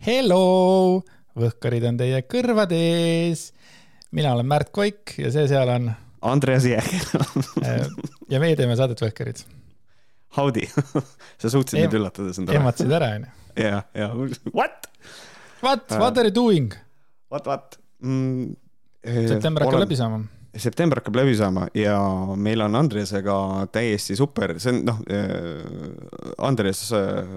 Hello, Võhkarid on teie kõrvade ees. mina olen Märt Koik ja see seal on Andreas Jääger ja meie teeme saadet Võhkarid. Howdy sa suutsid Eem- mind üllatada, see on tore. ehmatasid ära, onju. ja, ja what? What, what are you doing? What, what mm,? september hakkab läbi saama. September hakkab läbi saama ja meil on Andresega täiesti super, see on noh, Andres äh,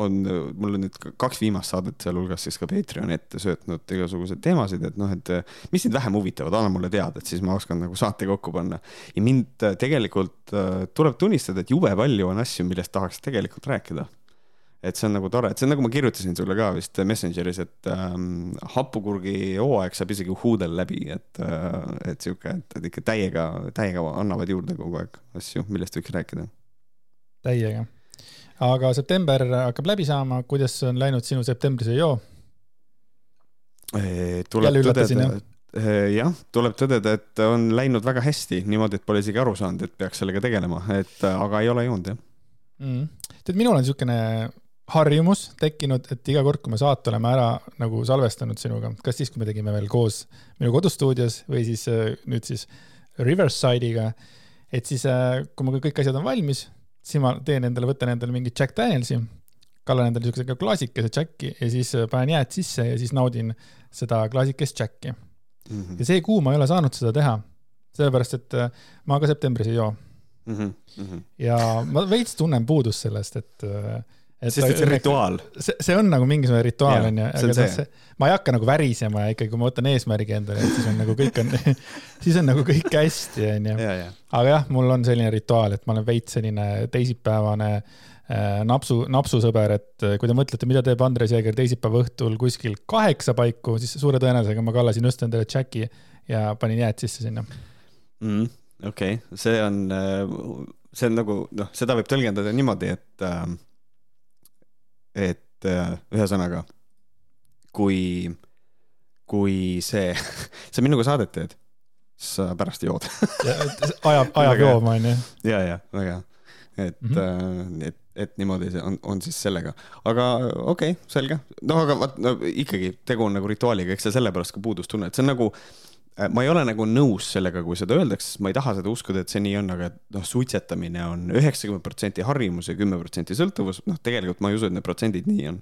on, mul on nüüd kaks viimast saadet, sealhulgas siis ka Patreoni ette söötnud igasuguseid teemasid, et noh, et mis sind vähem huvitavad, anna mulle teada, et siis ma oskan nagu saate kokku panna. ja mind tegelikult äh, tuleb tunnistada, et jube palju on asju, millest tahaks tegelikult rääkida et see on nagu tore, et see on nagu ma kirjutasin sulle ka vist Messengeris, et ähm, hapukurgi hooaeg saab isegi huudel läbi, et äh,, et sihuke, et, ikka täiega, täiega annavad juurde kogu aeg asju, millest võiks rääkida. täiega. aga september hakkab läbi saama, kuidas on läinud sinu septembrise joo? tuleb tõdeda, jah, tuleb tõdeda, et on läinud väga hästi, niimoodi, et pole isegi aru saanud, et peaks sellega tegelema, et aga ei ole joonud, jah mm.. tead, minul on niisugune harjumus tekkinud, et iga kord, kui me saate oleme ära nagu salvestanud sinuga, kas siis, kui me tegime veel koos minu kodustuudios või siis äh, nüüd siis Riverside'iga, et siis äh, kui mul kõik asjad on valmis, siis ma teen endale, võtan endale mingi Jack Danielsi, kallan endale niisuguse klaasikese Jacki ja siis äh, panen jääd sisse ja siis naudin seda klaasikest Jacki mm. -hmm. ja see kuu ma ei ole saanud seda teha, sellepärast et ma ka septembris ei joo mm. -hmm. Mm -hmm. ja ma veits tunnen puudust sellest, et sest et see on rituaal. see, see on nagu mingisugune rituaal onju, aga see. see, ma ei hakka nagu värisema ja ikkagi, kui ma võtan eesmärgi endale, et siis on nagu kõik on siis on nagu kõik hästi onju. aga jah, mul on selline rituaal, et ma olen veits selline teisipäevane äh, napsu, napsusõber, et kui te mõtlete, mida teeb Andres Jääger teisipäeva õhtul kuskil kaheksa paiku, siis suure tõenäosusega ma kallasin just endale Jacki ja panin jääd sisse sinna mm,. okei okay., see on, see on nagu noh, seda võib tõlgendada niimoodi, et äh, et äh, ühesõnaga, kui, kui see, sa minuga saadet teed, sa pärast jood ajab, ajab jooma, onju. ja, ja väga hea, et mm, -hmm. et, et niimoodi see on, on siis sellega, aga okei okay,, selge, noh, aga vaat no, ikkagi tegu on nagu rituaaliga, eks sa sellepärast ka puudust tunned, see on nagu ma ei ole nagu nõus sellega, kui seda öeldakse, sest ma ei taha seda uskuda, et see nii on, aga noh, suitsetamine on üheksakümmend protsenti harjumus ja kümme protsenti sõltuvus, noh, tegelikult ma ei usu, et need protsendid nii on.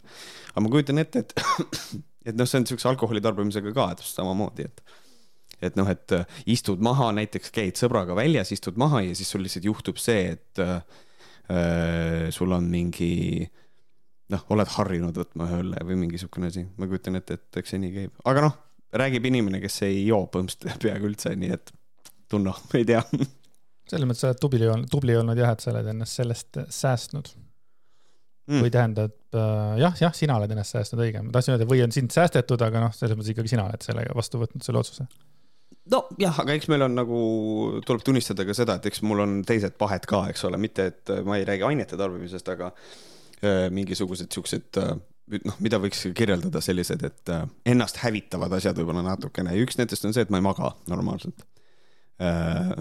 aga ma kujutan ette, et, et noh, see on niisuguse alkoholi tarbimisega ka täpselt samamoodi, et et noh, et äh, istud maha, näiteks käid sõbraga väljas, istud maha ja siis sul lihtsalt juhtub see, et äh, äh sul on mingi noh, oled harjunud võtma õlle või mingi niisugune asi, ma kujutan ette, et eks see nii käib, aga noh räägib inimene, kes ei joo põhimõtteliselt peaaegu üldse, nii et tunno, ei tea. selles mõttes sa oled tubli olnud, tubli olnud jah, et sa oled ennast sellest säästnud mm.. või tähendab äh, jah, jah, sina oled ennast säästnud, õige, ma tahtsin öelda, või on sind säästetud, aga noh, selles mõttes ikkagi sina oled sellega vastu võtnud selle otsuse. nojah, aga eks meil on nagu, tuleb tunnistada ka seda, et eks mul on teised pahed ka, eks ole, mitte et ma ei räägi ainete tarbimisest, aga äh, mingisugused siuksed äh, noh, mida võiks kirjeldada sellised, et äh, ennast hävitavad asjad võib-olla natukene. Ja üks nendest on see, et ma ei maga normaalselt. Äh,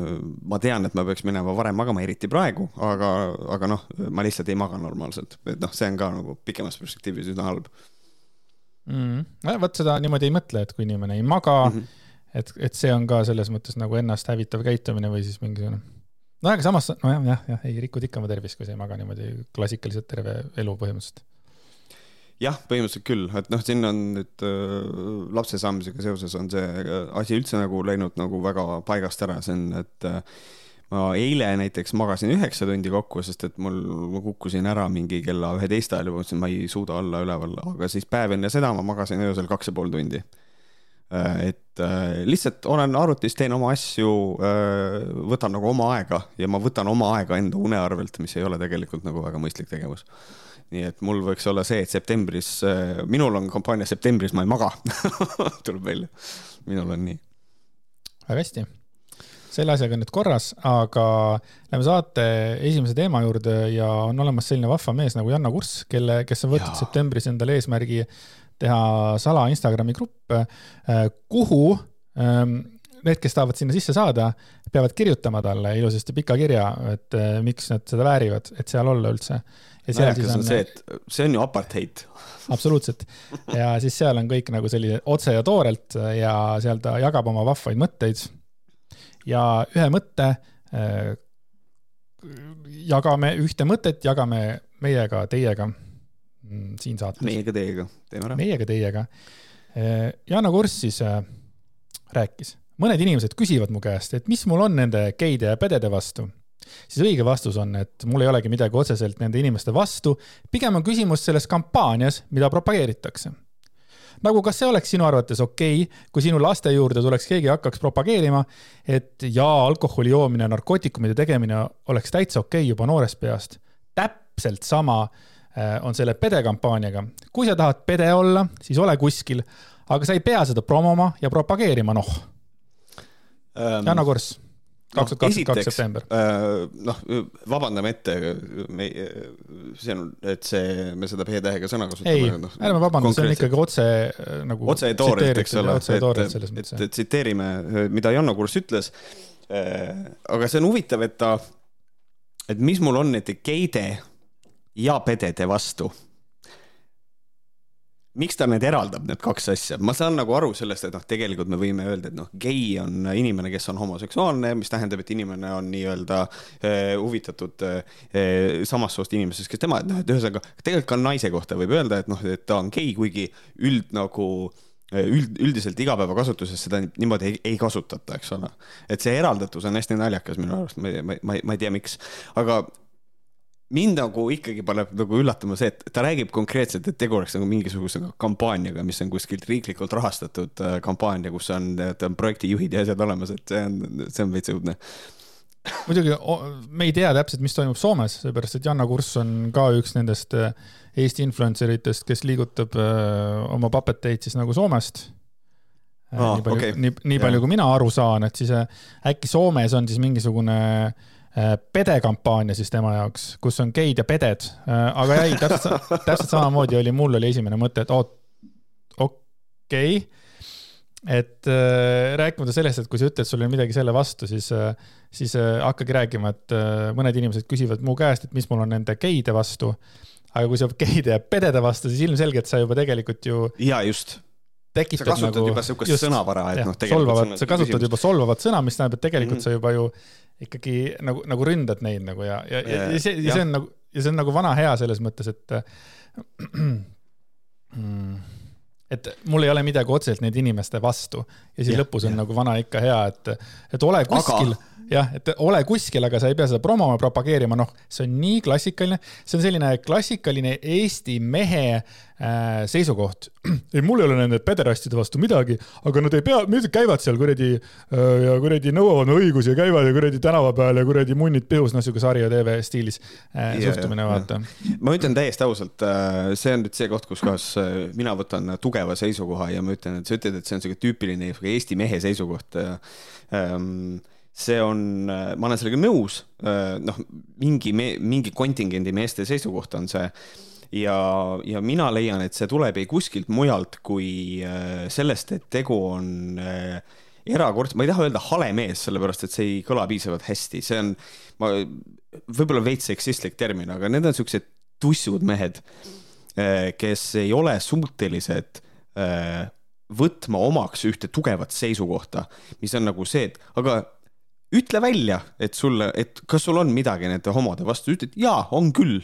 ma tean, et ma peaks minema varem magama, eriti praegu, aga, aga noh, ma lihtsalt ei maga normaalselt, et noh, see on ka nagu pikemas perspektiivis üsna halb. Mm.. vot seda niimoodi ei mõtle, et kui inimene ei maga mm, -hmm. et, et see on ka selles mõttes nagu ennast hävitav käitumine või siis mingisugune. No aga samas, nojah, jah, jah, ei rikud ikka oma tervist, kui sa ei maga niimoodi klassikaliselt terve elu põhimõtteliselt jah, põhimõtteliselt küll, et noh, siin on nüüd äh, lapse saamisega seoses on see äh, asi üldse nagu läinud nagu väga paigast ära, see on, et äh, ma eile näiteks magasin üheksa tundi kokku, sest et mul, ma kukkusin ära mingi kella üheteist ajal ja mõtlesin, ma ei suuda olla üleval, aga siis päev enne seda ma magasin öösel kaks ja pool tundi. Äh, et äh, lihtsalt olen arvutis, teen oma asju, äh, võtan nagu oma aega ja ma võtan oma aega enda une arvelt, mis ei ole tegelikult nagu väga mõistlik tegevus nii et mul võiks olla see, et septembris, äh, minul on kampaania septembris ma ei maga tuleb välja, minul on nii. väga hästi, selle asjaga on nüüd korras, aga lähme saate esimese teema juurde ja on olemas selline vahva mees nagu Janno Kurss, kelle, kes on võtnud septembris endale eesmärgi teha sala Instagrami grupp, äh, kuhu ähm, need, kes tahavad sinna sisse saada, peavad kirjutama talle ilusasti pika kirja, et äh, miks nad seda väärivad, et seal olla üldse. Naljakas on see, et see on ju apartheid. absoluutselt ja siis seal on kõik nagu selline otse ja toorelt ja seal ta jagab oma vahvaid mõtteid. ja ühe mõtte äh, jagame ühte mõtet, jagame meiega, teiega mm, siin saates. meiega, teiega, teeme ära. meiega, teiega. Äh, Jana Kurss siis äh, rääkis, mõned inimesed küsivad mu käest, et mis mul on nende geide ja pedede vastu. Siis õige vastus on, et mul ei olegi midagi otseselt nende inimeste vastu, pigem on küsimus selles kampaanias, mida propageeritakse nagu kas see oleks sinu arvates okei okay,, kui sinu laste juurde tuleks keegi ja hakkaks propageerima, et jaa, alkoholi joomine, narkootikumide tegemine oleks täitsa okei okay juba noorest peast. täpselt sama äh, on selle pede kampaaniaga. kui sa tahad pede olla, siis ole kuskil, aga sa ei pea seda promoma ja propageerima, noh um,. Janno Kors kaks tuhat kakskümmend kaks september. Äh, noh, vabandame ette, me, see on, et see, me seda P-tähega sõna kasutame. ei no,, ärme vabanda, see on ikkagi otse nagu. otse ja toorelt, eks ole, et, et, et tsiteerime, mida Janno Kurss ütles. Äh, aga see on huvitav, et ta, et mis mul on nende geide ja pedede vastu miks ta need eraldab, need kaks asja, ma saan nagu aru sellest, et noh, tegelikult me võime öelda, et noh, gei on inimene, kes on homoseksuaalne, mis tähendab, et inimene on nii-öelda eh, huvitatud eh, samast soost inimesest, kes tema, et noh, et ühesõnaga tegelikult ka naise kohta võib öelda, et noh, et ta on gei, kuigi üld nagu eh, üld, üldiselt igapäevakasutuses seda niimoodi ei, ei kasutata, eks ole. et see eraldatus on hästi naljakas minu arust, ma, ma, ma, ma ei tea, miks, aga mind nagu ikkagi paneb nagu üllatama see, et ta räägib konkreetselt, et tegu oleks nagu mingisuguse kampaaniaga, mis on kuskilt riiklikult rahastatud äh, kampaania, kus on, on projektijuhid ja asjad olemas, et see on, see on veits õudne. muidugi me ei tea täpselt, mis toimub Soomes, seepärast et Janna Kurss on ka üks nendest äh, Eesti influencer itest, kes liigutab äh, oma papeteid siis nagu Soomest ah,. nii palju okay., nii, nii palju, kui mina aru saan, et siis äkki Soomes on siis mingisugune Äh, pedekampaania siis tema jaoks, kus on geid ja peded, äh, aga ei, täpselt, täpselt samamoodi oli, mul oli esimene mõte, et oot, okei okay. et äh, rääkimata sellest, et kui sa ütled, sul on midagi selle vastu, siis, siis hakkagi rääkima, et mõned inimesed küsivad mu käest, et mis mul on nende geide vastu. aga kui sa geide ja pedede vastu, siis ilmselgelt sa juba tegelikult ju. ja just tekitad sa kasutad nagu, juba sihukest sõnavara, et noh, tegelikult. sa kasutad küsimus. juba solvavat sõna, mis tähendab, et tegelikult mm -hmm. sa juba ju ikkagi nagu, nagu ründad neid nagu ja, ja, ja, ja see, ja see on nagu, ja see on nagu vana hea selles mõttes, et et mul ei ole midagi otseselt nende inimeste vastu. Ja siis ja, lõpus on ja. nagu vana ikka hea, et, et ole kuskil aga jah, et ole kuskil, aga sa ei pea seda promoma, propageerima, noh, see on nii klassikaline, see on selline klassikaline Eesti mehe seisukoht. ei, mul ei ole nende pederastide vastu midagi, aga nad ei pea, käivad seal kuradi äh, ja kuradi nõuavad õigusi ja käivad ja kuradi tänava peal ja kuradi munnid pihus, noh, sihuke Sari ja TV stiilis äh, yeah, suhtumine, vaata. ma ütlen täiesti ausalt äh,, see on nüüd see koht, kus kohas äh, mina võtan tugeva seisukoha ja ma ütlen, et sa ütled, et see on sihuke tüüpiline Eesti mehe seisukoht äh,. Ähm, see on, ma olen sellega nõus, noh, mingi, mingi kontingendi meeste seisukoht on see ja, ja mina leian, et see tuleb ei kuskilt mujalt kui äh, sellest, et tegu on äh, erakordselt, ma ei taha öelda hale mees, sellepärast et see ei kõla piisavalt hästi, see on, ma, võib-olla veits seksistlik termin, aga need on siuksed tussud mehed, äh, kes ei ole suutelised võtma omaks ühte tugevat seisukohta, mis on nagu see, et aga ütle välja, et sulle, et kas sul on midagi nende homode vastu, ütle, et jaa, on küll.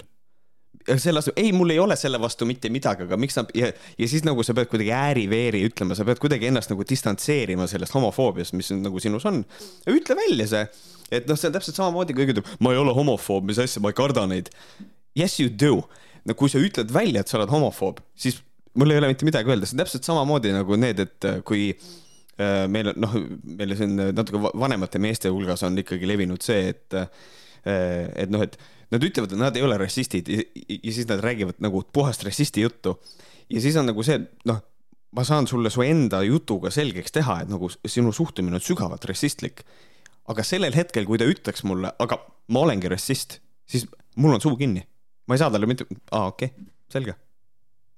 Ja selle asemel, ei, mul ei ole selle vastu mitte midagi, aga miks nad ja, ja siis nagu sa pead kuidagi ääri-veeri ütlema, sa pead kuidagi ennast nagu distantseerima sellest homofoobiast, mis nagu sinus on. ütle välja see, et noh, see on täpselt samamoodi, kui keegi ütleb, ma ei ole homofoob, mis asja, ma ei karda neid. Yes you do. no kui sa ütled välja, et sa oled homofoob, siis mul ei ole mitte midagi öelda, see on täpselt samamoodi nagu need, et kui Äh, meil on noh, meil siin natuke vanemate meeste hulgas on ikkagi levinud see, et, äh, et noh, et nad ütlevad, et nad ei ole rassistid ja, ja siis nad räägivad nagu puhast rassisti juttu. ja siis on nagu see, noh, ma saan sulle su enda jutuga selgeks teha, et nagu sinu suhtumine on sügavalt rassistlik. aga sellel hetkel, kui ta ütleks mulle, aga ma olengi rassist, siis mul on suu kinni. ma ei saa talle mitte, aa okei okay,, selge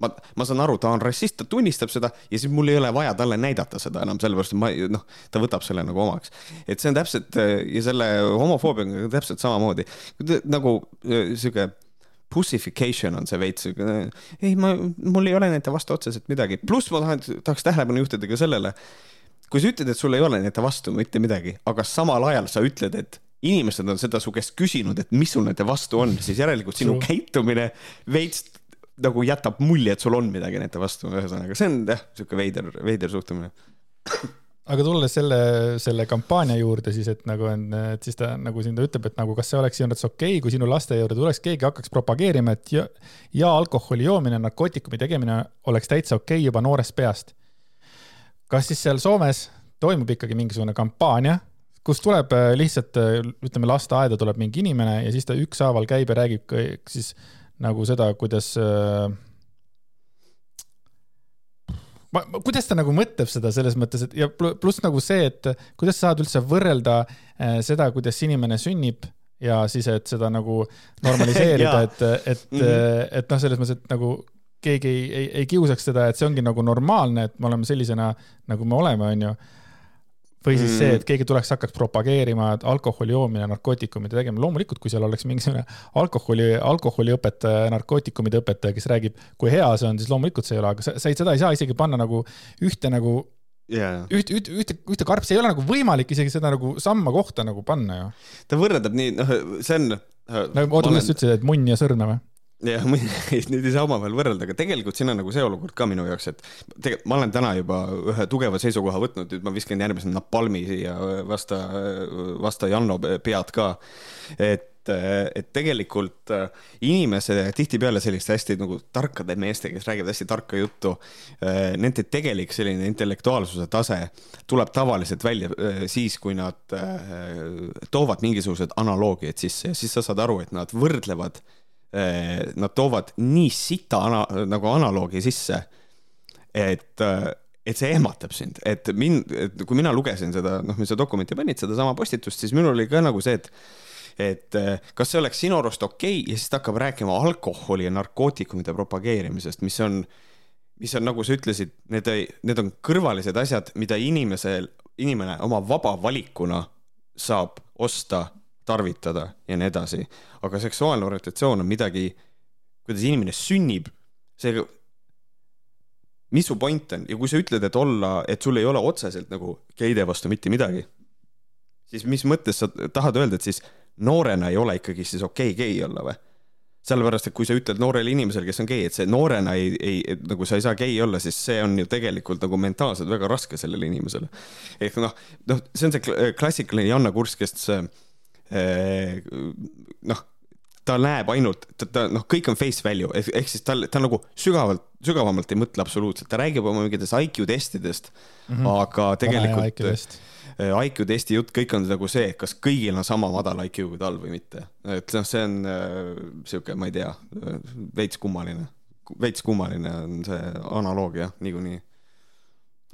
ma, ma saan aru, ta on rassist, ta tunnistab seda ja siis mul ei ole vaja talle näidata seda enam, sellepärast et ma, noh, ta võtab selle nagu omaks. et see on täpselt ja selle homofoobiaga täpselt samamoodi, nagu sihuke pussification on see veits, ei, ma, mul ei ole nende vastu otseselt midagi, pluss ma tahan, tahaks tähelepanu juhtida ka sellele, kui sa ütled, et sul ei ole nende vastu mitte midagi, aga samal ajal sa ütled, et inimesed on seda su käest küsinud, et mis sul nende vastu on, siis järelikult sinu käitumine veits nagu jätab mulje, et sul on midagi nende vastu, ühesõnaga see on jah, sihuke veider, veider suhtumine aga tulles selle, selle kampaania juurde siis, et nagu on, et siis ta nagu siin ta ütleb, et nagu kas see oleks sinu arvates okei okay,, kui sinu laste juurde tuleks keegi, hakkaks propageerima, et ja, ja alkoholi joomine, narkootikumi tegemine oleks täitsa okei okay juba noorest peast. kas siis seal Soomes toimub ikkagi mingisugune kampaania, kus tuleb lihtsalt, ütleme, lasteaeda tuleb mingi inimene ja siis ta ükshaaval käib ja räägib siis nagu seda, kuidas äh, ma, kuidas ta nagu mõtleb seda selles mõttes, et ja pluss nagu see, et kuidas sa saad üldse võrrelda äh, seda, kuidas inimene sünnib ja siis, et seda nagu normaliseerida et, et mm, -hmm. et noh, selles mõttes, et nagu keegi ei, ei, ei kiusaks seda, et see ongi nagu normaalne, et me oleme sellisena, nagu me oleme, onju või siis mm. see, et keegi tuleks, hakkaks propageerima alkoholi joomine, narkootikumide tegemine. loomulikult, kui seal oleks mingisugune alkoholi, alkoholiõpetaja, narkootikumide õpetaja, kes räägib, kui hea see on, siis loomulikult see ei ole, aga sa, sa ei, seda ei saa isegi panna nagu ühte nagu yeah. üht, üht, ühte, ühte karpi, see ei ole nagu võimalik isegi seda nagu samma kohta nagu panna ju. ta võrdleb nii, noh, see on. no oota, kuidas sa ütlesid, et munn ja sõrme või? Jah, neid ei saa omavahel võrrelda, aga tegelikult siin on nagu see olukord ka minu jaoks, et tegelikult ma olen täna juba ühe tugeva seisukoha võtnud, nüüd ma viskan järgmisena napalmi siia vasta, vasta Janno pead ka. et, et tegelikult inimese tihtipeale selliste hästi nagu tarkade meeste, kes räägivad hästi tarka juttu, nende tegelik selline intellektuaalsuse tase tuleb tavaliselt välja siis, kui nad toovad mingisugused analoogiad sisse ja siis sa saad aru, et nad võrdlevad nad toovad nii sita ana, nagu analoogi sisse, et, eh, et see ehmatab sind, et mind, kui mina lugesin seda, noh, mis sa dokumenti panid, sedasama postitust, siis minul oli ka nagu see, et et eh, kas see oleks sinu arust okei okay? ja siis ta hakkab rääkima alkoholi ja narkootikumide propageerimisest, mis on, mis on, nagu sa ütlesid, need, need on kõrvalised asjad, mida inimesel, inimene oma vaba valikuna saab osta tarvitada ja nii edasi. aga seksuaalne orientatsioon on midagi, kuidas inimene sünnib, seega mis su point on ja kui sa ütled, et olla, et sul ei ole otseselt nagu geide vastu mitte midagi, siis mis mõttes sa tahad öelda, et siis noorena ei ole ikkagi siis okei okay, gei olla või? sellepärast, et kui sa ütled noorele inimesele, kes on gei, et see noorena ei, ei, nagu sa ei saa gei olla, siis see on ju tegelikult nagu mentaalselt väga raske sellele inimesele. ehk noh, noh, see on see klassikaline Janna Kurs, kes noh, ta näeb ainult, ta, ta noh, kõik on face value ehk, siis tal, ta nagu sügavalt, sügavamalt ei mõtle absoluutselt, ta räägib oma mingitest IQ testidest mm, -hmm. aga tegelikult IQ eh, testi jutt, kõik on nagu see, kas kõigil on sama madal IQ kui tal või mitte. et noh, see on äh, sihuke, ma ei tea, veits kummaline, veits kummaline on see analoogia niikuinii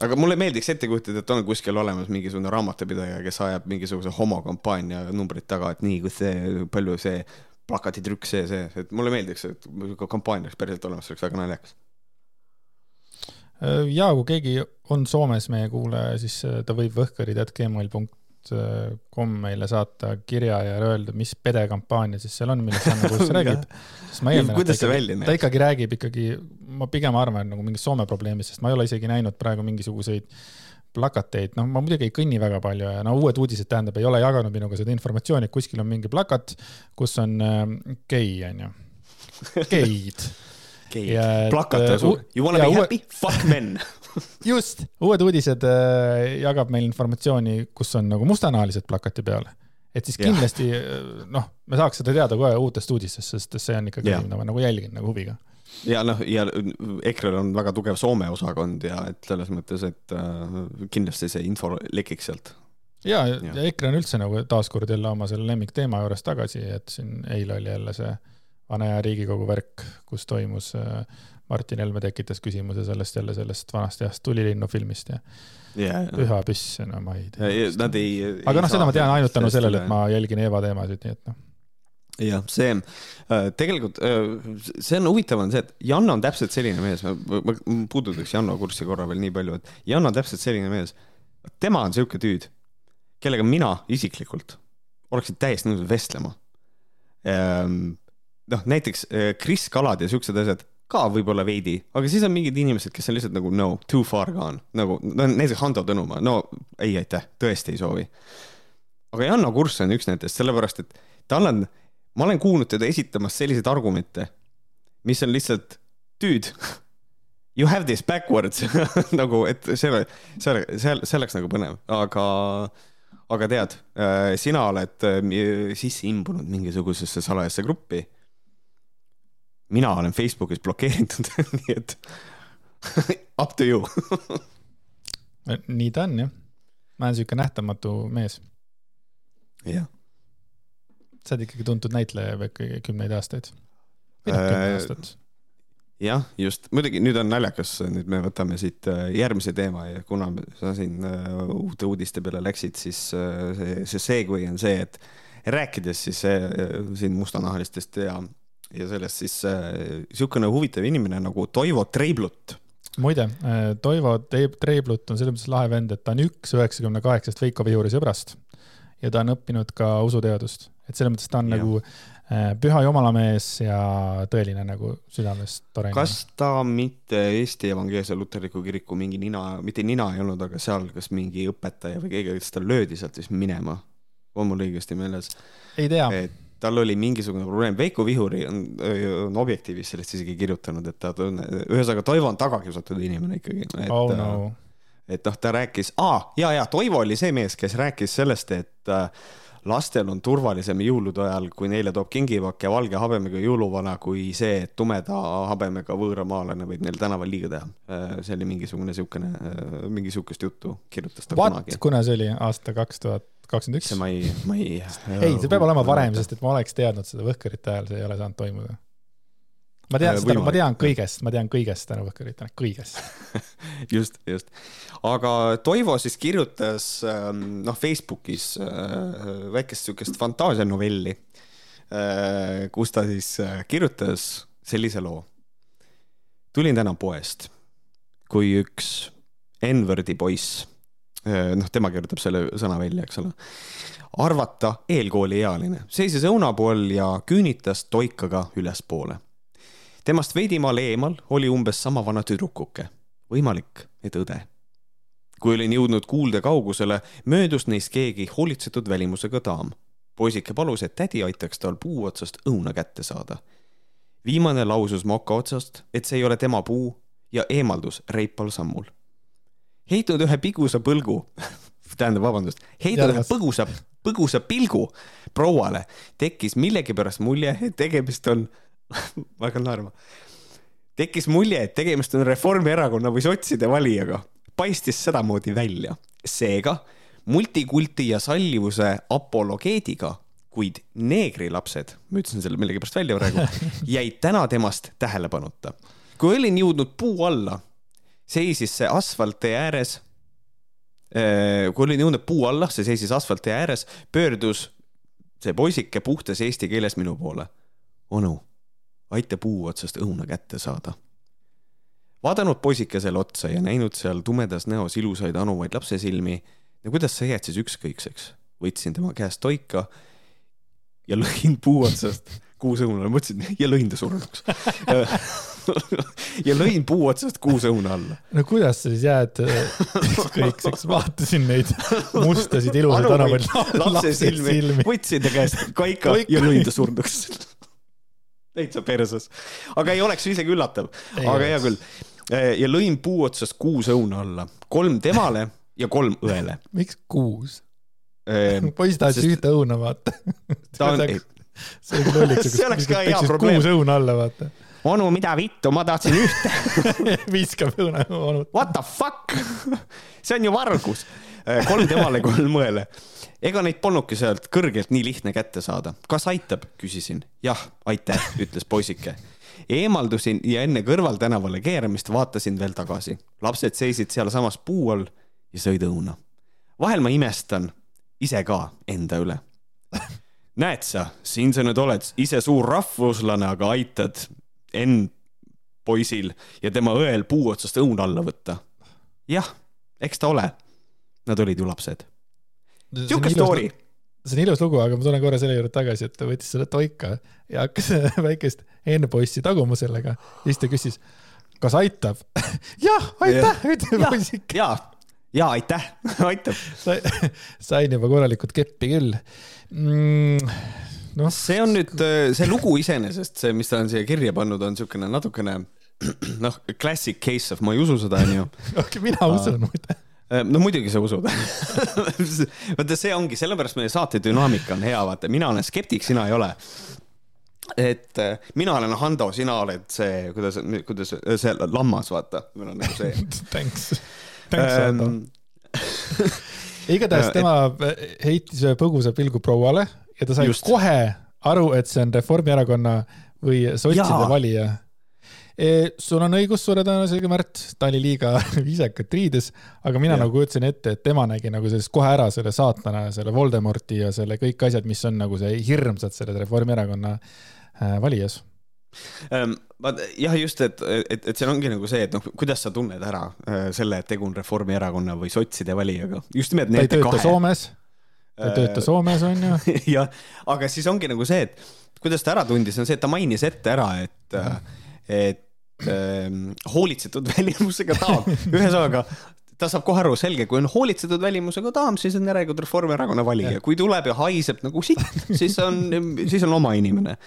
aga mulle meeldiks ette kujutada, et on kuskil olemas mingisugune raamatupidaja, kes ajab mingisuguse homokampaania numbrit taga, et nii, kus see, palju see plakatitrükk, see, see, et mulle meeldiks, et kampaania oleks päriselt olemas, see oleks väga naljakas. Ja kui keegi on Soomes meie kuulaja, siis äh, ta võib võhkarid.gmail.com kom meile saata kirja ja öelda, mis pedekampaania siis seal on, millest Janne Kuuss räägib. sest ma eeldan, et ta ikkagi, ta ikkagi räägib ikkagi, ma pigem arvan nagu mingist Soome probleemist, sest ma ei ole isegi näinud praegu mingisuguseid plakateid, noh, ma muidugi ei kõnni väga palju ja no uued uudised tähendab, ei ole jaganud minuga seda informatsiooni, et kuskil on mingi plakat, kus on äh, gei, onju, geid. geid, plakat on suur, you wanna be happy, fuck men just, Uued Uudised äh, jagab meil informatsiooni, kus on nagu mustanahalised plakati peal. et siis kindlasti äh, noh, me saaks seda teada kohe uutest uudistest, sest see on ikkagi asi, mida ma nagu jälgin nagu huviga ja noh, ja EKRE-l on väga tugev Soome osakond ja et selles mõttes, et äh, kindlasti see info lekiks sealt. ja, ja., ja EKRE on üldse nagu taaskord jälle oma selle lemmikteema juures tagasi, et siin eile oli jälle see vana hea Riigikogu värk, kus toimus Martin Helme tekitas küsimuse sellest jälle sellest vanast heast Tulilinnu filmist ja yeah, püha püss, no ma ei tea. Nad ei. aga noh, seda ma tean ainult tänu sellele, et ma jälgin Eeva teemasid, nii et noh. jah, see tegelikult, see on huvitav, on see, et Janno on täpselt selline mees, ma puudutaks Janno kurssi korra veel nii palju, et Janno on täpselt selline mees. tema on sihuke tüüd, kellega mina isiklikult oleksin täiesti nõus vestlema. Ehm, noh, näiteks Kris Kalad ja siuksed asjad ka võib-olla veidi, aga siis on mingid inimesed, kes on lihtsalt nagu no, too far gone, nagu no näiteks Hando Tõnumaa, no ei aitäh, tõesti ei soovi. aga Janno Kurss on üks nendest, sellepärast et tal on, ma olen kuulnud teda esitamas selliseid argumente, mis on lihtsalt, dude, you have this backwards. Nagu, et see, see, see, see oleks nagu põnev, aga aga tead, sina oled äh, sisse imbunud mingisugusesse salajasse gruppi mina olen Facebookis blokeeritud nii et up to you nii ta on jah. ma olen siuke nähtamatu mees. jah. sa oled ikkagi tuntud näitleja juba ikkagi kümneid aastaid. Äh, jah, just, muidugi nüüd on naljakas, nüüd me võtame siit äh, järgmise teema ja kuna sa siin äh, uute uudiste peale läksid, siis see, see segway on see, et rääkides siis siin mustanahalistest ja ja sellest siis niisugune äh, huvitav inimene nagu Toivo Treiblut. muide äh,, Toivo Treiblut on selles mõttes lahe vend, et ta on üks üheksakümne kaheksast Veiko Vihuri sõbrast ja ta on õppinud ka usuteadust, et selles mõttes ta on ja. nagu äh, püha jumalamees ja tõeline nagu südamest tore. kas ta mitte Eesti Evangeelse Luterliku Kiriku mingi nina, mitte nina ei olnud, aga seal kas mingi õpetaja või keegi, kes ta löödi sealt siis minema? on mul õigesti meeles? ei tea. et tal oli mingisugune probleem, Veiko Vihuri on, on Objektiivis sellest isegi kirjutanud, et ta on, ühesõnaga Toivo on tagakiusatud inimene ikkagi. oh no et noh, ta rääkis ah,, ja, ja Toivo oli see mees, kes rääkis sellest, et äh, lastel on turvalisem jõulude ajal, kui neile toob kingipakk ja valge habemega jõuluvana, kui see, et tumeda habemega võõramaalane võib neil tänaval liiga teha. Äh, see oli mingisugune siukene, äh, mingi siukest juttu kirjutas ta What? kunagi. kuna see oli aasta kaks tuhat kakskümmend üks? ma ei, ma ei. ei, see peab olema varem, sest et ma oleks teadnud seda Võhkerite ajal, see ei ole saanud toimuda. ma tean äh, seda, ma tean kõigest, ma tean kõigest tänu Võhkeritele, kõigest just, just. aga Toivo siis kirjutas ähm, noh, Facebookis äh, väikest siukest fantaasianovelli, äh, kus ta siis kirjutas sellise loo. tulin täna poest, kui üks N-wordi poiss noh, tema kirjutab selle sõna välja, eks ole. arvata eelkooliealine, seisis õunapool ja küünitas toikaga ülespoole. temast veidimaal eemal oli umbes sama vana tüdrukuke, võimalik, et õde. kui olin jõudnud kuulde kaugusele, möödus neist keegi hoolitsetud välimusega daam. poisike palus, et tädi aitaks tal puu otsast õuna kätte saada. viimane lausus moka otsast, et see ei ole tema puu ja eemaldus reipal sammul heitnud ühe pigusa põlgu tähendab, vabandust, heitnud ühe põgusa, põgusa pilgu prouale, tekkis millegipärast mulje, et tegemist on ma hakkan naerma. tekkis mulje, et tegemist on Reformierakonna või sotside valijaga. paistis sedamoodi välja. seega multikulti ja sallivuse apologeediga, kuid neegrilapsed, ma ütlesin selle millegipärast välja praegu, jäid täna temast tähelepanuta. kui olin jõudnud puu alla seisis see asfalttee ääres. Äh, kui olin jõudnud puu alla, see seisis asfalttee ääres, pöördus see poisike puhtas eesti keeles minu poole. onu, aita puu otsast õuna kätte saada. vaadanud poisikesele otsa ja näinud seal tumedas näos ilusaid anuvaid lapsesilmi, no kuidas sa jääd siis ükskõikseks? võtsin tema käest toika ja lõin puu otsast kuusõunale, mõtlesin ja lõin ta surnuks ja lõin puu otsast kuusõuna alla. no kuidas sa siis jääd ükskõikseks, vaatasin neid mustasid ilusaid tänavaid. lapse silmi, võtsin ta käest kaika Koik. ja lõin ta surnuks täitsa perses, aga ei oleks ju isegi üllatav, aga hea küll. ja lõin puu otsast kuusõuna alla, kolm temale ja kolm õele. miks kuus? poiss tahtis ühte õuna, vaata. ta on, see oleks ka hea probleem. kuus õuna alla, vaata. Onu, mida vittu, ma tahtsin ühte viskab onut. What the fuck see on ju vargus. Kolm temale, kolm õele. ega neid polnudki sealt kõrgelt nii lihtne kätte saada. kas aitab, küsisin. jah, aitäh, ütles poisike eemaldusin ja enne kõrvaltänavale keeramist vaatasin veel tagasi. lapsed seisid sealsamas puu all ja sõid õuna. vahel ma imestan ise ka enda üle näed sa, siin sa nüüd oled ise suur rahvuslane, aga aitad N poisil ja tema õel puu otsast õun alla võtta. jah, eks ta ole. Nad olid ju lapsed. sihuke story. see on ilus lugu, aga ma tulen korra selle juurde tagasi, et ta võttis selle toika ja hakkas väikest N-poissi taguma sellega ja siis ta küsis, kas aitab? jah, aitäh, ütleb poisike. ja, ja aitäh, aitab. sain juba korralikult keppi küll mm,. noh, see on nüüd, see lugu iseenesest, see, mis ta on siia kirja pannud, on niisugune natukene noh, classic case of ma ei usu seda, onju. mina usun muide. no muidugi sa usud. vaata, see ongi, sellepärast meie saate dünaamika on hea, vaata, mina olen skeptik, sina ei ole et äh, mina olen Hando, sina oled see, kuidas, kuidas see lammas, vaata, meil on nagu see. Thanks. Thanks, Ando. igatahes et- tema heitis põgusa pilgu prouale ja ta sai Just. Kohe aru, et see on Reformierakonna või sotside valija. sul on õigus suure tõenäosusega, Märt, ta oli liiga viisakalt riides, aga mina Jah. nagu kujutasin ette, et tema nägi nagu sellest kohe ära selle saatana, selle Voldemorti ja selle kõik asjad, mis on nagu see hirmsad selles Reformierakonna äh, valijas. Ähm, vaata jah, just, et, et, et seal ongi nagu see, et noh, kuidas sa tunned ära äh, selle, et tegu on Reformierakonna või sotside valijaga, just nimelt ta ei tööta kahe. Soomes, ta ei tööta Soomes, on ju. jah, aga siis ongi nagu see, et kuidas ta ära tundis, on see, et ta mainis ette ära, et, et ähm, hoolitsetud välimusega daam, ühesõnaga ta saab kohe aru, selge, kui on hoolitsetud välimusega daam, siis on järelikult Reformierakonna valija, kui tuleb ja haiseb nagu sitt, siis on, siis on oma inimene.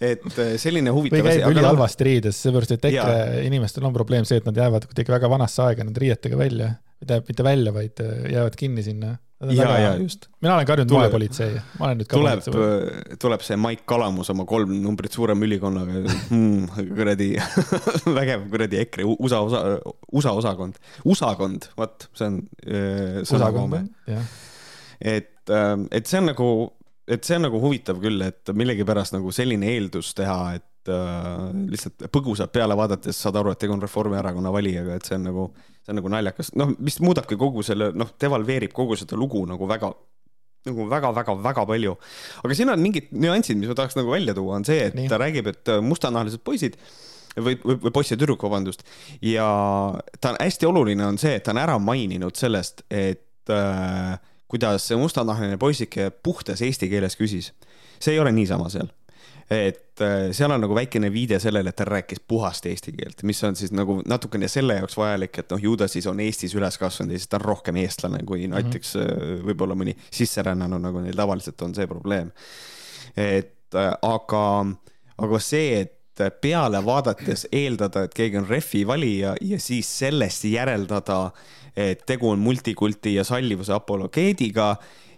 Et äh, selline või huvitav käib aga noh, ülihalvasti riides, seepärast et EKRE inimestel on probleem see, et nad jäävad kuidagi väga vanasse aega nende riietega välja. tähendab, mitte välja, vaid äh, jäävad kinni sinna. ja, ja just. mina olen Tuleb- moepolitsei, ma olen nüüd ka tuleb politsei., tuleb see Maik Kalamus oma kolm numbrit suurema ülikonnaga mm,, kuradi vägev kuradi EKRE USA osa, USA osakond, USA-kond, vot see on äh, sõnakoome. jah, et, et see on nagu, et see on nagu huvitav küll, et millegipärast nagu selline eeldus teha, et äh, lihtsalt põgusalt peale vaadates saad aru, et tegu on Reformierakonna valijaga, et see on nagu, see on nagu naljakas, noh, mis muudabki kogu selle, noh, devalveerib kogu seda lugu nagu väga nagu väga-väga-väga palju. aga siin on mingid nüansid, mis ma tahaks nagu välja tuua, on see, et Nii. Ta räägib, et äh, mustanahalised poisid või, või, või poiss ja tüdruk, vabandust. ja ta on hästi oluline on see, et ta on ära maininud sellest, et äh, kuidas see mustanahaline poisike puhtas eesti keeles küsis. see ei ole niisama seal. et äh, seal on nagu väikene viide sellele, et ta rääkis puhast eesti keelt, mis on siis nagu natukene selle jaoks vajalik, et noh, ju ta siis on Eestis üles kasvanud ja siis ta on rohkem eestlane kui näiteks äh, võib-olla mõni sisserännanu, nagu neil tavaliselt on see probleem. et äh, aga, aga see, et peale vaadates eeldada, et keegi on refi valija ja siis sellest järeldada, et tegu on multikulti ja sallivuse apologeediga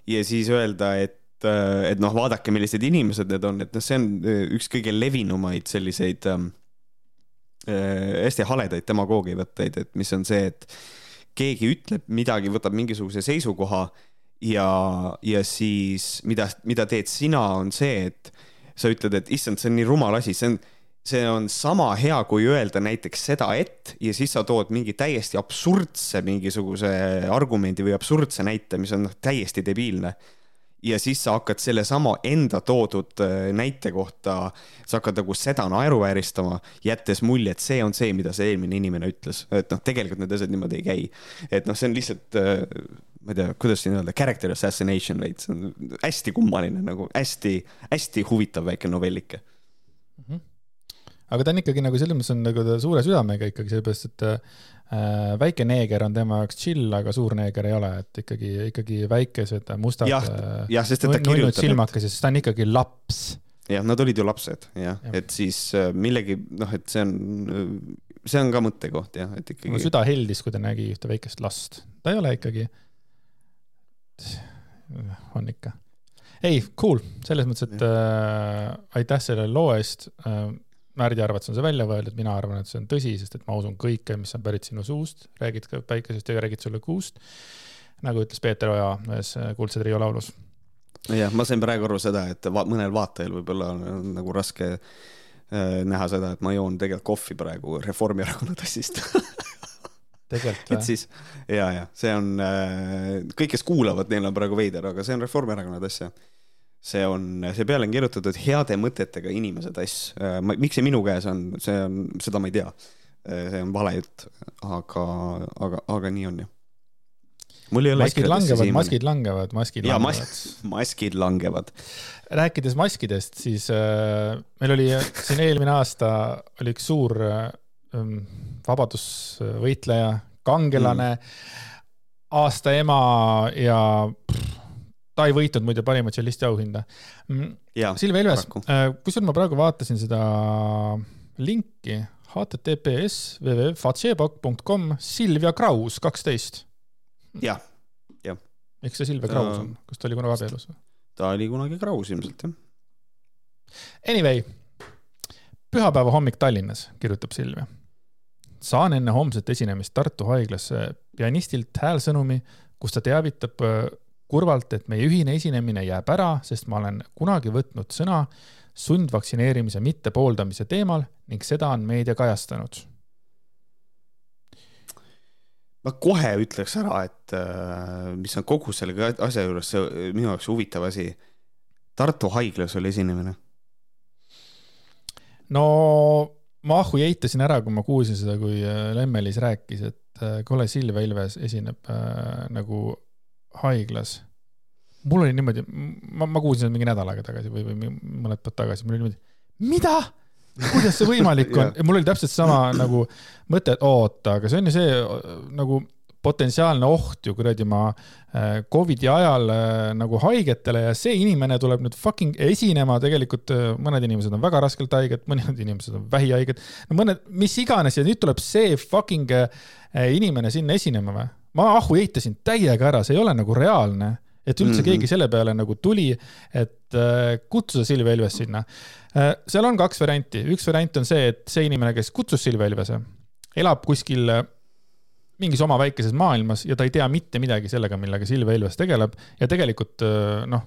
ja siis öelda, et et noh, vaadake, millised inimesed need on, et noh, see on äh, üks kõige levinumaid selliseid ähm, äh, hästi haledaid demagoogiavõtteid, et mis on see, et keegi ütleb midagi, võtab mingisuguse seisukoha ja, ja siis mida, mida teed sina, on see, et sa ütled, et issand, see on nii rumal asi, see on, see on sama hea, kui öelda näiteks seda, et ja siis sa tood mingi täiesti absurdse mingisuguse argumendi või absurdse näite, mis on noh, täiesti debiilne ja siis sa hakkad sellesama enda toodud äh, näite kohta, sa hakkad nagu seda naeruvääristama, jättes mulje, et see on see, mida see eelmine inimene ütles, et noh, tegelikult need asjad niimoodi ei käi. et noh, see on lihtsalt, ma ei tea, kuidas siin öelda, character assassination veits, hästi kummaline nagu hästi-hästi huvitav väike novellike. Aga ta on ikkagi nagu selles mõttes on nagu ta suure südamega ikkagi, sellepärast et äh, väike neeger on tema jaoks chill, aga suur neeger ei ole, et ikkagi, ikkagi väikesed mustad jah äh,, jah, sest et ta kirjutab, et silmakesed, sest ta on ikkagi laps. jah, nad olid ju lapsed jah Jah., et siis äh, millegi noh, et see on, see on ka mõttekoht jah, et mu ikkagi. süda heldis, kui ta nägi ühte väikest last. ta ei ole ikkagi, on ikka. ei, cool, selles mõttes, et äh, aitäh selle loo eest äh,. Märdi arvates on see välja mõeldud, mina arvan, et see on tõsi, sest et ma usun kõike, mis on pärit sinu suust, räägid ka päikesest ja räägid sulle kuust. nagu ütles Peeter Oja ühes äh, Kuldse trio laulus. jah, ma sain praegu aru seda, et va mõnel vaatajal võib-olla on, on nagu raske äh, näha seda, et ma joon tegelikult kohvi praegu Reformierakonna tassist tegelikult et siis ja, ja see on äh,, kõik, kes kuulavad, neil on praegu veider, aga see on Reformierakonna tass jah. See on, see peale on kirjutatud heade mõtetega inimese tass. miks see minu käes on, see on, seda ma ei tea. see on vale jutt, aga, aga, aga nii on ju. mul ei ole maskid langevad, maskid langevad, maskid ja, langevad mas. maskid langevad. rääkides maskidest, siis äh, meil oli siin eelmine aasta oli üks suur äh, vabadusvõitleja, kangelane mm., aasta ema ja pff, ta ei võitnud muide parima tšellisti auhinda. Mm, Silvia Ilves, äh, kusjuures ma praegu vaatasin seda linki https www.fatsebok.com Silvia Kraus kaksteist. jah, jah. miks see Silvia Kraus on, kas ta oli kunagi abielus või? ta oli kunagi Kraus ilmselt jah. Anyway, pühapäeva hommik Tallinnas, kirjutab Silvia. saan enne homset esinemist Tartu haiglasse pianistilt häälsõnumi, kus ta teavitab kurvalt, et meie ühine esinemine jääb ära, sest ma olen kunagi võtnud sõna sundvaktsineerimise mittepooldamise teemal ning seda on meedia kajastanud. ma kohe ütleks ära, et äh, mis on kogu selle asja juures see minu jaoks huvitav asi. Tartu haiglas oli esinemine. no ma ahhu eitasin ära, kui ma kuulsin seda, kui äh, Lemmelis rääkis, et äh, kole Silvia Ilves esineb äh, nagu haiglas. mul oli niimoodi, ma, ma kuulsin seda mingi nädal aega tagasi või, või mõned päevad tagasi, mul oli niimoodi, mida? kuidas see võimalik on ja mul oli täpselt sama nagu mõte, et oota, aga see on ju see nagu potentsiaalne oht ju kuradi ma äh, Covidi ajal äh, nagu haigetele ja see inimene tuleb nüüd fucking esinema, tegelikult äh, mõned inimesed on väga raskelt haiged, mõned inimesed on vähihaiged, no mõned, mis iganes ja nüüd tuleb see fucking inimene sinna esinema või? Ma ahhu eitasin täiega ära, see ei ole nagu reaalne, et üldse mm -hmm. keegi selle peale nagu tuli, et äh, kutsuda Silvia Ilves sinna äh,. seal on kaks varianti, üks variant on see, et see inimene, kes kutsus Silvia Ilvese, elab kuskil äh, mingis oma väikeses maailmas ja ta ei tea mitte midagi sellega, millega Silvia Ilves tegeleb ja tegelikult noh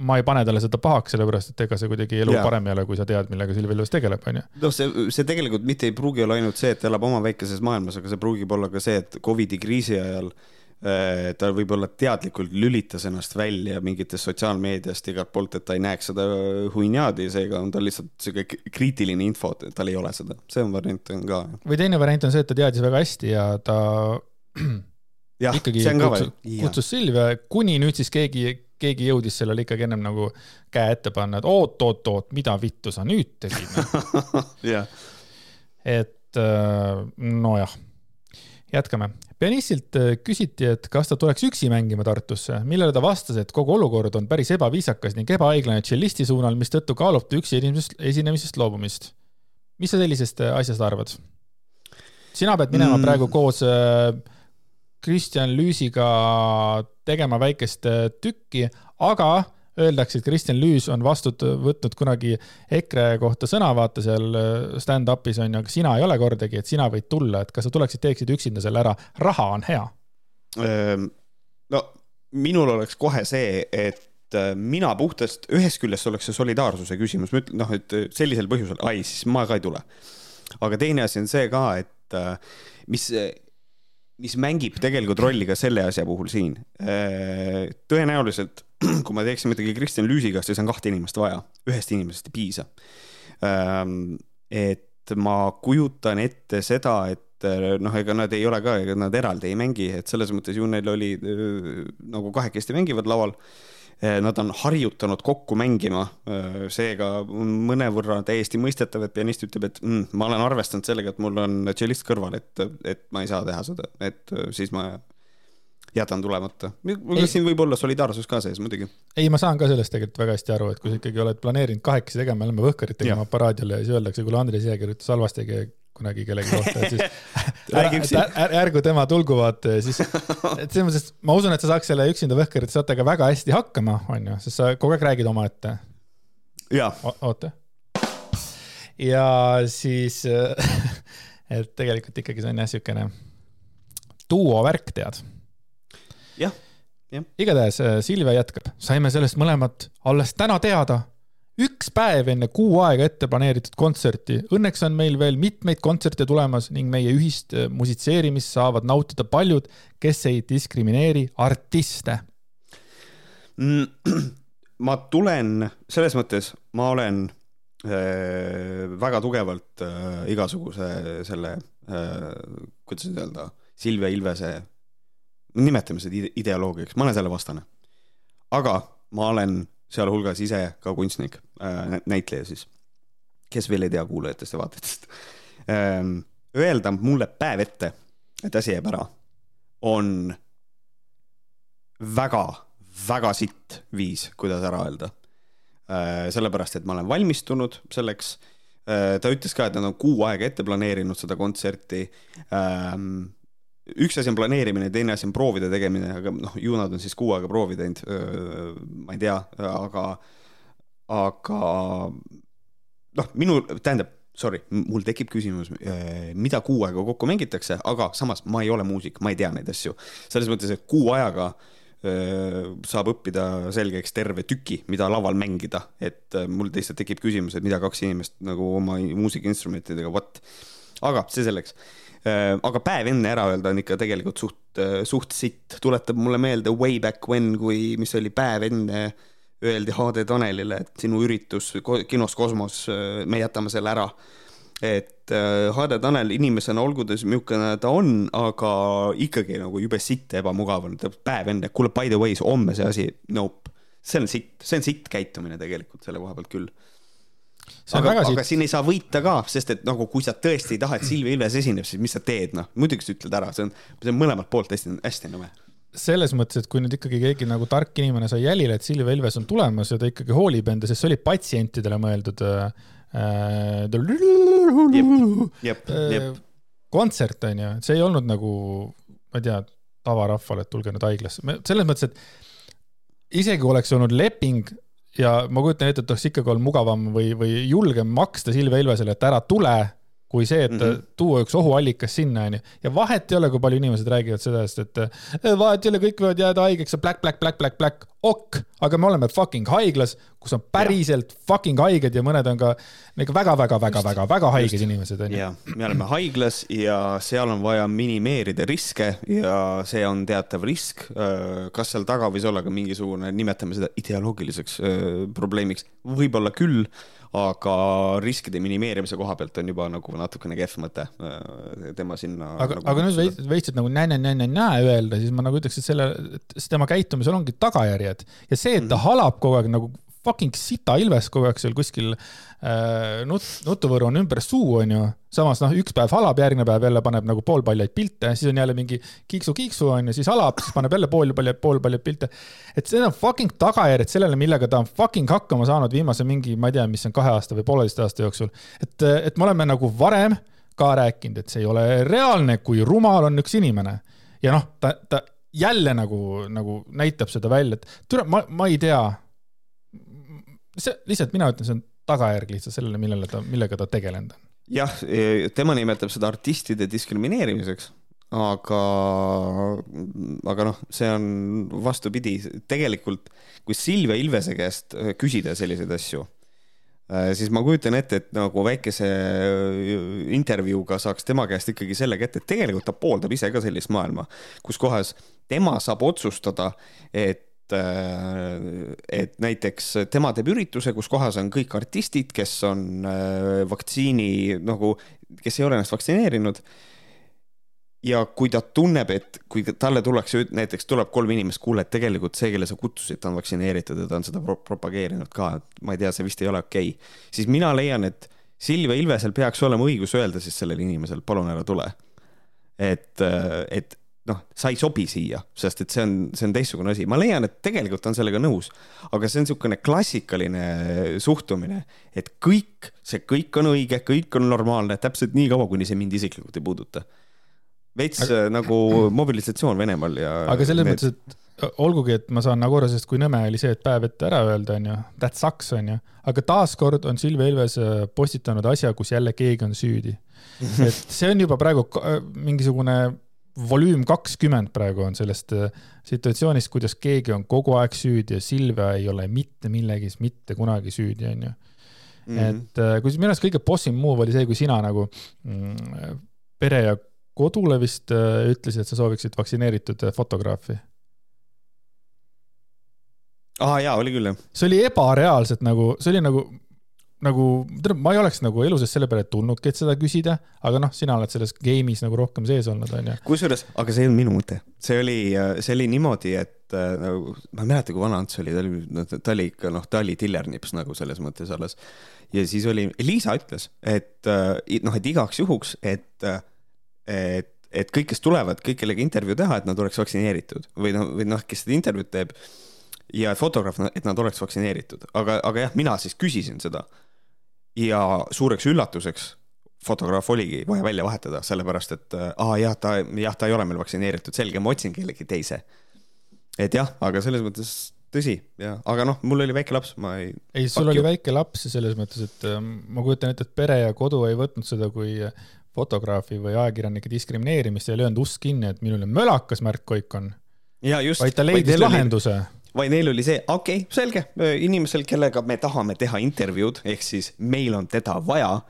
ma ei pane talle seda pahaks, sellepärast et ega see kuidagi elu yeah. parem ei ole, kui sa tead, millega Silvia Ilves tegeleb, onju. noh, see, see tegelikult mitte ei pruugi olla ainult see, et ta elab oma väikeses maailmas, aga see pruugib olla ka see, et Covidi kriisi ajal äh, ta võib-olla teadlikult lülitas ennast välja mingitest sotsiaalmeediast igalt poolt, et ta ei näeks seda huinjaadi, seega on tal lihtsalt sihuke kriitiline info, et tal ei ole seda, see on variant on ka. või teine variant on see, et ta teadis väga hästi ja ta ja, ikkagi kutsus, kutsus Silvia, kuni nüüd siis keegi keegi jõudis sellele ikkagi ennem nagu käe ette panna, et oot-oot-oot, mida vittu sa nüüd tegid yeah. et äh, nojah, jätkame. pianistilt äh, küsiti, et kas ta tuleks üksi mängima Tartusse, millele ta vastas, et kogu olukord on päris ebaviisakas ning ebaõiglane tšellisti suunal, mistõttu kaalub ta üksi esinemisest, esinemisest loobumist. mis sa sellisest äh, asjast arvad? sina pead minema mm. praegu koos äh, Kristjan Lüüsiga tegema väikest äh, tükki, aga öeldakse, et Kristjan Lüüs on vastu võtnud kunagi EKRE kohta sõna, vaata seal äh, stand-up'is on ju, aga sina ei ole kordagi, et sina võid tulla, et kas sa tuleksid, teeksid üksinda selle ära, raha on hea. Ehm, no minul oleks kohe see, et äh, mina puhtast, ühest küljest oleks see solidaarsuse küsimus, ma ütlen, noh, et sellisel põhjusel, ai, siis ma ka ei tule. aga teine asi on see ka, et mis mis mängib tegelikult rolli ka selle asja puhul siin. Tõenäoliselt, kui me teeksime midagi Kristjan Lüüsiga, siis on kahte inimest vaja, ühest inimesest ei piisa. Ähm, et ma kujutan ette seda, et äh, noh, ega nad ei ole ka, ega nad eraldi ei mängi, et selles mõttes ju neil oli äh, nagu kahekesti mängivad laval nad on harjutanud kokku mängima, eh, seega mõnevõrra täiesti mõistetav, et pianist ütleb, et mm, ma olen arvestanud sellega, et mul on tšellist kõrval, et, et ma ei saa teha seda, et eh, siis ma jätan tulemata. siin võib olla solidaarsus ka sees muidugi. ei, ma saan ka sellest tegelikult väga hästi aru, et kui sa ikkagi oled planeerinud kahekesi tegema, lähme Võhkarit tegema aparaadile ja siis öeldakse, kuule, Andres Jää kirjutas halvasti kunagi kellegi kohta, et siis ära, är, ärgu tema tulgu vaata ja siis, et selles mõttes, ma usun, et sa saaks selle üksinda Võhkarite saatega väga hästi hakkama, onju, sest sa kogu aeg räägid omaette. oota. ja siis, et tegelikult ikkagi see on jah, siukene duo-värk, tead. jah, jah. igatahes Silvia jätkab, saime sellest mõlemad alles täna teada üks päev enne kuu aega ette planeeritud kontserti. Õnneks on meil veel mitmeid kontserte tulemas ning meie ühist äh, musitseerimist saavad nautida paljud, kes ei diskrimineeri artiste mm,. ma tulen, selles mõttes ma olen äh, väga tugevalt äh, igasuguse selle äh,, kuidas nüüd öelda, Silvia Ilvese, nimetame seda ide ideoloogiaks, ma olen selle vastane. aga ma olen sealhulgas ise ka kunstnik äh,, näitleja siis, kes veel ei tea kuulajatest ja vaatajatest ähm,. Öelda mulle päev ette, et asi jääb ära, on väga väga sitt viis, kuidas ära öelda. Äh, sellepärast, et ma olen valmistunud selleks. Äh, ta ütles ka, et nad on kuu aega ette planeerinud seda kontserti. Ähm, üks asi on planeerimine, teine asi on proovide tegemine, aga noh, ju nad on siis kuu aega proovi teinud. Ma ei tea, aga, aga noh, minu, tähendab sorry, mul tekib küsimus, mida kuu aega kokku mängitakse, aga samas ma ei ole muusik, ma ei tea neid asju. selles mõttes, et kuu ajaga saab õppida selgeks terve tüki, mida laval mängida, et mul lihtsalt tekib küsimus, et mida kaks inimest nagu oma muusikainstrumentidega, vot. aga see selleks. Aga päev enne ära öelda on ikka tegelikult suht, suht sitt, tuletab mulle meelde way back when, kui, mis oli päev enne öeldi HD Tanelile, et sinu üritus kinos Kosmos, me jätame selle ära et äh, Hade Tanel inimesena, olgu ta milline ta on, aga ikkagi nagu jube sitt ja ebamugav on, päev enne, kuule, by the way, homme see asi, nope. see on sitt, see on sitt käitumine tegelikult selle koha pealt küll. Aga, aga siin ei saa võita ka, sest et nagu kui sa tõesti ei taha, et Silvia Ilves esineb, siis mis sa teed, noh, muidugi sa ütled ära, see on, see on mõlemalt poolt hästi, hästi nõme selles mõttes, et kui nüüd ikkagi keegi nagu tark inimene sai jälile, et Silvia Ilves on tulemas ja ta ikkagi hoolib enda, sest see oli patsientidele mõeldud äh, Äh, kontsert on ju, see ei olnud nagu, ma ei tea, tavarahvale, et tulge nüüd haiglasse, selles mõttes, et isegi oleks olnud leping ja ma kujutan ette, et oleks ikkagi olnud mugavam või, või julgem maksta Silvia Ilvesele, et ära tule kui see, et mm -hmm. tuua üks ohuallikas sinna, onju. ja vahet ei ole, kui palju inimesed räägivad sellest, et eh, vahet ei ole, kõik võivad jääda haigeks ja black, black, black, black, black, ok, aga me oleme fucking haiglas, kus on päriselt ja. fucking haiged ja mõned on ka ikka väga-väga-väga-väga-väga haiged Just. inimesed, onju. ja, me oleme haiglas ja seal on vaja minimeerida riske ja see on teatav risk. kas seal taga võis olla ka mingisugune, nimetame seda ideoloogiliseks probleemiks, võib-olla küll aga riskide minimeerimise koha pealt on juba nagu natukene kehv mõte äh, tema sinna. aga nagu,, aga nüüd veits, veits, et nagu nä-nä-nä-nä öelda, siis ma nagu ütleks, et selle, tema käitumisel ongi tagajärjed ja see, et ta mm -hmm. halab kogu aeg nagu fucking sita ilves kogu aeg seal kuskil äh, nut-, nutuvõru on ümber suu, onju. samas noh, üks päev halab, järgmine päev jälle paneb nagu poolpaljaid pilte, siis on jälle mingi kiiksu-kiiksu onju, siis halab, siis paneb jälle poolpaljaid, poolpaljaid pilte. et see on fucking tagajärjed sellele, millega ta on fucking hakkama saanud viimase mingi, ma ei tea, mis on kahe aasta või pooleteist aasta jooksul. et, et me oleme nagu varem ka rääkinud, et see ei ole reaalne, kui rumal on üks inimene. ja noh, ta, ta jälle nagu, nagu näitab seda välja, et tule, ma, ma ei tea see lihtsalt mina ütlen, see on tagajärg lihtsalt sellele, millele ta, millega ta tegelenud on. jah, e, tema nimetab seda artistide diskrimineerimiseks, aga, aga noh, see on vastupidi, tegelikult kui Silvia Ilvese käest e, küsida selliseid asju, e, siis ma kujutan ette, et nagu väikese intervjuuga saaks tema käest ikkagi selle kätte, et tegelikult ta pooldab ise ka sellist maailma, kus kohas tema saab otsustada, et Äh, et näiteks tema teeb ürituse, kus kohas on kõik artistid, kes on äh, vaktsiini nagu, kes ei ole ennast vaktsineerinud. ja kui ta tunneb, et kui talle tullakse, näiteks tuleb kolm inimest, kuule, et tegelikult see, kelle sa kutsusid, ta on vaktsineeritud ja ta on seda propageerinud ka, et ma ei tea, see vist ei ole okei okay., siis mina leian, et Silvia Ilvesel peaks olema õigus öelda siis sellele inimesele, palun ära tule. et, äh, et noh, sa ei sobi siia, sest et see on, see on teistsugune asi. ma leian, et tegelikult on sellega nõus, aga see on niisugune klassikaline suhtumine, et kõik, see kõik on õige, kõik on normaalne, täpselt nii kaua, kuni see mind isiklikult ei puuduta. veits aga... nagu mobilisatsioon Venemaal ja. aga selles need... mõttes, et olgugi, et ma saan nagu aru, sest kui nõme oli see, et päev ette ära öelda, onju, that sucks, onju, aga taaskord on Silvia Ilves äh, postitanud asja, kus jälle keegi on süüdi. et see on juba praegu mingisugune volüüm kakskümmend praegu on sellest äh, situatsioonist, kuidas keegi on kogu aeg süüdi ja Silvia ei ole mitte millegis mitte kunagi süüdi, onju. Mhm. et äh, kusjuures minu arust kõige bossim move oli see, kui sina nagu mm, Pere ja Kodule vist äh, ütlesid, et sa sooviksid vaktsineeritud fotograafi. aa jaa, oli küll jah. see oli ebareaalselt nagu, see oli nagu, nagu, tähendab, ma ei oleks nagu elu sees selle peale tulnudki, et seda küsida, aga noh, sina oled selles game'is nagu rohkem sees olnud, onju. kusjuures, aga see ei olnud minu mõte, see oli, see oli niimoodi, et äh, nagu ma ei mäleta, kui vana Ants oli, ta oli, ta oli ikka noh, ta oli tillernips nagu selles mõttes alles. ja siis oli, Liisa ütles, et äh, noh, et igaks juhuks, et, et, et kõik, kes tulevad, kõik, kellega intervjuu teha, et nad oleks vaktsineeritud või noh, või noh, kes seda intervjuud teeb ja fotograaf, et nad oleks vaktsineeritud, aga, aga jah, mina siis küsisin seda. Ja suureks üllatuseks fotograaf oligi vaja välja vahetada, sellepärast et äh, aa jah, ta jah, ta ei ole meil vaktsineeritud, selge, ma otsin kellegi teise. et jah, aga selles mõttes tõsi ja, aga noh, mul oli väike laps, ma ei, ei, sul Fuck oli väike laps ja selles mõttes, et ähm, ma kujutan ette, et pere ja kodu ei võtnud seda kui fotograafi või ajakirjanike diskrimineerimist ja ei löönud ust kinni, et minul on mölakas Märt Koik on, vaid ta leidis lahenduse. Vaid neil oli see, okei okay,, selge, inimesel, kellega me tahame teha intervjuud, ehk siis meil on teda vaja.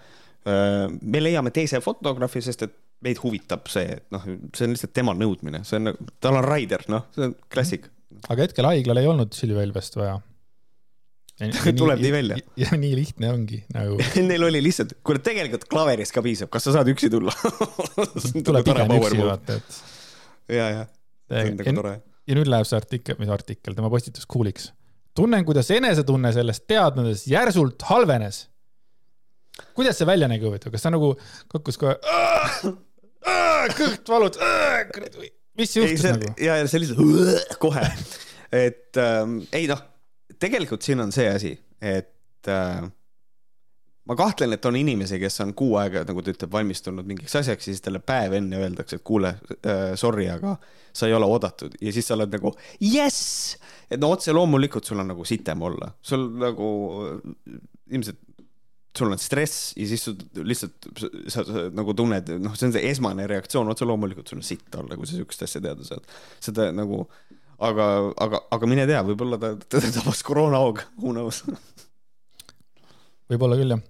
me leiame teise fotograafi, sest et meid huvitab see, et noh, see on lihtsalt tema nõudmine, see on, tal on Raider, noh, see on klassik. aga hetkel haiglal ei olnud Silvia Ilvest vaja. Tuleb nii välja.. ja nii lihtne ongi nagu, Neil oli lihtsalt, kuule tegelikult klaverist ka piisab, kas sa saad üksi tulla? tuleb pigem üksi vaata, et. ja, ja, see on nagu tore. Ja nüüd läheb see artikkel, mis artikkel, tema postitus cool'iks. tunnen, kuidas enesetunne sellest teadmisest järsult halvenes. kuidas see välja nägi huvitav, kas ta nagu kukkus kohe, kõht valud, mis ei, juhtus see nagu?, ja, ja see lihtsalt kohe, et ähm, ei noh, tegelikult siin on see asi, et äh, ma kahtlen, et on inimesi, kes on kuu aega, nagu ta ütleb, valmistunud mingiks asjaks ja siis talle päev enne öeldakse, et kuule äh,, sorry, aga sa ei ole oodatud ja siis sa oled nagu jess, et no otse loomulikult sul on nagu sitem olla, sul nagu äh, ilmselt sul on stress ja siis sul lihtsalt sa, sa nagu tunned, noh, see on see esmane reaktsioon, otse loomulikult sul on sitt olla, kui sa siukest asja teada saad. seda nagu, aga, aga, aga mine tea, võib-olla ta, teda tabas koroonahoog, who knows. võib-olla küll jah.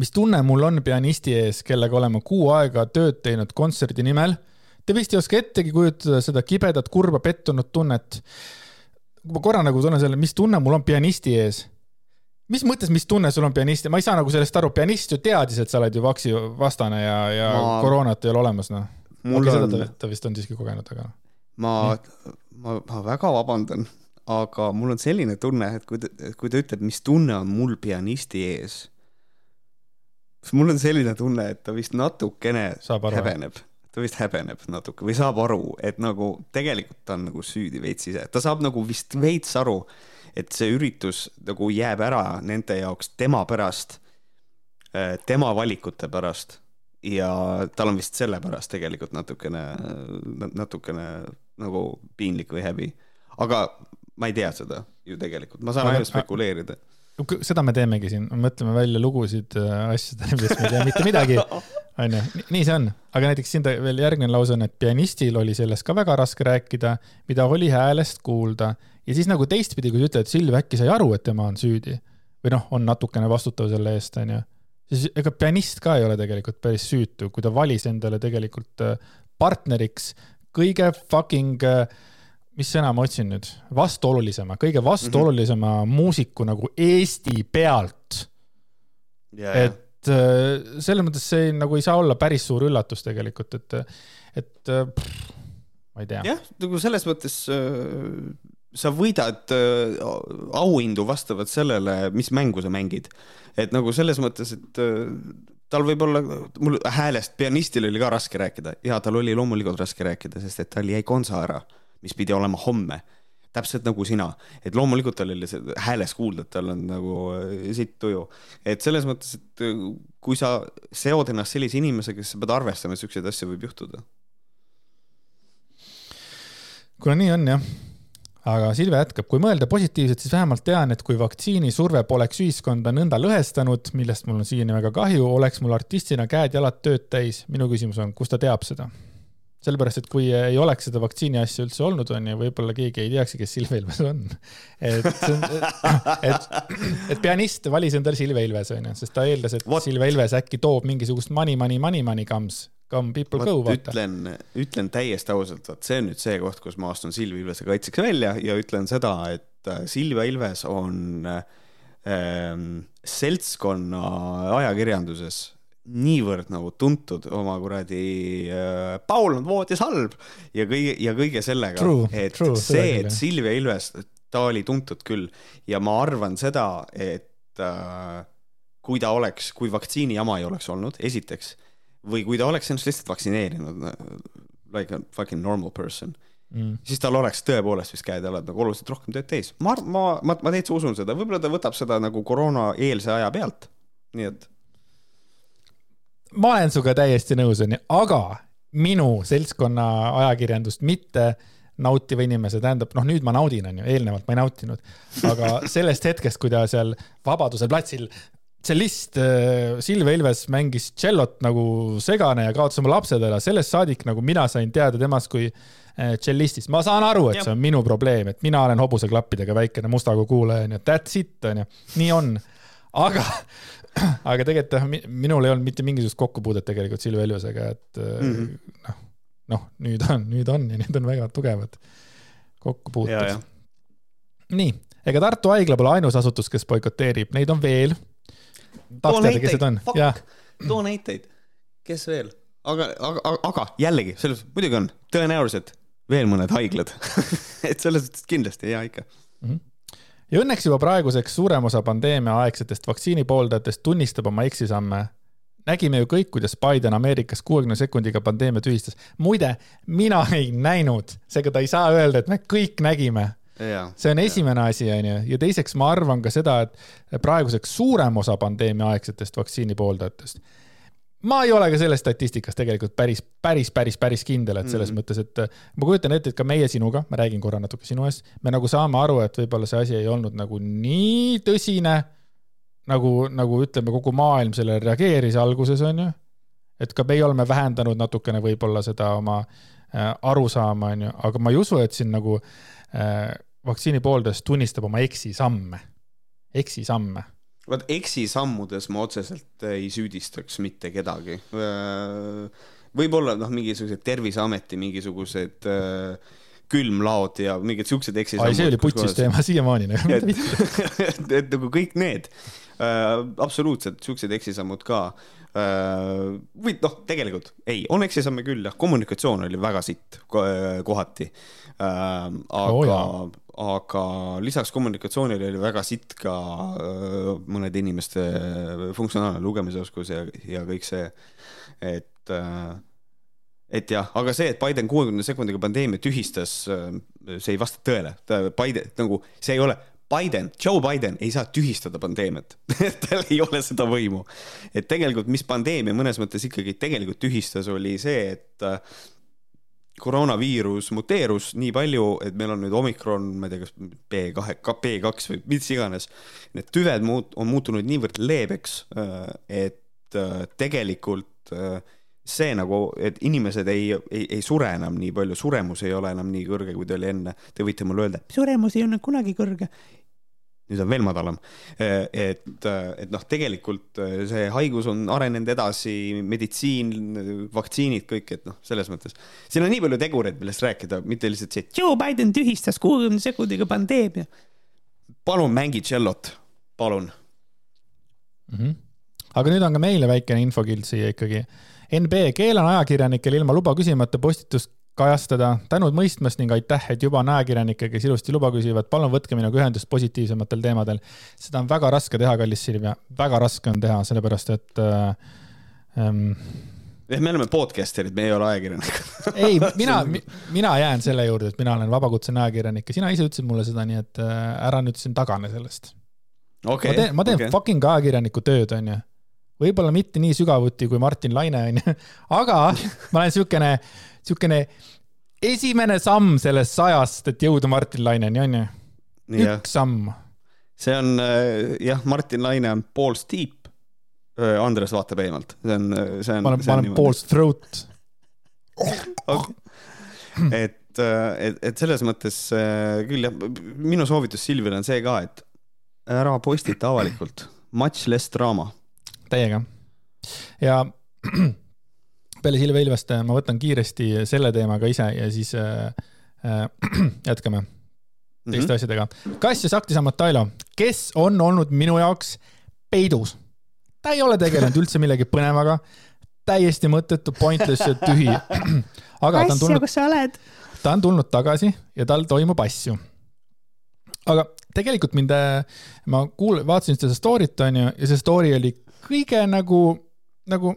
Mis tunne mul on pianisti ees, kellega oleme kuu aega tööd teinud kontserdi nimel? Te vist ei oska ettegi kujutada seda kibedat, kurba, pettunud tunnet. ma korra nagu tunnen selle, mis tunne mul on pianisti ees mis mõttes, mis tunne sul on pianisti, ma ei saa nagu sellest aru, pianist ju teadis, et sa oled ju vaksi vastane ja, ja Ma- koroonat ei ole olemas, noh. okei, seda, ta, ta vist on siiski kogenud, aga ma, ma, ma väga vabandan, aga mul on selline tunne, et kui ta, kui ta ütleb, mis tunne on mul pianisti ees, mul on selline tunne, et ta vist natukene aru, häbeneb, ta vist häbeneb natuke või saab aru, et nagu tegelikult ta on nagu süüdi veits ise, ta saab nagu vist veits aru, et see üritus nagu jääb ära nende jaoks tema pärast, tema valikute pärast ja tal on vist sellepärast tegelikult natukene, natukene nagu piinlik või häbi. aga ma ei tea seda ju tegelikult, ma saan ainult spekuleerida. Seda me teemegi siin, mõtleme välja lugusid äh, asjadele, millest me ei tea mitte midagi, onju, nii see on. aga näiteks siin ta veel järgmine lause on, et pianistil oli sellest ka väga raske rääkida, mida oli häälest kuulda ja siis nagu teistpidi, kui sa ütled, et Silvia äkki sai aru, et tema on süüdi või noh, on natukene vastutav selle eest, onju, siis ega pianist ka ei ole tegelikult päris süütu, kui ta valis endale tegelikult äh, partneriks kõige fucking äh, mis sõna ma otsin nüüd, vastuolulisema, kõige vastuolulisema mm -hmm. muusiku nagu Eesti pealt. et äh, selles mõttes see nagu ei saa olla päris suur üllatus tegelikult, et, et äh, pff, ma ei tea. jah, nagu selles mõttes äh, sa võidad auhindu vastavalt sellele, mis mängu sa mängid. et nagu selles mõttes, et tal võib olla, mul häälest pianistil oli ka raske rääkida ja tal oli loomulikult raske rääkida, sest et tal jäi konsa ära, mis pidi olema homme täpselt nagu sina, et loomulikult tal oli see hääles kuulda, et tal on nagu äh, sitt tuju. et selles mõttes, et äh, kui sa seod ennast sellise inimesega, siis sa pead arvestama, et siukseid asju võib juhtuda. kuna nii on jah, aga Silvia jätkab, kui mõelda positiivselt, siis vähemalt tean, et kui vaktsiinisurve poleks ühiskonda nõnda lõhestanud, millest mul on siiani väga kahju, oleks mul artistina käed-jalad tööd täis. minu küsimus on, kust ta teab seda? sellepärast, et kui ei oleks seda vaktsiini asja üldse olnud, on ju, võib-olla keegi ei teakski, kes Silvia Ilves on. et, et, et pianist valis endale Silvia Ilves, on ju, sest ta eeldas, et Vot. Silvia Ilves äkki toob mingisugust money, money, money, money comes, come people go, vot vaata. ütlen, ütlen täiesti ausalt, vot see on nüüd see koht, kus ma astun Silvi Ilvese kaitseks välja ja ütlen seda, et äh, Silvia Ilves on ähm, seltskonna ajakirjanduses niivõrd nagu tuntud oma kuradi äh, Paul on voodis halb ja kõige ja kõige sellega, et true, see, et Silvia Ilves, ta oli tuntud küll ja ma arvan seda, et äh, kui ta oleks, kui vaktsiini jama ei oleks olnud, esiteks, või kui ta oleks ennast lihtsalt vaktsineerinud, like a fucking normal person mm., siis tal oleks tõepoolest vist käed-jalad nagu oluliselt rohkem tööd täis. ma, ma, ma, ma täitsa usun seda, võib-olla ta võtab seda nagu koroona-eelse aja pealt, nii et ma olen sinuga täiesti nõus, onju, aga minu seltskonna ajakirjandust mitte nautiva inimese, tähendab, noh, nüüd ma naudin, onju, eelnevalt ma ei nautinud, aga sellest hetkest, kui ta seal Vabaduse platsil tšellist äh, Silvia Ilves mängis tšellot nagu segane ja kaotas oma lapsed ära, sellest saadik nagu mina sain teada temast kui äh, tšellistist. ma saan aru, et see on minu probleem, et mina olen hobuseklappidega väikene mustaga kuulaja, onju, that's it, onju, nii on. aga aga tegelikult minul ei olnud mitte mingisugust kokkupuudet tegelikult Silvia Ilvesega, et mm -hmm. noh, noh, nüüd on, nüüd on ja need on väga tugevad kokkupuuted. nii, ega Tartu Haigla pole ainus asutus, kes boikoteerib, neid on veel. need on? too näiteid, kes veel? aga, aga, aga jällegi, selles, muidugi on, tõenäoliselt veel mõned haiglad et selles suhtes kindlasti, jaa ikka mm. -hmm ja õnneks juba praeguseks suurem osa pandeemia aegsetest vaktsiini pooldajatest tunnistab oma eksisamme. nägime ju kõik, kuidas Biden Ameerikas kuuekümne sekundiga pandeemia tühistas. muide, mina ei näinud, seega ta ei saa öelda, et me kõik nägime. see on esimene ja. asi, onju, ja teiseks ma arvan ka seda, et praeguseks suurem osa pandeemia aegsetest vaktsiini pooldajatest ma ei ole ka selles statistikas tegelikult päris, päris, päris, päris kindel, et selles mm -hmm. mõttes, et äh, ma kujutan ette, et ka meie sinuga, ma räägin korra natuke sinu eest, me nagu saame aru, et võib-olla see asi ei olnud nagu nii tõsine, nagu, nagu ütleme, kogu maailm sellele reageeris alguses, on ju. et ka meie oleme vähendanud natukene võib-olla seda oma äh, arusaama, on ju, aga ma ei usu, et siin nagu äh, vaktsiini pooldajast tunnistab oma eksisamme, eksisamme vaat eksisammudes ma otseselt ei süüdistaks mitte kedagi. võib-olla noh, mingisugused Terviseameti mingisugused äh, külmlaod ja mingid siuksed eksisammud. see oli putsis teema siiamaani nagu. et, et, et nagu kõik need äh,, absoluutselt siuksed eksisammud ka äh,. või noh, tegelikult ei, on eksisamme küll jah, kommunikatsioon oli väga sitt kohati äh,. aga oh, aga lisaks kommunikatsioonile oli väga sitt ka äh, mõnede inimeste funktsionaalne lugemisoskus ja, ja kõik see, et äh, et jah, aga see, et Biden kuuekümne sekundiga pandeemia tühistas, äh, see ei vasta tõele. Biden nagu, see ei ole, Biden, Joe Biden ei saa tühistada pandeemiat tal ei ole seda võimu. et tegelikult, mis pandeemia mõnes mõttes ikkagi tegelikult tühistas, oli see, et koroonaviirus muteerus nii palju, et meil on nüüd omikron, ma ei tea, kas B2, B2 või mis iganes. Need tüved muut-, on muutunud niivõrd leebeks, äh, et äh, tegelikult äh, see nagu, et inimesed ei, ei, ei sure enam nii palju, suremus ei ole enam nii kõrge, kui ta oli enne. Te võite mulle öelda, suremus ei olnud kunagi kõrge nüüd on veel madalam. et, et noh, tegelikult see haigus on arenenud edasi, meditsiin, vaktsiinid, kõik, et noh, selles mõttes. siin on nii palju tegureid, millest rääkida, mitte lihtsalt see, et Joe Biden tühistas kuuekümne sekundiga pandeemia. palun mängi tšellot, palun mm. -hmm. aga nüüd on ka meile väikene infokild siia ikkagi. NB keelan ajakirjanikel ilma luba küsimata postitust kajastada. tänud mõistmast ning aitäh, et juba on ajakirjanikke, kes ilusti luba küsivad. palun võtke minuga ühendust positiivsematel teemadel. seda on väga raske teha, kallis Silvia, väga raske on teha, sellepärast et äh, ähm, jah, me oleme podcaster'id, me ei ole ajakirjanikud ei, mina, mina jään selle juurde, et mina olen vabakutseline ajakirjanik ja sina ise ütlesid mulle seda, nii et äh, ära nüüd siin tagane sellest okay,. ma teen, ma teen okay. fucking ajakirjaniku tööd, onju. Võib-olla mitte nii sügavuti kui Martin Laine, onju, aga ma olen siukene niisugune esimene samm sellest sajast, et jõuda Martin Laineni, on ju? üks samm. see on äh, jah, Martin Laine on pool steep. Äh, Andres vaatab eemalt, see on, äh, see on. ma olen, ma olen pool throat et, et, et selles mõttes küll jah, minu soovitus Silvile on see ka, et ära postita avalikult, much less draama. Täiega. ja peale Silvia Ilvest ma võtan kiiresti selle teema ka ise ja siis äh, äh, jätkame. teiste mm -hmm. asjadega. Kass ja Sakti Samatailo, kes on olnud minu jaoks peidus. ta ei ole tegelenud üldse millegi põnevaga, täiesti mõttetu, pointless ja tühi. aga ta on tulnud, kus sa oled? ta on tulnud tagasi ja tal toimub asju. aga tegelikult mind, ma kuul-, vaatasin seda story't onju ja see story oli kõige nagu, nagu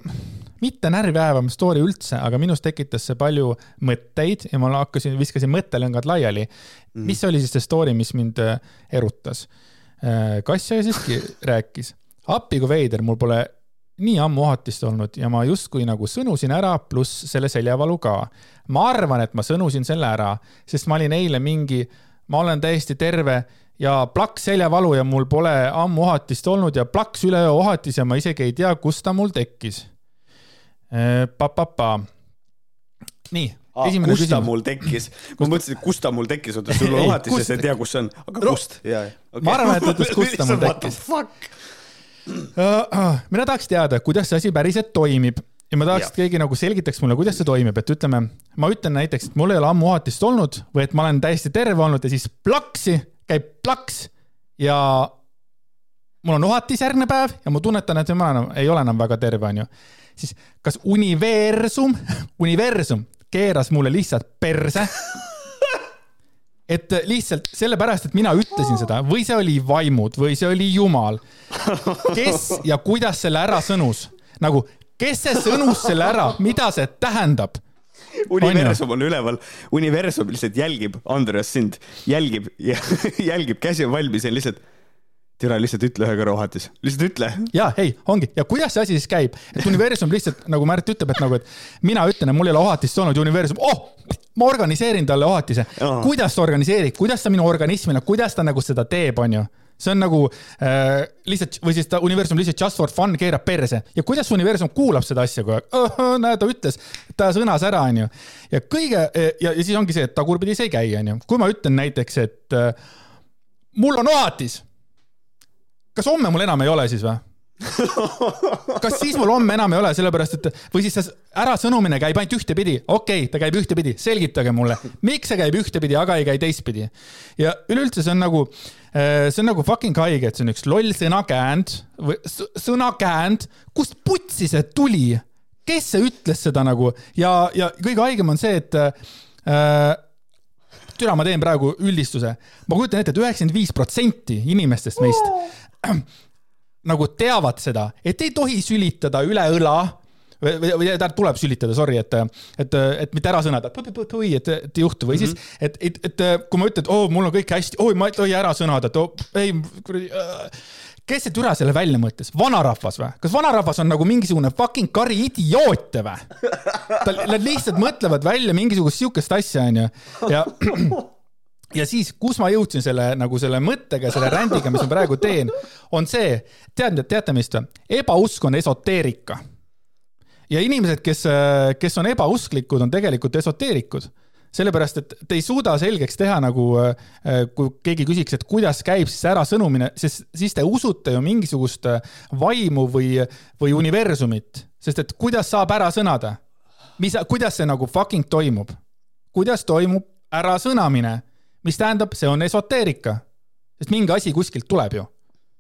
mitte närvijäävam story üldse, aga minus tekitas see palju mõtteid ja ma hakkasin, viskasin mõttelõngad laiali mm.. mis oli siis see story, mis mind äh, erutas? Äh, Kassja siiski rääkis, appi kui veider, mul pole nii ammu ohatist olnud ja ma justkui nagu sõnusin ära, pluss selle seljavalu ka. ma arvan, et ma sõnusin selle ära, sest ma olin eile mingi, ma olen täiesti terve ja plaks seljavalu ja mul pole ammu ohatist olnud ja plaks üleöö ohatis ja ma isegi ei tea, kust ta mul tekkis Pa-pa-pa. nii ah,. kust küsimus. ta mul tekkis, ma mõtlesin, et kust ta mul tekkis, oota sul on alati see, sa ei tea, kus see on, aga no, kust? Okay. ma arvan, et ta ütles, kust ta mul tekkis. mina tahaks teada, kuidas see asi päriselt toimib ja ma tahaks, et keegi nagu selgitaks mulle, kuidas see toimib, et ütleme, ma ütlen näiteks, et mul ei ole ammu uhatist olnud või et ma olen täiesti terve olnud ja siis plaksi, käib plaks ja mul on uhatis järgmine päev ja ma tunnetan, et ma enam, ei ole enam väga terve, onju siis kas universum, universum keeras mulle lihtsalt perse et lihtsalt sellepärast, et mina ütlesin seda või see oli vaimud või see oli jumal. kes ja kuidas selle ära sõnus, nagu kes see sõnus selle ära, mida see tähendab? Universum on üleval, universum lihtsalt jälgib, Andres sind jälgib ja jälgib, käsi on valmis ja lihtsalt tere, lihtsalt ütle ühe korra vahetus, lihtsalt ütle. ja ei, ongi. Ja kuidas see asi siis käib, et universum lihtsalt nagu Märt ütleb, et nagu, et mina ütlen, et mul ei ole ohatist olnud ja universum, oh, ma organiseerin talle ohatise. kuidas sa organiseerid, kuidas ta minu organismile, kuidas ta nagu seda teeb, onju see on nagu äh, lihtsalt või siis ta universum lihtsalt just for fun keerab perse ja kuidas universum kuulab seda asja kogu aeg oh,, näe, ta ütles, ta sõnas ära, onju. ja kõige ja, ja siis ongi see, et tagurpidi see ei käi, onju. kui ma ütlen näiteks, et äh, mul on ohatis kas homme mul enam ei ole siis või? kas siis mul homme enam ei ole, sellepärast et või siis see ärasõnumine käib ainult ühtepidi, okei okay,, ta käib ühtepidi, selgitage mulle, miks see käib ühtepidi, aga ei käi teistpidi. ja üleüldse see on nagu, äh, see on nagu fucking haige, et see on üks loll sõnakäänd või sõnakäänd, kust putsi see tuli? kes see ütles seda nagu? Ja, ja kõige haigem on see, et äh, türa, ma teen praegu üldistuse, ma kujutan ette et, et üheksakümmend viis protsenti inimestest meist nagu teavad seda, et ei tohi sülitada üle õla või, või, või tähendab, tuleb sülitada, sorry, et, et, et mitte ära sõnada, et, et, ei juhtu või mm -hmm. siis, mhm. et, et, et kui ma ütlen, et oo oh,, mul on kõik hästi, oi, ma ei tohi ära sõnada, et oh, ei, kuradi äh, kes see türa selle välja mõtles, vanarahvas või? kas vanarahvas on nagu mingisugune fucking kari idioote või? Nad lihtsalt mõtlevad välja mingisugust siukest asja, onju, ja ja siis, kus ma jõudsin selle nagu selle mõttega, selle rändiga, mis ma praegu teen, on see, tead, teate mis või? ebausk on esoteerika. ja inimesed, kes, kes on ebausklikud, on tegelikult esoteerikud sellepärast, et te ei suuda selgeks teha nagu, kui keegi küsiks, et kuidas käib siis ära sõnumine, sest siis te usute ju mingisugust vaimu või, või universumit, sest et kuidas saab ära sõnada? mis, kuidas see nagu fucking toimub? kuidas toimub ärasõnamine? Mis tähendab, see on esoteerika. sest mingi asi kuskilt tuleb ju.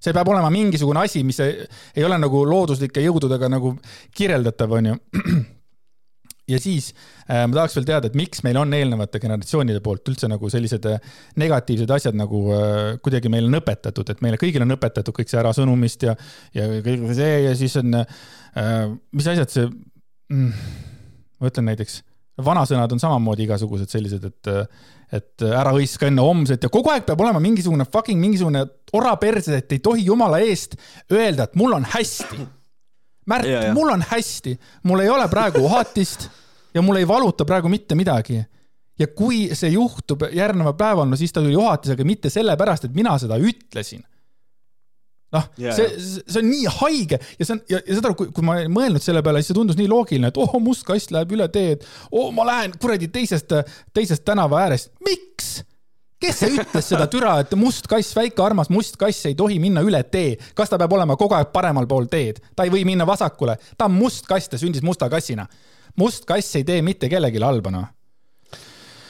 see peab olema mingisugune asi, mis ei, ei ole nagu looduslike jõududega nagu kirjeldatav, onju. ja siis äh, ma tahaks veel teada, et miks meil on eelnevate generatsioonide poolt üldse nagu sellised äh, negatiivsed asjad nagu äh, kuidagi meile on õpetatud, et meile kõigile on õpetatud kõik see ärasõnumist ja, ja kõik see ja siis on äh,, mis asjad see mm,, ma ütlen näiteks, vanasõnad on samamoodi igasugused sellised, et et ära hõiska enne homset ja kogu aeg peab olema mingisugune fucking mingisugune ora perses, et ei tohi jumala eest öelda, et mul on hästi. Märt, mul on hästi, mul ei ole praegu uhatist ja mul ei valuta praegu mitte midagi. ja kui see juhtub järgneval päeval, no siis ta tuli uhatisega mitte sellepärast, et mina seda ütlesin noh yeah., see, see on nii haige ja see on ja, ja saad aru, kui, kui ma olen mõelnud selle peale, siis see tundus nii loogiline, et oh, must kass läheb üle teed. oh, ma lähen kuradi teisest, teisest tänava äärest. miks? kes see ütles seda türa, et must kass, väike armas must kass ei tohi minna üle tee. kas ta peab olema kogu aeg paremal pool teed? ta ei või minna vasakule. ta on must kass, ta sündis musta kassina. must kass ei tee mitte kellelegi halba, noh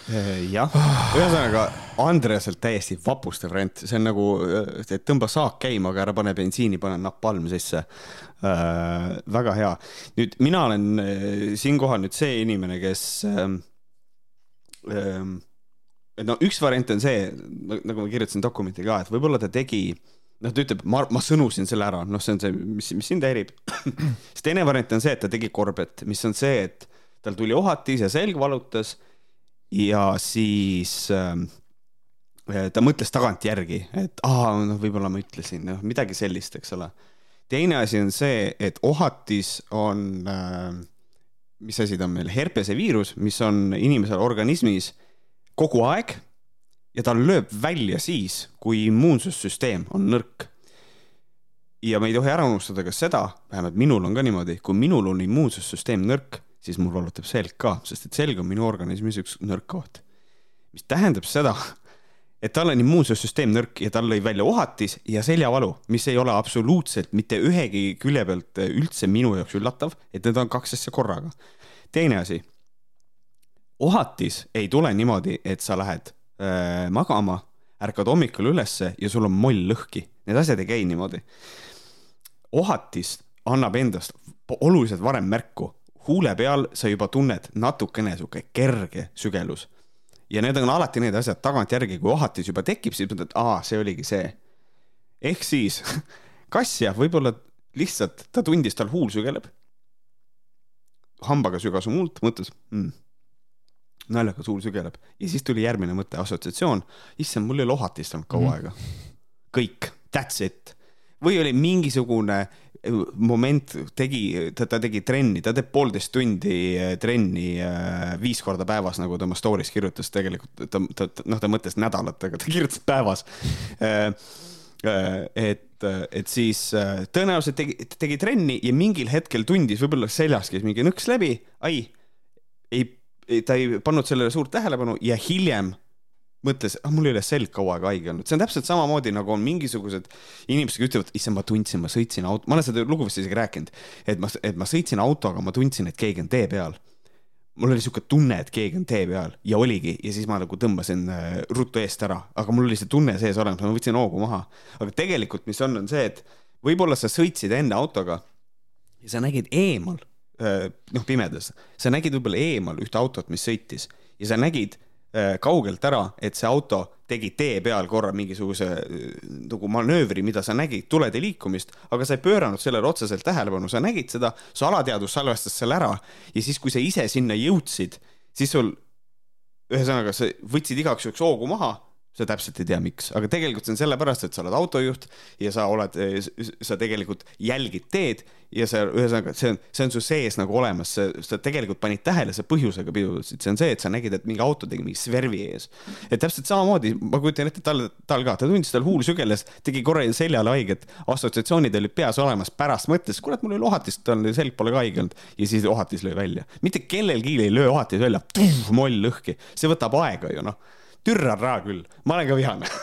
jah, ühesõnaga Andreaselt täiesti vapustav variant, see on nagu, et tõmba saak käima, aga ära pane bensiini, pane napalm sisse äh,. väga hea. nüüd mina olen siinkohal nüüd see inimene, kes äh, äh, et no üks variant on see, nagu ma kirjutasin dokumenti ka, et võib-olla ta tegi noh, ta ütleb, ma, ma sõnusin selle ära, noh, see on see, mis, mis sind häirib. siis teine variant on see, et ta tegi korbet, mis on see, et tal tuli ohatis ja selg valutas ja siis äh, ta mõtles tagantjärgi, et aa, noh, võib-olla ma ütlesin, noh, midagi sellist, eks ole. teine asi on see, et ohatis on äh,, mis asi ta on meil, herpese viirus, mis on inimesel organismis kogu aeg ja ta lööb välja siis, kui immuunsussüsteem on nõrk. ja me ei tohi ära unustada ka seda, vähemalt minul on ka niimoodi, kui minul on immuunsussüsteem nõrk, siis mul valutab selg ka, sest et selg on minu organismis üks nõrk koht. mis tähendab seda, et tal on immuunsussüsteem nõrk ja tal lõi välja ohatis ja seljavalu, mis ei ole absoluutselt mitte ühegi külje pealt üldse minu jaoks üllatav, et need on kaks asja korraga. teine asi. ohatis ei tule niimoodi, et sa lähed äh, magama, ärkad hommikul ülesse ja sul on moll lõhki. Need asjad ei käi niimoodi. ohatis annab endast oluliselt varem märku, huule peal sa juba tunned natukene sihuke kerge sügelus. ja need on alati need asjad tagantjärgi, kui ohatis juba tekib, siis mõtled, aa, see oligi see. ehk siis kass jah, võib-olla lihtsalt ta tundis, tal huul sügeleb. hambaga sügas muult, mõtles mm, naljakas huul sügeleb ja siis tuli järgmine mõte, assotsiatsioon. issand, mul ei ole ohatist olnud kaua aega. kõik, that's it. Või oli mingisugune moment tegi, ta, tegi trenni, ta teeb poolteist tundi äh, trenni äh, viis korda päevas, nagu ta oma story's kirjutas, tegelikult ta, ta, noh, ta mõtles nädalat, aga ta kirjutas päevas. Et, et siis tõenäoliselt tegi, tegi trenni ja mingil hetkel tundis, võib-olla seljas käis mingi nõks läbi, ai, ei, ta ei pannud sellele suurt tähelepanu ja hiljem mõtles, ah mul ei ole selg kaua aega haige olnud, see on täpselt samamoodi nagu on mingisugused inimesed, kes ütlevad, issand, ma tundsin, ma sõitsin auto, ma olen seda lugu vist isegi rääkinud, et ma, et ma sõitsin autoga, ma tundsin, et keegi on tee peal. mul oli sihuke tunne, et keegi on tee peal ja oligi ja siis ma nagu tõmbasin äh, ruttu eest ära, aga mul oli see tunne sees olemas, ma võtsin hoogu maha. aga tegelikult, mis on, on see, et võib-olla sa sõitsid enne autoga ja sa nägid eemal, äh, noh, pimedas, sa nägid võib-olla eemal ühte autot, mis sõitis ja sa nägid kaugelt ära, et see auto tegi tee peal korra mingisuguse äh, nagu manöövri, mida sa nägid, tulede liikumist, aga sa ei pööranud sellele otseselt tähelepanu, sa nägid seda, su alateadvus salvestas selle ära ja siis, kui sa ise sinna jõudsid, siis sul ühesõnaga, sa võtsid igaks juhuks hoogu maha sa täpselt ei tea, miks, aga tegelikult see on sellepärast, et sa oled autojuht ja sa oled, sa tegelikult jälgid teed ja sa, ühesõnaga, see on, see on su sees nagu olemas, sa tegelikult panid tähele, sa põhjusega pidurdasid, see on see, et sa nägid, et mingi auto tegi mingi svervi ees. et täpselt samamoodi, ma kujutan ette, tal, tal ka, ta tundis, tal huul sügeles, tegi korra seljale haiget, assotsiatsioonid olid peas olemas, pärast mõtles, kurat, mul oli ohatis, tal selg pole ka haige olnud. Ja siis ohatis lõi välja. mitte kellelgi ei löö ohatis välja, moll lõhki, see võtab aega ju noh türa raha küll, ma olen ka vihane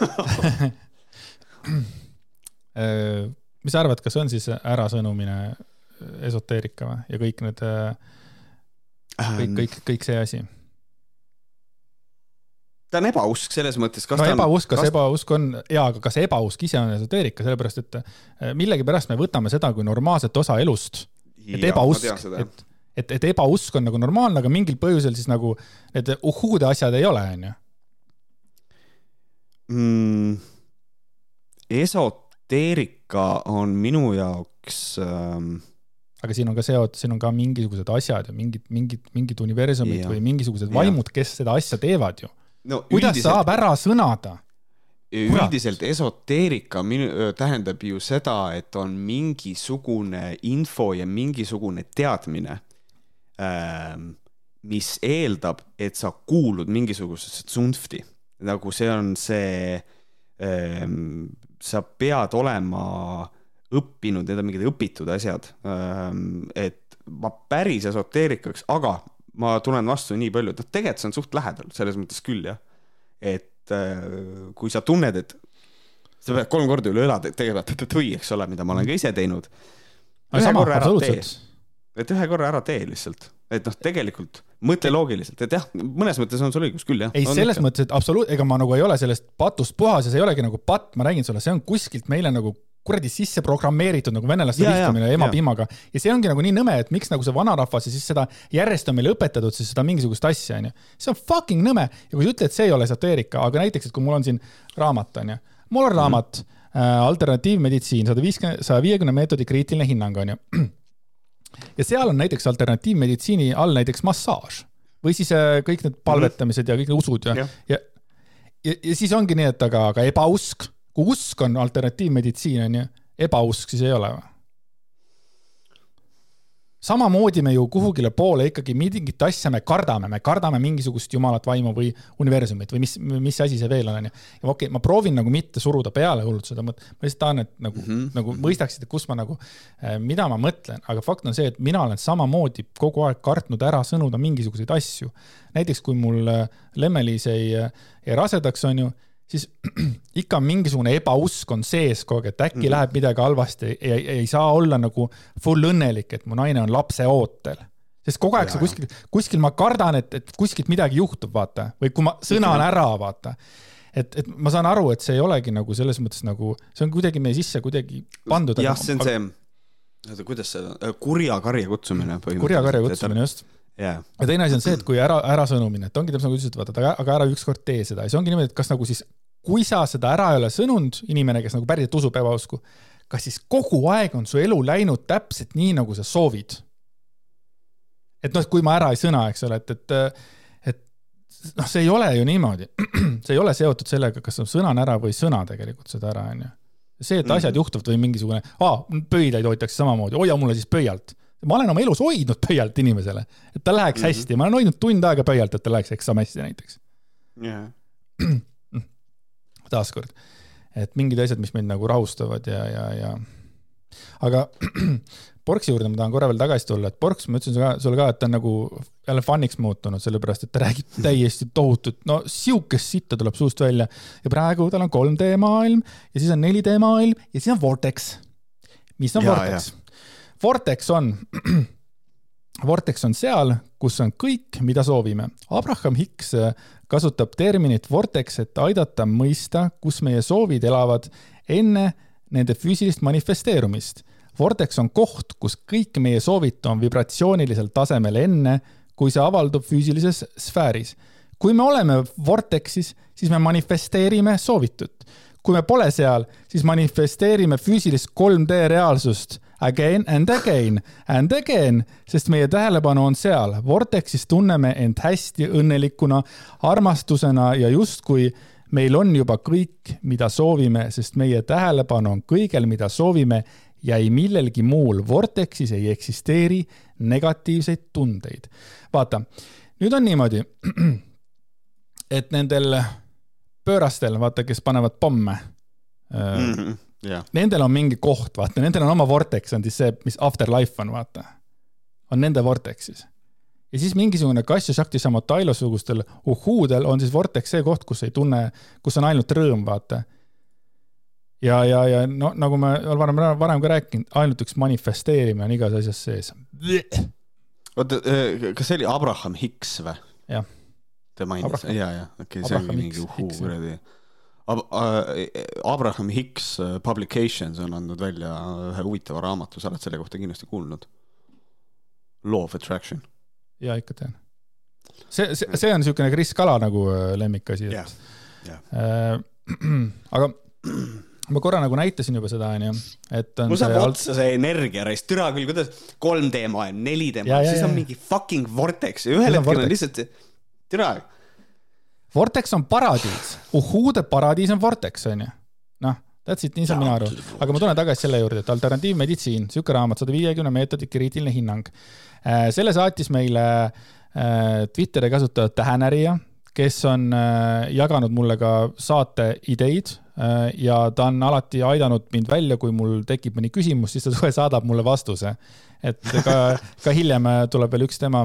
äh, mis sa arvad, kas on siis ärasõnumine esoteerika või ja kõik need, äh, kõik, kõik, kõik see asi? ta on ebausk selles mõttes, kas no, ta on. ebausk, kas, kas ebausk on, jaa, aga kas ebausk ise on esoteerika, sellepärast et äh, millegipärast me võtame seda kui normaalset osa elust. et ebausk, et, et, et ebausk on nagu normaalne, aga mingil põhjusel siis nagu need uhhuude asjad ei ole, onju mm,? esoteerika on minu jaoks ähm... aga siin on ka seotud, siin on ka mingisugused asjad ja mingid, mingid, mingid universumid ja. või mingisugused vaimud, kes seda asja teevad ju no,. kuidas üldiselt... saab ära sõnada? üldiselt esoteerika minu, tähendab ju seda, et on mingisugune info ja mingisugune teadmine ähm,, mis eeldab, et sa kuulud mingisugusesse tsunfti nagu see on see ähm,, sa pead olema õppinud, need on mingid õpitud asjad ähm,. et ma päris esoteerikaks, aga ma tulen vastu nii palju, et noh, tegelikult see on suht lähedal, selles mõttes küll jah. et äh, kui sa tunned, et sa pead kolm korda üle õla tegema, tõi, eks ole, mida ma olen ka ise teinud. ühe korra ära tee, et ühe korra ära tee lihtsalt, et noh, tegelikult mõtle loogiliselt, et jah, mõnes mõttes on sul õigus küll jah. ei, selles mõttes, et absoluut, ega ma nagu ei ole sellest patust puhas ja see ei olegi nagu patt, ma räägin sulle, see on kuskilt meile nagu kuradi sisse programmeeritud nagu venelaste vihkamine ja. emapiimaga ja see ongi nagu nii nõme, et miks nagu see vanarahvas ja siis seda järjest on meile õpetatud siis seda mingisugust asja, onju. see on fucking nõme ja kui sa ütled, et see ei ole esoteerika, aga näiteks, et kui mul on siin raamat, onju, mul on raamat mm -hmm. Alternatiivmeditsiin, sada viiskümmend, saja viiekümne meetodi kriitiline hinnang, onju. Ja seal on näiteks alternatiivmeditsiini all näiteks massaaž või siis äh, kõik need palvetamised ja kõik need usud ja Jah., ja, ja, ja siis ongi nii, et aga, aga ebausk, kui usk on alternatiivmeditsiin onju, ebausk siis ei ole või? Samamoodi me ju kuhugile poole ikkagi mingit asja me kardame, me kardame mingisugust jumalat vaimu või universumit või mis, mis asi see veel on, onju. ja okei okay,, ma proovin nagu mitte suruda peale hullult seda mõtet, ma lihtsalt tahan, et nagu mm, -hmm. nagu mõistaksid, et kus ma nagu, mida ma mõtlen, aga fakt on see, et mina olen samamoodi kogu aeg kartnud ära sõnuda mingisuguseid asju. näiteks kui mul äh, Lemmelis ei, ei rasedaks, onju siis ikka mingisugune ebausk on sees kogu aeg, et äkki mm -hmm. läheb midagi halvasti ja ei, ei saa olla nagu full õnnelik, et mu naine on lapse ootel. sest kogu aeg sa kuskil, kuskil ma kardan, et, et kuskilt midagi juhtub, vaata, või kui ma sõnan ära, vaata. et, et ma saan aru, et see ei olegi nagu selles mõttes nagu, see on kuidagi meie sisse kuidagi pandud. jah, see on see, oota, kuidas see, kurja karja kutsumine põhimõtteliselt. kurja karja kutsumine, just jaa, ja teine asi on see, et kui ära, ärasõnumine, et ongi täpselt nagu ütlesid, vaata, aga, ära ükskord tee seda ja see ongi niimoodi, et kas nagu siis, kui sa seda ära ei ole sõnunud, inimene, kes nagu päriselt usub ebausku, kas siis kogu aeg on su elu läinud täpselt nii, nagu sa soovid? et noh, et kui ma ära ei sõna, eks ole, et, et, et noh, see ei ole ju niimoodi. see ei ole seotud sellega, kas ma sõnan ära või ei sõna tegelikult seda ära, onju. see, et asjad juhtuvad või mingisugune, aa, pöidlaid hoitakse samamoodi, hoia mulle siis pöialt ma olen oma elus hoidnud pöialt inimesele, et tal läheks mm -hmm. hästi, ma olen hoidnud tund aega pöialt, et tal läheks eksam hästi näiteks. jaa. taaskord, et mingid asjad, mis meid nagu rahustavad ja, ja, ja aga Porksi juurde ma tahan korra veel tagasi tulla, et Porks, ma ütlesin sulle ka, sulle ka, et ta on nagu jälle fun'iks muutunud, sellepärast et ta räägib täiesti tohutut, no siukest sitta tuleb suust välja ja praegu tal on 3D maailm ja siis on 4D maailm ja siis on Vortex. mis on Ja, Vortex? Vortex on, Vortex on seal, kus on kõik, mida soovime. Abraham Hicks äh, kasutab terminit Vortex, et aidata mõista, kus meie soovid elavad enne nende füüsilist manifesteerumist. Vortex on koht, kus kõik meie soovid on vibratsioonilisel tasemel enne, kui see avaldub füüsilises sfääris. kui me oleme Vortexis, siis me manifesteerime soovitut. kui me pole seal, siis manifesteerime füüsilist 3D reaalsust again and again and again, sest meie tähelepanu on seal. Vortexis tunneme end hästi õnnelikuna, armastusena ja justkui meil on juba kõik, mida soovime, sest meie tähelepanu on kõigel, mida soovime ja ei millelgi muul. Vortexis ei eksisteeri negatiivseid tundeid. vaata, nüüd on niimoodi, et nendel pöörastel, vaata, kes panevad pomme mm., jah, nendel on mingi koht, vaata, nendel on oma vortex on siis see, mis afterlife on, vaata. on nende vortexis. ja siis mingisugune Kassio Shakti Samotailo sugustel uhhuudel on siis vortex see koht, kus ei tunne, kus on ainult rõõm, vaata. ja, ja, ja no nagu me varem, varem ka rääkinud, ainult üks manifesteerimine on igas asjas sees. oota, kas see oli Abraham Hicks või? jah, ta mainis, Abraham- ja, ja, okei okay,, see Abraham ongi mingi jah. kuradi. Abraham Hicks äh, Publications on andnud välja ühe huvitava raamatu, sa oled selle kohta kindlasti kuulnud. Law of Attraction. ja ikka tean. see, see, see on niisugune Kris Kala nagu äh, lemmikasi, et, jah. äh, aga ma korra nagu näitasin juba seda, onju, et on mul saab alt- otsa see energia reis, türa küll, kuidas 3D maailm, 4D Ja, maailm, siis ja, on ja. mingi fucking vortex ja ühel hetkel on lihtsalt, türa, Vortex on paradiis, uhhuude paradiis on Vortex, onju. noh, that's it, nii saan mina aru. aga ma tulen tagasi selle juurde, et alternatiivmeditsiin, sihuke raamat, sada viiekümne meetodi kriitiline hinnang. selle saatis meile äh, Twitteri kasutaja Tähenärija, kes on äh, jaganud mulle ka saate ideid äh, ja ta on alati aidanud mind välja, kui mul tekib mõni küsimus, siis ta kohe saadab mulle vastuse. et ka, ka hiljem äh, tuleb veel üks tema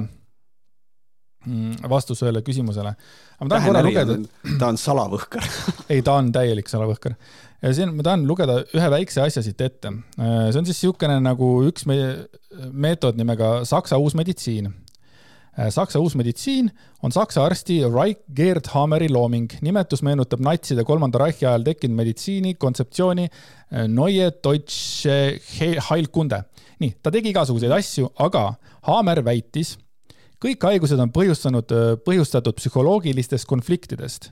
vastus ühele küsimusele. aga ma tahan korra lugeda, ta on salavõhker. ei, ta on täielik salavõhker. ja siin ma tahan lugeda ühe väikse asja siit ette. see on siis niisugune nagu üks meie meetod nimega Saksa uus meditsiin. Saksa uus meditsiin on saksa arsti Reich Gerd Hammeri looming. nimetus meenutab natside kolmanda Reichi ajal tekkinud meditsiini kontseptsiooni Neue Deutsche Heilkunde. nii, ta tegi igasuguseid asju, aga Hammer väitis, kõik haigused on põhjustanud, põhjustatud psühholoogilistest konfliktidest.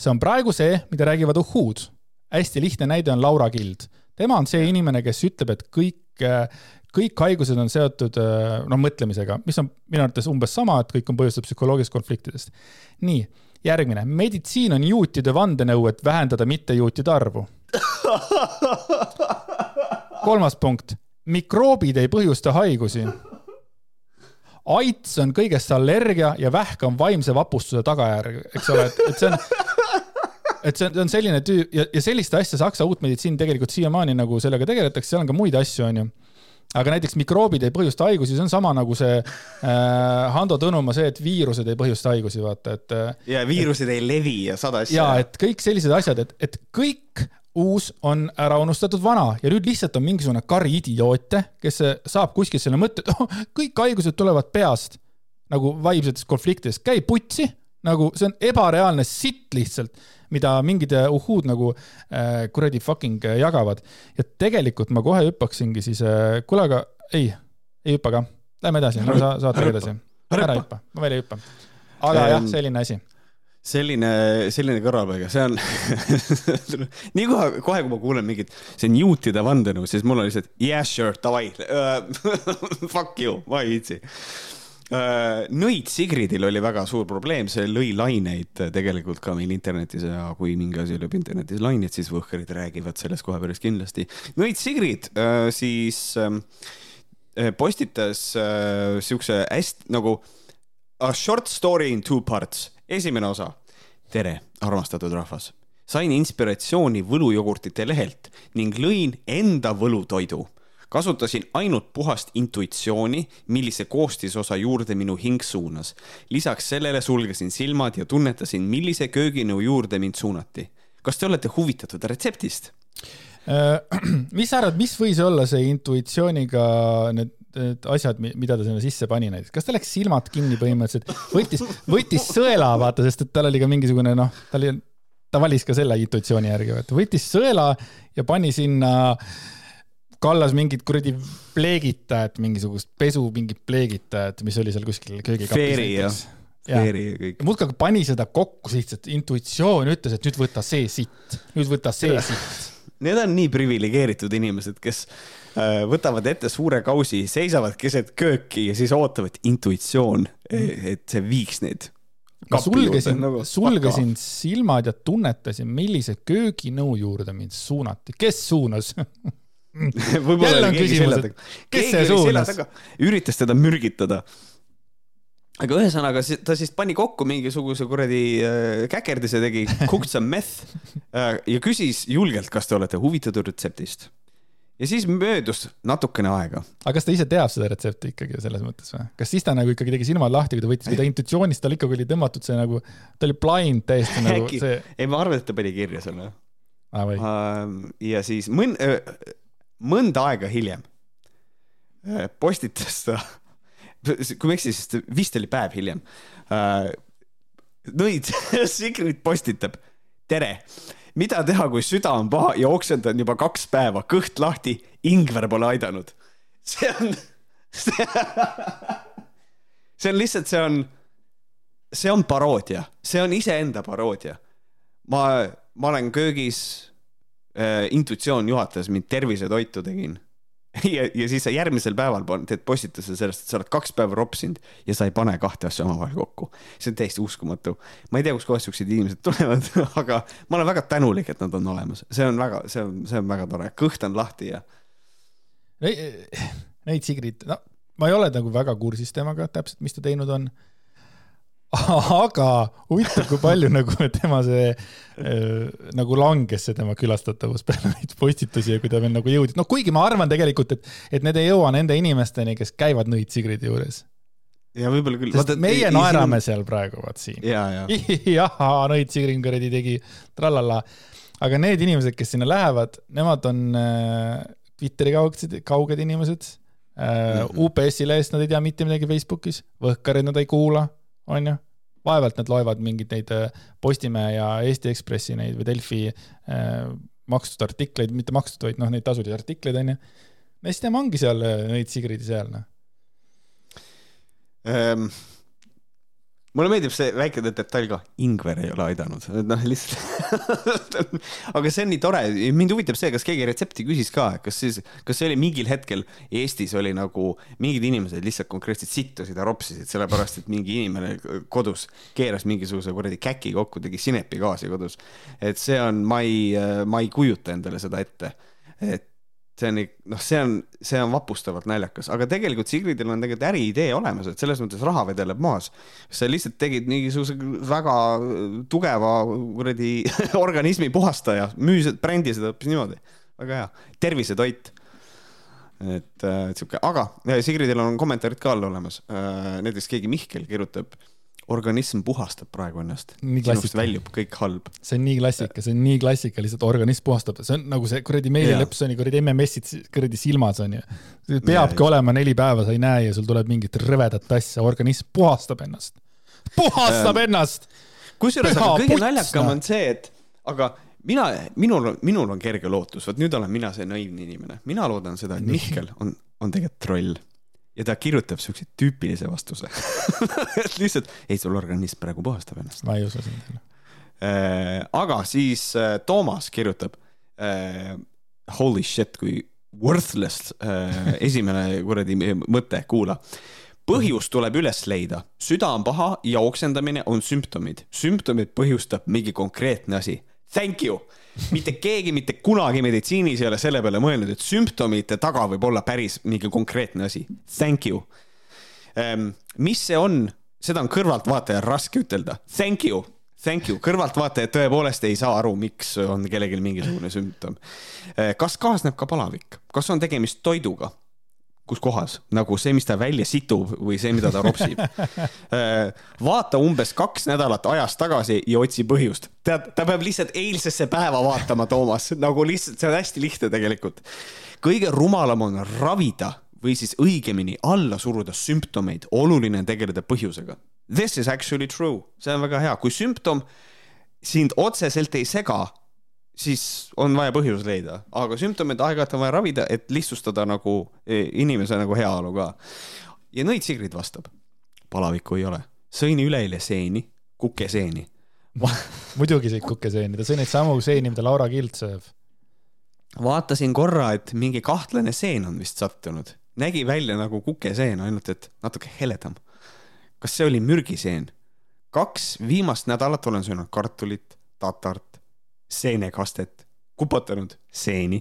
see on praegu see, mida räägivad uhhuud. hästi lihtne näide on Laura Kild. tema on see inimene, kes ütleb, et kõik kõik haigused on seotud noh, mõtlemisega, mis on minu arvates umbes sama, et kõik on põhjustatud psühholoogilisest konfliktidest. nii, järgmine, meditsiin on juutide vandenõu, et vähendada mittejuutide arvu. kolmas punkt, mikroobid ei põhjusta haigusi. Aits on kõigest allergia ja vähk on vaimse vapustuse tagajärg, eks ole, et, et see on et see on, see on selline tüü- ja, ja sellist asja Saksa uut meditsiin tegelikult siiamaani nagu sellega tegeletakse, seal on ka muid asju, onju aga näiteks mikroobid ei põhjusta haigusi, see on sama nagu see äh, Hando Tõnumaa see, et viirused ei põhjusta haigusi, vaata, et. Äh, ja viirused et, ei levi ja sada asja. ja et kõik sellised asjad, et, et kõik uus on ära unustatud vana ja nüüd lihtsalt on mingisugune kari idioote, kes saab kuskilt selle mõtte, et oh, kõik haigused tulevad peast nagu vaimsetest konfliktidest, käi putsi, nagu see on ebareaalne sitt lihtsalt mida mingid äh, uhhuud nagu äh, kuradi fucking äh, jagavad. ja tegelikult ma kohe hüppaksingi siis äh,, kuule, aga ei, ei hüppa ka. Lähme edasi, sa saatega edasi. ära hüppa, ma veel ei hüppa. aga jah, selline asi selline, selline kõrvalpõige, see on nii kohe, kohe kui ma kuulen mingit, see on juutide vandenõu, siis mul on lihtsalt yeah sure, davai. Fuck you, ma ei viitsi. Äh, nõid Sigridil oli väga suur probleem, see lõi laineid tegelikult ka meil internetis ja kui mingi asi lööb internetis laineid, siis võhkerid räägivad sellest kohe päris kindlasti. nõid Sigrid äh, siis ähm, äh, postitas siukse hästi nagu a short story in two parts, esimene osa. tere, armastatud rahvas sain inspiratsiooni võlujogurtite lehelt ning lõin enda võlutoidu kasutasin ainult puhast intuitsiooni, millise koostisosa juurde minu hing suunas. lisaks sellele sulgesin silmad ja tunnetasin, millise kööginõu juurde mind suunati. kas te olete huvitatud retseptist? Äh, mis sa arvad, mis võis olla see intuitsiooniga need need asjad, mida ta sinna sisse pani näiteks, kas ta läks silmad kinni põhimõtteliselt, võttis, võttis sõela, vaata, sest et tal oli ka mingisugune noh, tal oli, ta valis ka selle intuitsiooni järgi, vaata, võttis sõela ja pani sinna kallas mingit kuradi pleegitajat, mingisugust pesu mingit pleegitajat, mis oli seal kuskil köögikapis. Ja, Feeri ja kõik. muudkui pani seda kokku lihtsalt, intuitsioon ütles, et nüüd võta see sitt, nüüd võta see sitt. Need on nii priviligeeritud inimesed, kes võtavad ette suure kausi, seisavad keset kööki ja siis ootavad intuitsioon, et see viiks neid ma sulgesin, nagu sulgesin silmad ja tunnetasin, millise kööginõu juurde mind suunati, kes suunas võib-olla oli keegi selja taga. kes see suunas? üritas teda mürgitada. aga ühesõnaga, ta siis pani kokku mingisuguse kuradi äh, käkerdise, tegi cooked some meth äh, ja küsis julgelt, kas te olete huvitatud retseptist ja siis möödus natukene aega. aga kas ta ise teab seda retsepti ikkagi selles mõttes või? kas siis ta nagu ikkagi tegi silmad lahti, kui ta võttis, kui ta intuitsioonist tal ikkagi oli tõmmatud see nagu, ta oli blind täiesti nagu see. ei, ma arvan, et ta pani kirja selle ah,. ja siis mõn-, mõnda aega hiljem postitas ta, kui ma ei eksi, siis vist oli päev hiljem. Nõid Sigrid postitab, tere, mida teha, kui süda on paha ja oksendan juba kaks päeva, kõht lahti, ingver pole aidanud. see on, see on lihtsalt, see on, see on paroodia, see on iseenda paroodia. ma, ma olen köögis äh, intuitsioon juhatas mind tervisetoitu tegin ja, ja siis sa järgmisel päeval teed postituse sellest, et sa oled kaks päeva ropsinud ja sa ei pane kahte asja omavahel kokku. see on täiesti uskumatu. ma ei tea, kustkohast siuksed inimesed tulevad aga ma olen väga tänulik, et nad on olemas, see on väga, see on, see on väga tore, kõht on lahti ja. Neid Sigrid, no ma ei ole nagu väga kursis temaga täpselt, mis ta teinud on aga huvitav, kui palju nagu tema see äh, nagu langes see tema külastatavus peale neid postitusi ja kui ta veel nagu jõudis, noh, kuigi ma arvan tegelikult, et, et need ei jõua nende inimesteni, kes käivad Nõid Sigridi juures. ja võib-olla küll. sest Vaata, meie ei, naerame siin... seal praegu, vaat siin. jah, Nõid Sigrin kuradi tegi trallala. aga need inimesed, kes sinna lähevad, nemad on äh, Twitteri kauged, kauged inimesed mm -hmm. UPS-i lehest nad ei tea mitte midagi Facebookis, Võhkarid nad ei kuula, onju. vaevalt nad loevad mingeid neid äh, Postimehe ja Eesti Ekspressi neid või Delfi äh, makstud artikleid, mitte makstud, vaid noh, neid tasulisi artikleid, onju. no siis tema ongi seal äh, neid Sigrid seal, noh um mulle meeldib see väike detail ka, Ingver ei ole aidanud, noh lihtsalt aga see on nii tore, mind huvitab see, kas keegi retsepti küsis ka, kas siis, kas see oli mingil hetkel Eestis oli nagu mingid inimesed lihtsalt konkreetselt sittusid ja ropsisid, sellepärast et mingi inimene kodus keeras mingisuguse kuradi käki kokku, tegi sinepigaasi kodus. et see on, ma ei, ma ei kujuta endale seda ette, et see on, noh, see on, see on vapustavalt naljakas, aga tegelikult Sigridil on tegelikult äriidee olemas, et selles mõttes raha vedeleb maas. sa lihtsalt tegid mingisuguse väga tugeva kuradi organismi puhastaja, müüsid, brändisid hoopis niimoodi. väga hea, tervisetoit. et äh, sihuke, aga Sigridil on kommentaarid ka all olemas äh,. näiteks keegi Mihkel kirjutab organism puhastab praegu ennast. sinust väljub kõik halb. see on nii klassika, see on nii klassika, lihtsalt organism puhastab, see on nagu see kuradi Meeli Lepsoni kuradi MMS-id kuradi silmas on ju. peabki olema neli päeva, sa ei näe ja sul tuleb mingit rõvedat asja, organism puhastab ennast. puhastab ennast! kusjuures aga kõige naljakam on see, et aga mina, minul, minul on kerge lootus, vot nüüd olen mina see naiivne inimene, mina loodan seda, et Mihkel on, on tegelikult troll ja ta kirjutab siukse tüüpilise vastuse et lihtsalt, ei, sul organism praegu puhastab ennast. ma ei usu sind äh,. aga siis äh, Toomas kirjutab äh, holy shit, kui worthless esimene kuradi mõte, kuula põhjus tuleb üles leida, süda on paha ja oksendamine on sümptomid. sümptomid põhjustab mingi konkreetne asi. Thank you mitte keegi mitte kunagi meditsiinis ei ole selle peale mõelnud, et sümptomite taga võib olla päris mingi konkreetne asi. Thank you. Ehm, mis see on, seda on kõrvaltvaatajal raske ütelda. Thank you, thank you, kõrvaltvaatajad tõepoolest ei saa aru, miks on kellelgi mingisugune sümptom. Ehm, kas kaasneb ka palavik, kas on tegemist toiduga? Kus kohas, nagu see, mis ta välja situb või see, mida ta ropsib. Äh, vaata umbes kaks nädalat ajas tagasi ja otsi põhjust. tead, ta peab lihtsalt eilsesse päeva vaatama, Toomas, nagu lihtsalt, see on hästi lihtne tegelikult. kõige rumalam on ravida või siis õigemini alla suruda sümptomeid, oluline on tegeleda põhjusega. This is actually true, see on väga hea, kui sümptom sind otseselt ei sega siis on vaja põhjus leida, aga sümptomeid aeg-ajalt on vaja ravida, et lihtsustada nagu e, inimese nagu heaolu ka. ja Nõit Sigrid vastab, palavikku ei ole, sõin üleeile seeni, kukeseeni muidugi sõid kukeseeni, ta sõi neid samu seeni, mida Laura Kild sööb. vaatasin korra, et mingi kahtlane seen on vist sattunud, nägi välja nagu kukeseen, ainult et natuke heledam. kas see oli mürgiseen? kaks viimast nädalat olen söönud kartulit, tatart, seenekastet, kupatanud seeni.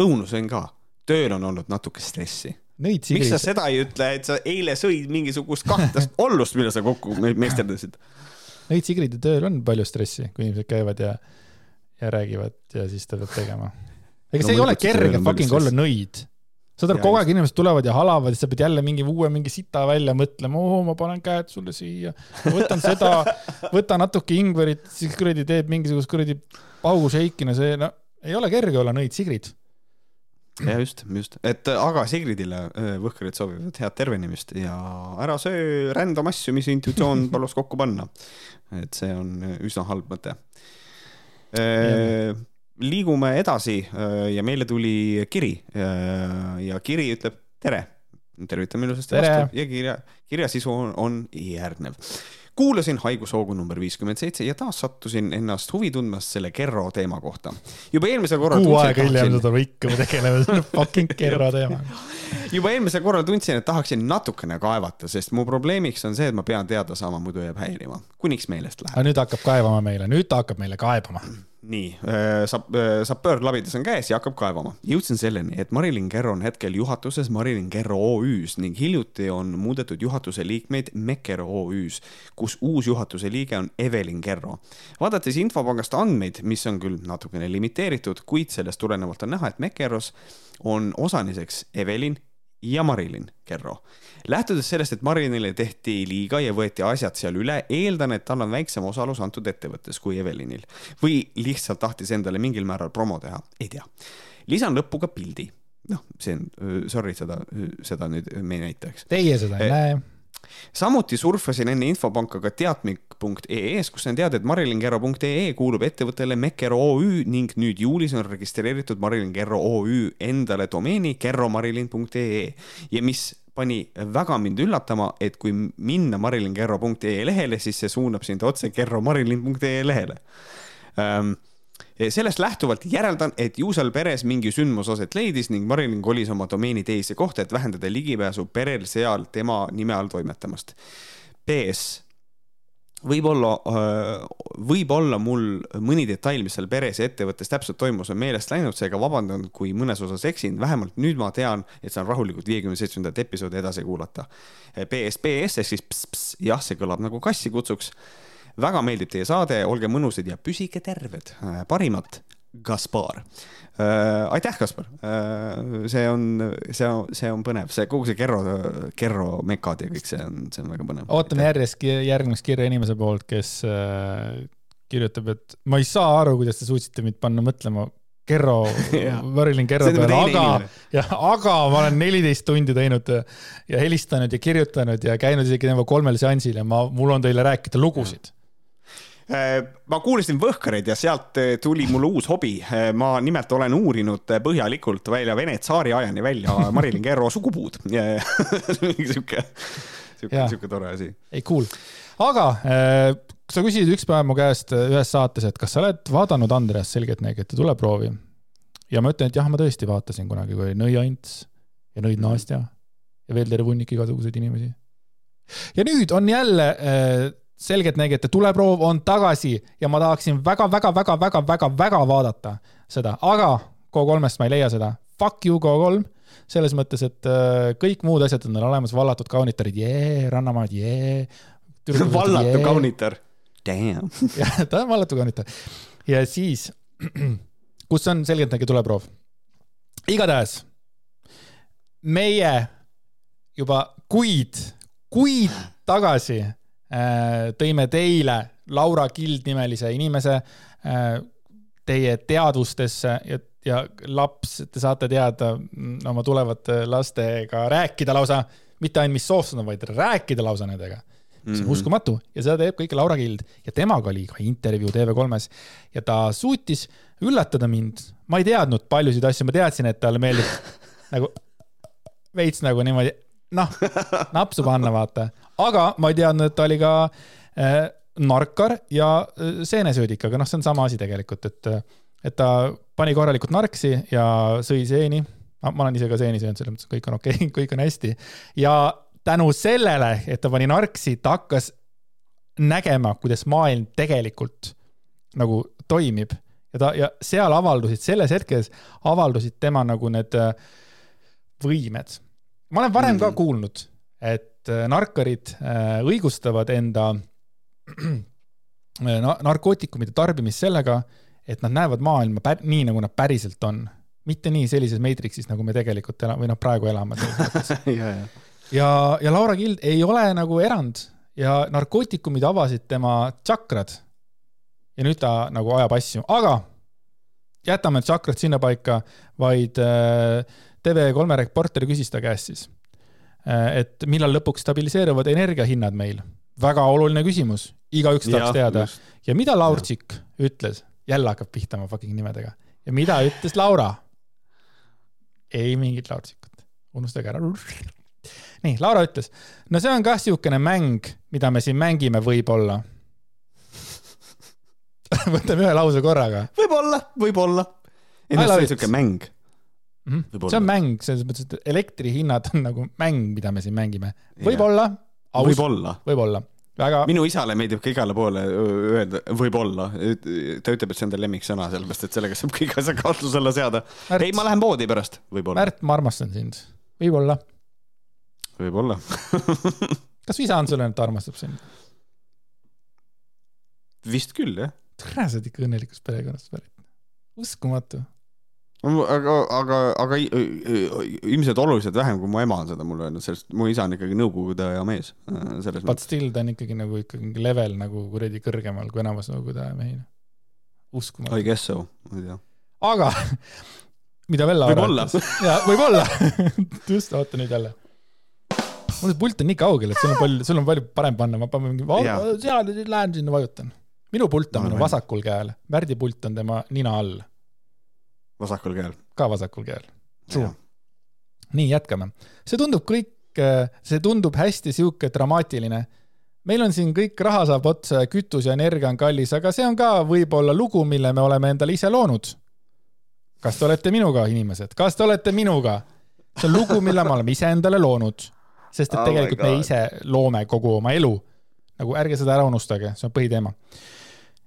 õunu sõin ka, tööl on olnud natuke stressi. miks sa seda ei ütle, et sa eile sõid mingisugust kahtlast ollust, mille sa kokku meisterdasid? Neid Sigride tööl on palju stressi, kui inimesed käivad ja, ja räägivad ja siis ta peab tegema. ega no, see ei ole kerge fucking olla nõid saad aru, kogu aeg inimesed tulevad ja halavad ja sa pead jälle mingi uue mingi sita välja mõtlema, oo, ma panen käed sulle siia, võtan seda, võta natuke ingverit, siis kuradi teed mingisugust kuradi paugušeiki, no see, no ei ole kerge olla nõid Sigrid. ja just, just, et aga Sigridile äh, Võhkarid soovivad head tervenemist ja ära söö random asju, mis intuitsioon palus kokku panna. et see on üsna halb mõte liigume edasi äh, ja meile tuli kiri äh, ja kiri ütleb tere. tervitame ilusasti vastu ja kirja, kirja sisu on, on järgnev kuulasin haigushoogu number viiskümmend seitse ja taas sattusin ennast huvi tundmas selle Kerro teema kohta. juba eelmisel korral. kuu aega hiljem seda me ikka tegeleme selle fucking Kerro teemaga. juba eelmisel korral tundsin, et tahaksin natukene kaevata, sest mu probleemiks on see, et ma pean teada saama, muidu jääb häirima, kuniks meelest läheb. nüüd hakkab kaevama meile, nüüd ta hakkab meile kaebama nii, äh, saab, äh, sapöör labidas on käes ja hakkab kaevama. jõudsin selleni, et Marilyn Kerro on hetkel juhatuses Marilyn Kerro OÜ-s ning hiljuti on muudetud juhatuse liikmeid Mekker OÜ-s, kus uus juhatuse liige on Evelyn Kerro. vaadates infopangast andmeid, mis on küll natukene limiteeritud, kuid sellest tulenevalt on näha, et Mekkeros on osaliseks Evelyn ja Marilyn Kerro. lähtudes sellest, et Marilynile tehti liiga ja võeti asjad seal üle, eeldan, et tal on väiksem osalus antud ettevõttes kui Evelynil või lihtsalt tahtis endale mingil määral promo teha, ei tea. lisan lõppu ka pildi noh, see on, sorry, seda, seda nüüd me ei näita, eks. Teie seda ei Eh, näe. Samuti surfasin enne infopanka ka teatmik.ee-s, kus sain teada, et marilinkerro.ee kuulub ettevõttele Mekero OÜ ning nüüd juulis on registreeritud Marilyn Kerro OÜ endale domeeni kerromarilyn.ee ja mis pani väga mind üllatama, et kui minna marilynkerro.ee lehele, siis see suunab sind otse kerromarilyn.ee lehele ähm,. Sellest lähtuvalt järeldan, et ju seal peres mingi sündmus aset leidis ning Marilyn kolis oma domeeni teise kohta, et vähendada ligipääsu perel seal tema nime all toimetamast. PS võib-olla, võib-olla mul mõni detail, mis seal peres ja ettevõttes täpselt toimus, on meelest läinud, seega vabandan, kui mõnes osas eksin, vähemalt nüüd ma tean, et saan rahulikult viiekümne seitsmendat episoodi edasi kuulata. PS, PS ehk siis ps, ps, jah, see kõlab nagu kassi kutsuks. Väga meeldib teie saade, olge mõnusad ja püsige terved. parimat, Kaspar. aitäh, Kaspar. see on, see on, see on põnev, see kogu see Kerro, Kerro mekad ja kõik see on, see on väga põnev. ootame järjest järgmist kirja inimese poolt, kes äh, kirjutab, et ma ei saa aru, kuidas te suutsite mind panna mõtlema Kerro Marilyn Kerro nagu peale, aga jah, aga ma olen neliteist tundi teinud ja helistanud ja kirjutanud ja käinud isegi temaga kolmel seansil ja ma, mul on teile rääkida lugusid. Äh, ma kuulasin Võhkareid ja sealt äh, tuli mulle uus hobi. ma nimelt olen uurinud äh, põhjalikult välja Vene tsaariajani välja Marilyn Kerro sugupuud. sihuke, sihuke, sihuke tore asi. ei cool, aga äh, sa küsisid üks päev mu käest äh, ühes saates, et kas sa oled vaadanud Andreas Selgeltnägijate tuleproovi. ja ma ütlen, et jah, ma tõesti vaatasin kunagi, kui oli Nõi Ants ja Nõid Nastja ja veel terve hunnik igasuguseid inimesi. ja nüüd on jälle äh, Selgeltnägijate tuleproov on tagasi ja ma tahaksin väga-väga-väga-väga-väga-väga vaadata seda, aga Go3-st ma ei leia seda. Fuck you Go3 selles mõttes, et äh, kõik muud asjad on olemas, vallatud kaunitarid, jee, rannamaad, jee. vallatu. kaunitar. Damn. jah, ta on vallatu kaunitar. ja siis, kus on selgeltnägi tuleproov. igatahes meie juba kuid, kuid tagasi tõime teile Laura Kild nimelise inimese äh, teie teadvustesse ja, ja laps, te saate teada mm, oma tulevate lastega rääkida lausa, mitte ainult mis soost nad on, vaid rääkida lausa nendega see on uskumatu ja seda teeb kõike Laura Kild ja temaga oli ka intervjuu TV3-s ja ta suutis üllatada mind. ma ei teadnud paljusid asju, ma teadsin, et talle meeldib nagu veits nagu niimoodi, noh, napsu panna, vaata. Aga ma ei teadnud, et ta oli ka äh, narkar ja äh, seenesöödik, aga noh, see on sama asi tegelikult, et, et ta pani korralikult narksi ja sõi seeni. ma olen ise ka seeni söönud, selles mõttes kõik on okei okay, kõik on hästi ja tänu sellele, et ta pani narksi, ta hakkas nägema, kuidas maailm tegelikult nagu toimib ja ta ja seal avaldusid, selles hetkes avaldusid tema nagu need äh, võimed. ma olen varem mm -hmm. ka kuulnud, et äh, narkarid äh, õigustavad enda äh, na- narkootikumide tarbimist sellega, et nad näevad maailma pär- nii, nagu nad päriselt on. mitte nii sellises maatrix'is, nagu me tegelikult elame või noh, praegu elame ja. ja, ja Laura Kild ei ole nagu erand ja narkootikumid avasid tema tsakrad. ja nüüd ta nagu ajab asju, aga jätame tsakrad sinnapaika, vaid äh, TV3 reporter küsis ta käest siis, et millal lõpuks stabiliseeruvad energiahinnad meil. väga oluline küsimus, igaüks tahaks teada. ja mida Laurtsik ütles, jälle hakkab pihta oma fucking nimedega ja mida ütles Laura? ei mingit Laurtsikut, unustage ära. nii, Laura ütles, no see on kah siukene mäng, mida me siin mängime võib-olla. võtame ühe lause korraga. võib-olla, võib-olla. ei love see on siuke mäng. Võib-olla. see on mäng, selles mõttes, et elektrihinnad on nagu mäng, mida me siin mängime. võib-olla, võib-olla. võib-olla, väga, minu isale meeldib ka igale poole öelda võib-olla. ta ütleb, et see on ta lemmiksõna, sellepärast et sellega saab kõik asjad kahtluse alla seada. Ei, ma lähen poodi pärast, võib-olla. Märt, ma armastan sind. võib-olla. võib-olla. kas su isa on sulle et ta armastab sind? vist küll, jah. tere, sa oled ikka õnnelikust perekonnast pärit. uskumatu. aga, aga, aga i- i- ilmselt oluliselt vähem, kui mu ema on seda mulle öelnud, sest mu isa on ikkagi nõukogude aja mees. selles But mõttes. still ta on ikkagi nagu ikkagi level nagu kuradi kõrgemal kui enamus nõukogude aja mehi. uskumatu I. guess so, ma ei tea. aga mida Vella arvates. jaa, võib-olla. just, oota nüüd jälle. mul see pult on nii kaugel, et sul on palju, sul on palju parem panna, ma panen mingi seal lähen sinna vajutan. minu pult on minu vasakul käel, Märdi pult on tema nina all, vasakul käel. ka vasakul käel. Nii, jätkame. see tundub kõik, see tundub hästi sihuke dramaatiline. meil on siin kõik raha saab otsa ja kütus ja energia on kallis, aga see on ka võib-olla lugu, mille me oleme endale ise loonud. kas te olete minuga, inimesed, kas te olete minuga? see on lugu, mille me oleme ise endale loonud. sest et Oh tegelikult me ise loome kogu oma elu. nagu ärge seda ära unustage, see on põhiteema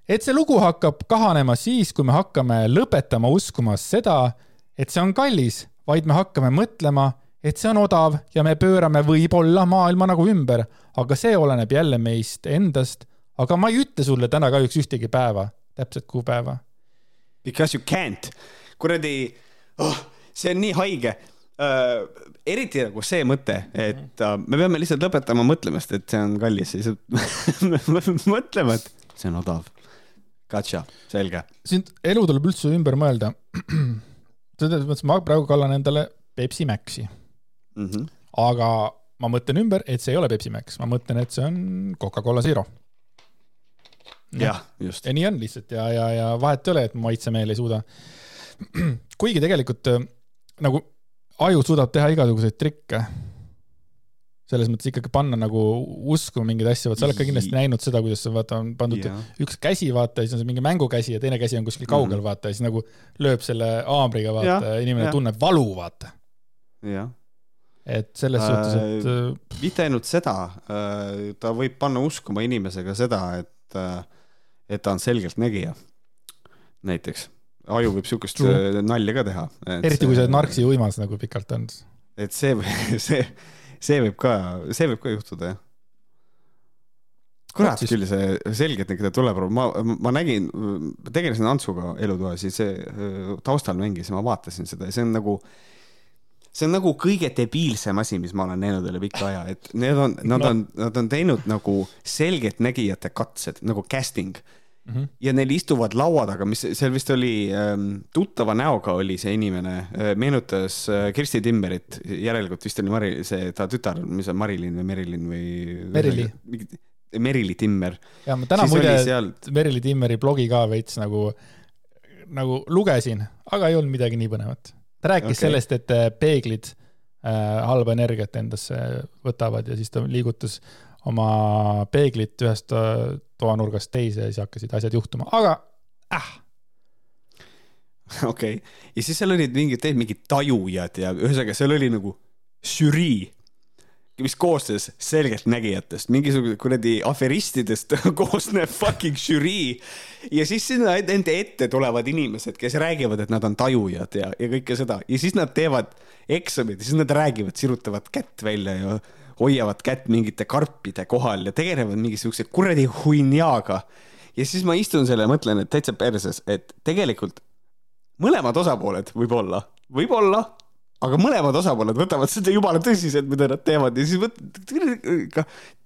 et see lugu hakkab kahanema siis, kui me hakkame lõpetama uskuma seda, et see on kallis, vaid me hakkame mõtlema, et see on odav ja me pöörame võib-olla maailma nagu ümber, aga see oleneb jälle meist endast. aga ma ei ütle sulle täna kahjuks ühtegi päeva, täpset kuupäeva. Because you can't. kuradi oh,, see on nii haige uh,. eriti nagu see mõte, et uh, me peame lihtsalt lõpetama mõtlemast, et see on kallis, siis mõtlema, et see on odav. Gotcha, selge. siin elu tuleb üldse ümber mõelda. selles mõttes ma praegu kallan endale Pepsi Maxi, Mm -hmm. aga ma mõtlen ümber, et see ei ole Pepsi Max, ma mõtlen, et see on Coca-Cola Zero. jah, just. ja nii on lihtsalt ja, ja, ja vahet ei ole, et maitsemeel ei suuda. kuigi tegelikult äh, nagu aju suudab teha igasuguseid trikke. Selles mõttes ikkagi panna nagu uskuma mingeid asju, vot sa oled ka kindlasti näinud seda, kuidas sa vaata on pandud Jaa. üks käsi, vaata, siis on see mingi mängukäsi ja teine käsi on kuskil kaugel mm, -hmm. vaata, ja siis nagu lööb selle haamriga, vaata Jah,, ja inimene jah. tunneb valu, vaata. jah, et selles Äh, suhtes, et äh, mitte ainult seda, ta võib panna uskuma inimesega seda, et, et ta on selgeltnägija. näiteks, aju võib siukest äh, nalja ka teha. eriti kui sa oled narksi uimas nagu pikalt olnud. et see, see, see võib ka, see võib ka juhtuda, jah. kurat küll, see selgeltnägija tuleb, ma, ma nägin, tegelesin Antsuga elutoas ja see öö, taustal mängis ja ma vaatasin seda ja see on nagu see on nagu kõige debiilsem asi, mis ma olen näinud üle pika aja, et need on, nad on, nad on teinud nagu selgeltnägijate katsed nagu casting Mm -hmm. ja neil istuvad laua taga, mis seal vist oli ähm, tuttava näoga oli see inimene äh,, meenutas äh, Kirsti Timmerit, järelikult vist oli Mari, see ta tütar, mis on Marilyn või Merilin või. Merili.. Merili Timmer. ja ma täna muide seal- Merili Timmeri blogi ka veits nagu, nagu lugesin, aga ei olnud midagi nii põnevat. ta rääkis okay. sellest, et äh, peeglid äh, halba energiat endasse võtavad ja siis ta liigutas oma peeglit ühest äh, toanurgast teise ja siis hakkasid asjad juhtuma, aga äh, okei okay., ja siis seal olid mingid, mingid tajujad ja ühesõnaga seal oli nagu žürii, mis koosnes selgeltnägijatest, mingisugune kuradi aferistidest koosnev fucking žürii. ja siis sinna nende ette tulevad inimesed, kes räägivad, et nad on tajujad ja, ja kõike seda ja siis nad teevad eksamid ja siis nad räägivad, sirutavad kätt välja ja hoiavad kätt mingite karpide kohal ja tegelevad mingisuguse kuradi huinjaaga. ja siis ma istun seal ja mõtlen, et täitsa perses, et tegelikult mõlemad osapooled võib-olla, võib-olla, aga mõlemad osapooled võtavad seda jumala tõsiselt, mida nad teevad ja siis mõt-,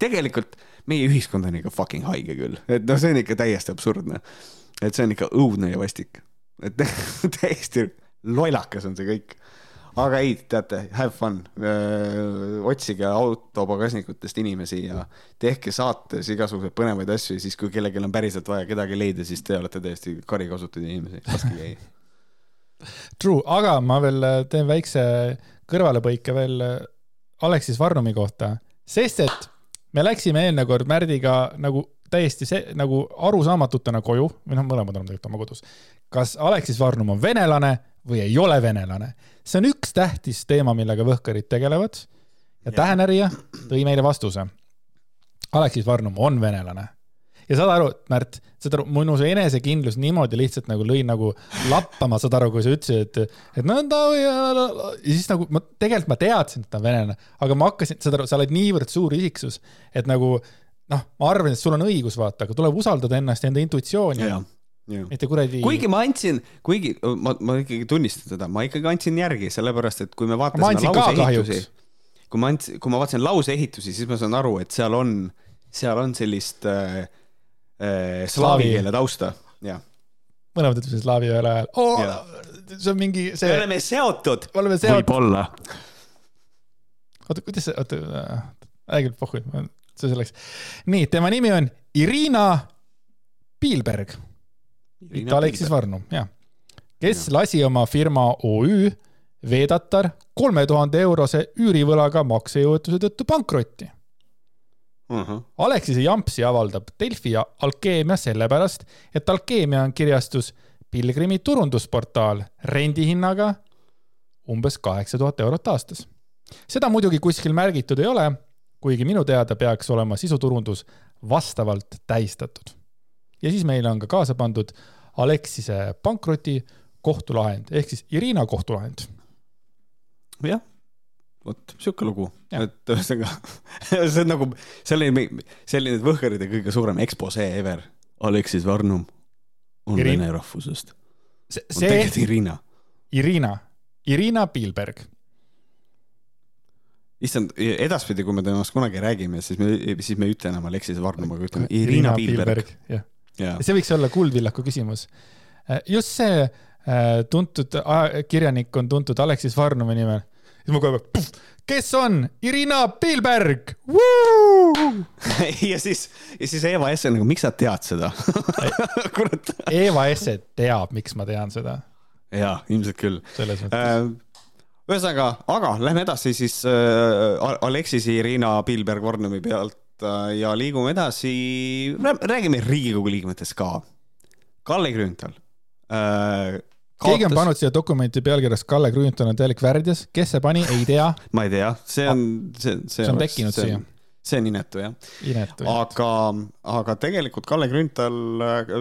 tegelikult meie ühiskond on ikka fucking haige küll, et noh, see on ikka täiesti absurdne. et see on ikka õudne ja vastik, et täiesti lollakas on see kõik. Aga ei, teate, have fun, otsige autopagasnikutest inimesi ja tehke saates igasuguseid põnevaid asju ja siis, kui kellelgi on päriselt vaja kedagi leida, siis te olete täiesti karikasutud inimesi, laske käia. true, aga ma veel äh, teen väikse kõrvalepõike veel äh, Aleksis Varnumi kohta, sest et me läksime eelmine kord Märdiga nagu täiesti see nagu arusaamatutena koju või noh, mõlemad oleme tegelikult oma kodus. kas Aleksis Varnum on venelane või ei ole venelane? See on üks tähtis teema, millega võhkarid tegelevad ja. Tähenärija tõi meile vastuse. Aleksis Varnum on venelane ja saad aru, Märt, saad aru, minu see enesekindlus niimoodi lihtsalt nagu lõi nagu lappama, saad aru, kui sa ütlesid, et, et no ta ja, ja siis nagu ma tegelikult ma teadsin, et ta on venelane, aga ma hakkasin, saad aru, sa oled niivõrd suur isiksus, et nagu noh, ma arvan, et sul on õigus, vaata, aga tuleb usaldada ennast ja enda intuitsiooni. Mitte kuradi. kuigi ma andsin, kuigi ma, ma ikkagi tunnistan seda, ma ikkagi andsin järgi, sellepärast et kui me ka lauseehitusi kui ma andsin, kui ma vaatasin lauseehitusi, siis ma saan aru, et seal on, seal on sellist äh, äh, slaavi keele tausta, jah. mõlemad ütlesime slaavi ühel ajal oh, see on mingi see me, oleme seotud. me oleme seotud, võib-olla. oota, kuidas see, oota, äkki pohhu, see selleks. nii, tema nimi on Irina Piilberg, mitte Aleksis. Varnum, jah. kes lasi oma firma OÜ Vedatar kolme tuhande eurose üürivõlaga maksejõuetuse tõttu pankrotti. Alexise Jampsi avaldab Delfi ja Alkeemia sellepärast, et Alkeemia on kirjastus Pilgrimi turundusportaal rendihinnaga umbes kaheksa tuhat eurot aastas. seda muidugi kuskil märgitud ei ole, kuigi minu teada peaks olema sisuturundus vastavalt tähistatud. Ja siis meile on ka kaasa pandud Alexise pankroti kohtulahend ehk siis Irina kohtulahend. jah, vot sihuke lugu, et ühesõnaga see on nagu selline, selline Võhkeride kõige suurem expose ever. Aleksis Varnum on Irin- vene rahvusest, see, on tegelikult see Irina. Irina, Irina Piilberg issand, edaspidi, kui me temast kunagi räägime, siis me, siis me ei ütle enam Aleksis Varnum, aga ütleme Irina Piilberg. jah, jaa, see võiks olla Kuldvillaku küsimus. just see äh, tuntud kirjanik on tuntud Aleksis Varnumi nimel. siis ma kohe, kes on Irina Piilberg? ja siis, ja siis Eva Essen nagu, miks sa tead seda? kurat. Eva Esse teab, miks ma tean seda, jaa, ilmselt küll. selles mõttes. ühesõnaga, aga lähme edasi siis äh, Aleksisi Irina Piilberg-Vornumi pealt äh, ja liigume edasi, räägime Riigikogu liikmetest ka. Kalle Grünthal äh,. keegi on pannud siia dokumenti pealkirjas Kalle Grünthal on täielik värdjas, kes see pani, ei tea, ma ei tea, see on, see, see see on tekkinud siia, see on inetu jah, aga, aga tegelikult Kalle Grünthal äh,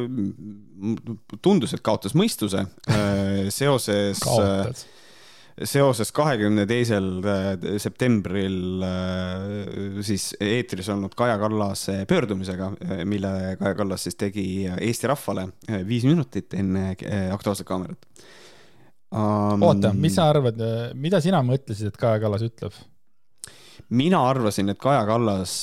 tundus, et kaotas mõistuse äh, seoses äh, kaotad. Seoses kahekümne teisel äh, septembril äh, siis eetris olnud Kaja Kallase pöördumisega, mille Kaja Kallas siis tegi Eesti rahvale äh, viis minutit enne äh, Aktuaalset kaamerat um,. oota, mis sa arvad, mida sina mõtlesid, et Kaja Kallas ütleb? mina arvasin, et Kaja Kallas,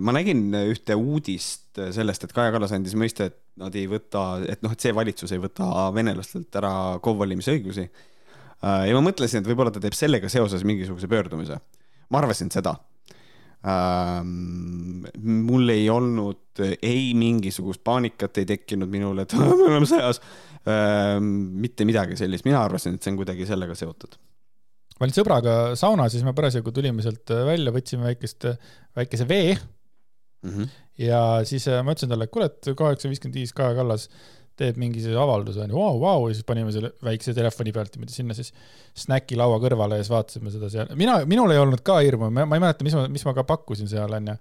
ma nägin ühte uudist sellest, et Kaja Kallas andis mõista, et nad ei võta, et noh, et see valitsus ei võta venelastelt ära KOV valimise õigusi. Ja ma mõtlesin, et võib-olla ta teeb sellega seoses mingisuguse pöördumise. ma arvasin seda. mul ei olnud ei mingisugust paanikat ei tekkinud minul, et me oleme sõjas. mitte midagi sellist, mina arvasin, et see on kuidagi sellega seotud. ma olin sõbraga saunas ja siis me parasjagu tulime sealt välja, võtsime väikest, väikese vee Mm -hmm. ja siis äh, ma ütlesin talle, et kuule, et kaheksa viiskümmend viis Kaja Kallas teeb mingi sellise avalduse onju, vau, vau ja siis panime selle väikse telefoni pealt niimoodi sinna siis snäki laua kõrvale ja siis vaatasime seda seal. mina, minul ei olnud ka hirmu, ma ei mäleta, mis ma, mis ma ka pakkusin seal onju.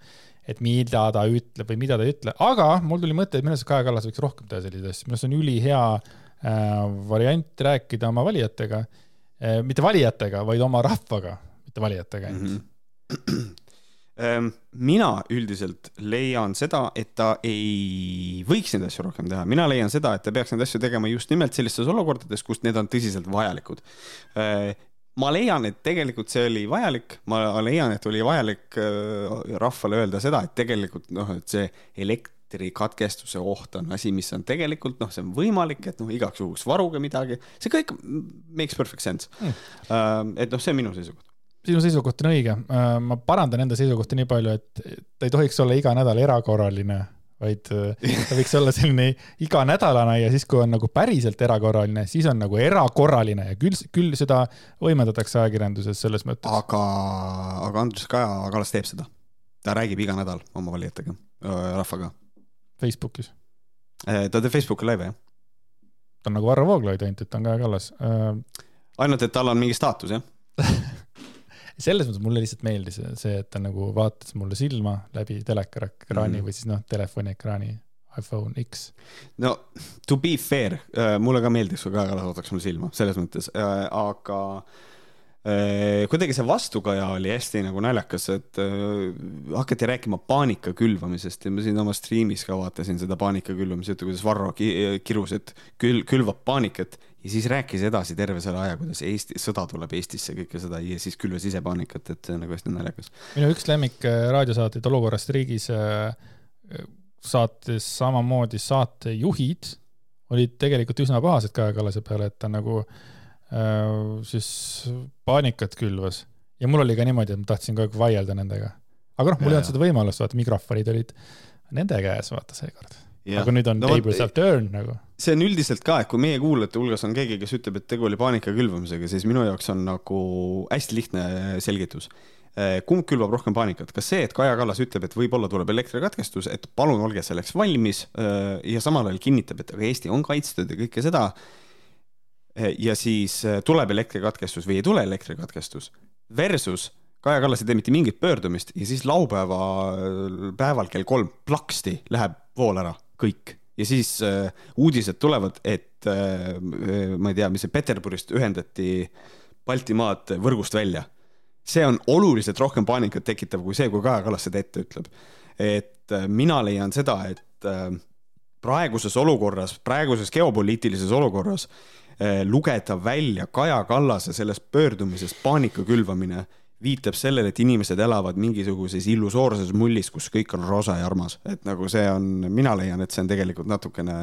et mida ta ütleb või mida ta ei ütle, aga mul tuli mõte, et minu arust Kaja Kallas võiks rohkem teha selliseid asju, minu arust on ülihea äh, variant rääkida oma valijatega äh,, mitte valijatega, vaid oma rahvaga, mitte valijatega ainult mm. Mhm. Ehm, mina üldiselt leian seda, et ta ei võiks neid asju rohkem teha, mina leian seda, et ta peaks neid asju tegema just nimelt sellistes olukordades, kus need on tõsiselt vajalikud. ma leian, et tegelikult see oli vajalik, ma leian, et oli vajalik äh, rahvale öelda seda, et tegelikult noh, et see elektrikatkestuse oht on asi, mis on tegelikult noh, see on võimalik, et noh, igaks juhuks varuge midagi, see kõik makes perfect sense mm.. et noh, see on minu seisukoht. Sinu seisukoht on õige, ma parandan enda seisukohta nii palju, et ta ei tohiks olla iga nädal erakorraline, vaid äh, ta võiks olla selline iganädalane ja siis, kui on nagu päriselt erakorraline, siis on nagu erakorraline ja küll, küll seda võimendatakse ajakirjanduses selles mõttes. aga, aga Andrus Kaja Kallas teeb seda. ta räägib iga nädal oma valijatega, rahvaga. Facebookis. ta teeb Facebooki laive jah, ta on nagu Varro Vooglaid ainult, et ta on Kaja Kallas. ainult et tal on mingi staatus jah. selles mõttes mulle lihtsalt meeldis see, et ta nagu vaatas mulle silma läbi teleka ekraani mm. -hmm. või siis noh, telefoni ekraani iPhone X. no to be fair, mulle ka meeldiks, kui Kaja Kallas vaataks mulle silma, selles mõttes, aga äh, kuidagi see vastukaja oli hästi nagu naljakas, et äh, hakati rääkima paanika külvamisest ja ma siin oma striimis ka vaatasin seda paanika külvamise juttu, kuidas Varro ki- kirus, et kül-, külvab paanikat ja siis rääkis edasi terve selle aja, kuidas Eesti, sõda tuleb Eestisse, kõike seda ja siis külvas ise paanikat, et see on nagu hästi naljakas. minu üks lemmik äh, raadiosaateid Olukorrast riigis äh, saates samamoodi saatejuhid olid tegelikult üsna pahased Kaja Kallase peale, et ta nagu äh, siis paanikat külvas. ja mul oli ka niimoodi, et ma tahtsin kogu aeg vaielda nendega. aga noh, mul ei olnud seda võimalust, vaata mikrofonid olid nende käes, vaata seekord. Aga nüüd on no, tables have turned nagu. see on üldiselt ka, et kui meie kuulajate hulgas on keegi, kes ütleb, et tegu oli paanika külvamisega, siis minu jaoks on nagu hästi lihtne selgitus Eh, kumb külvab rohkem paanikat, kas see, et Kaja Kallas ütleb, et võib-olla tuleb elektrikatkestus, et palun olge selleks valmis eh, ja samal ajal kinnitab, et aga Eesti on kaitstud ja kõike seda. Eh, ja siis tuleb elektrikatkestus või ei tule elektrikatkestus versus Kaja Kallas ei tee mitte mingit pöördumist ja siis laupäeva päeval kell kolm plaksti läheb vool ära, kõik ja siis äh, uudised tulevad, et äh, ma ei tea, mis see Peterburist ühendati Baltimaad võrgust välja see on oluliselt rohkem paanikat tekitav kui see, kui Kaja Kallas seda ette ütleb. et äh, mina leian seda, et äh, praeguses olukorras, praeguses geopoliitilises olukorras äh, lugeda välja Kaja Kallase sellest pöördumisest paanika külvamine viitab sellele, et inimesed elavad mingisuguses illusoorses mullis, kus kõik on roosa ja armas, et nagu see on, mina leian, et see on tegelikult natukene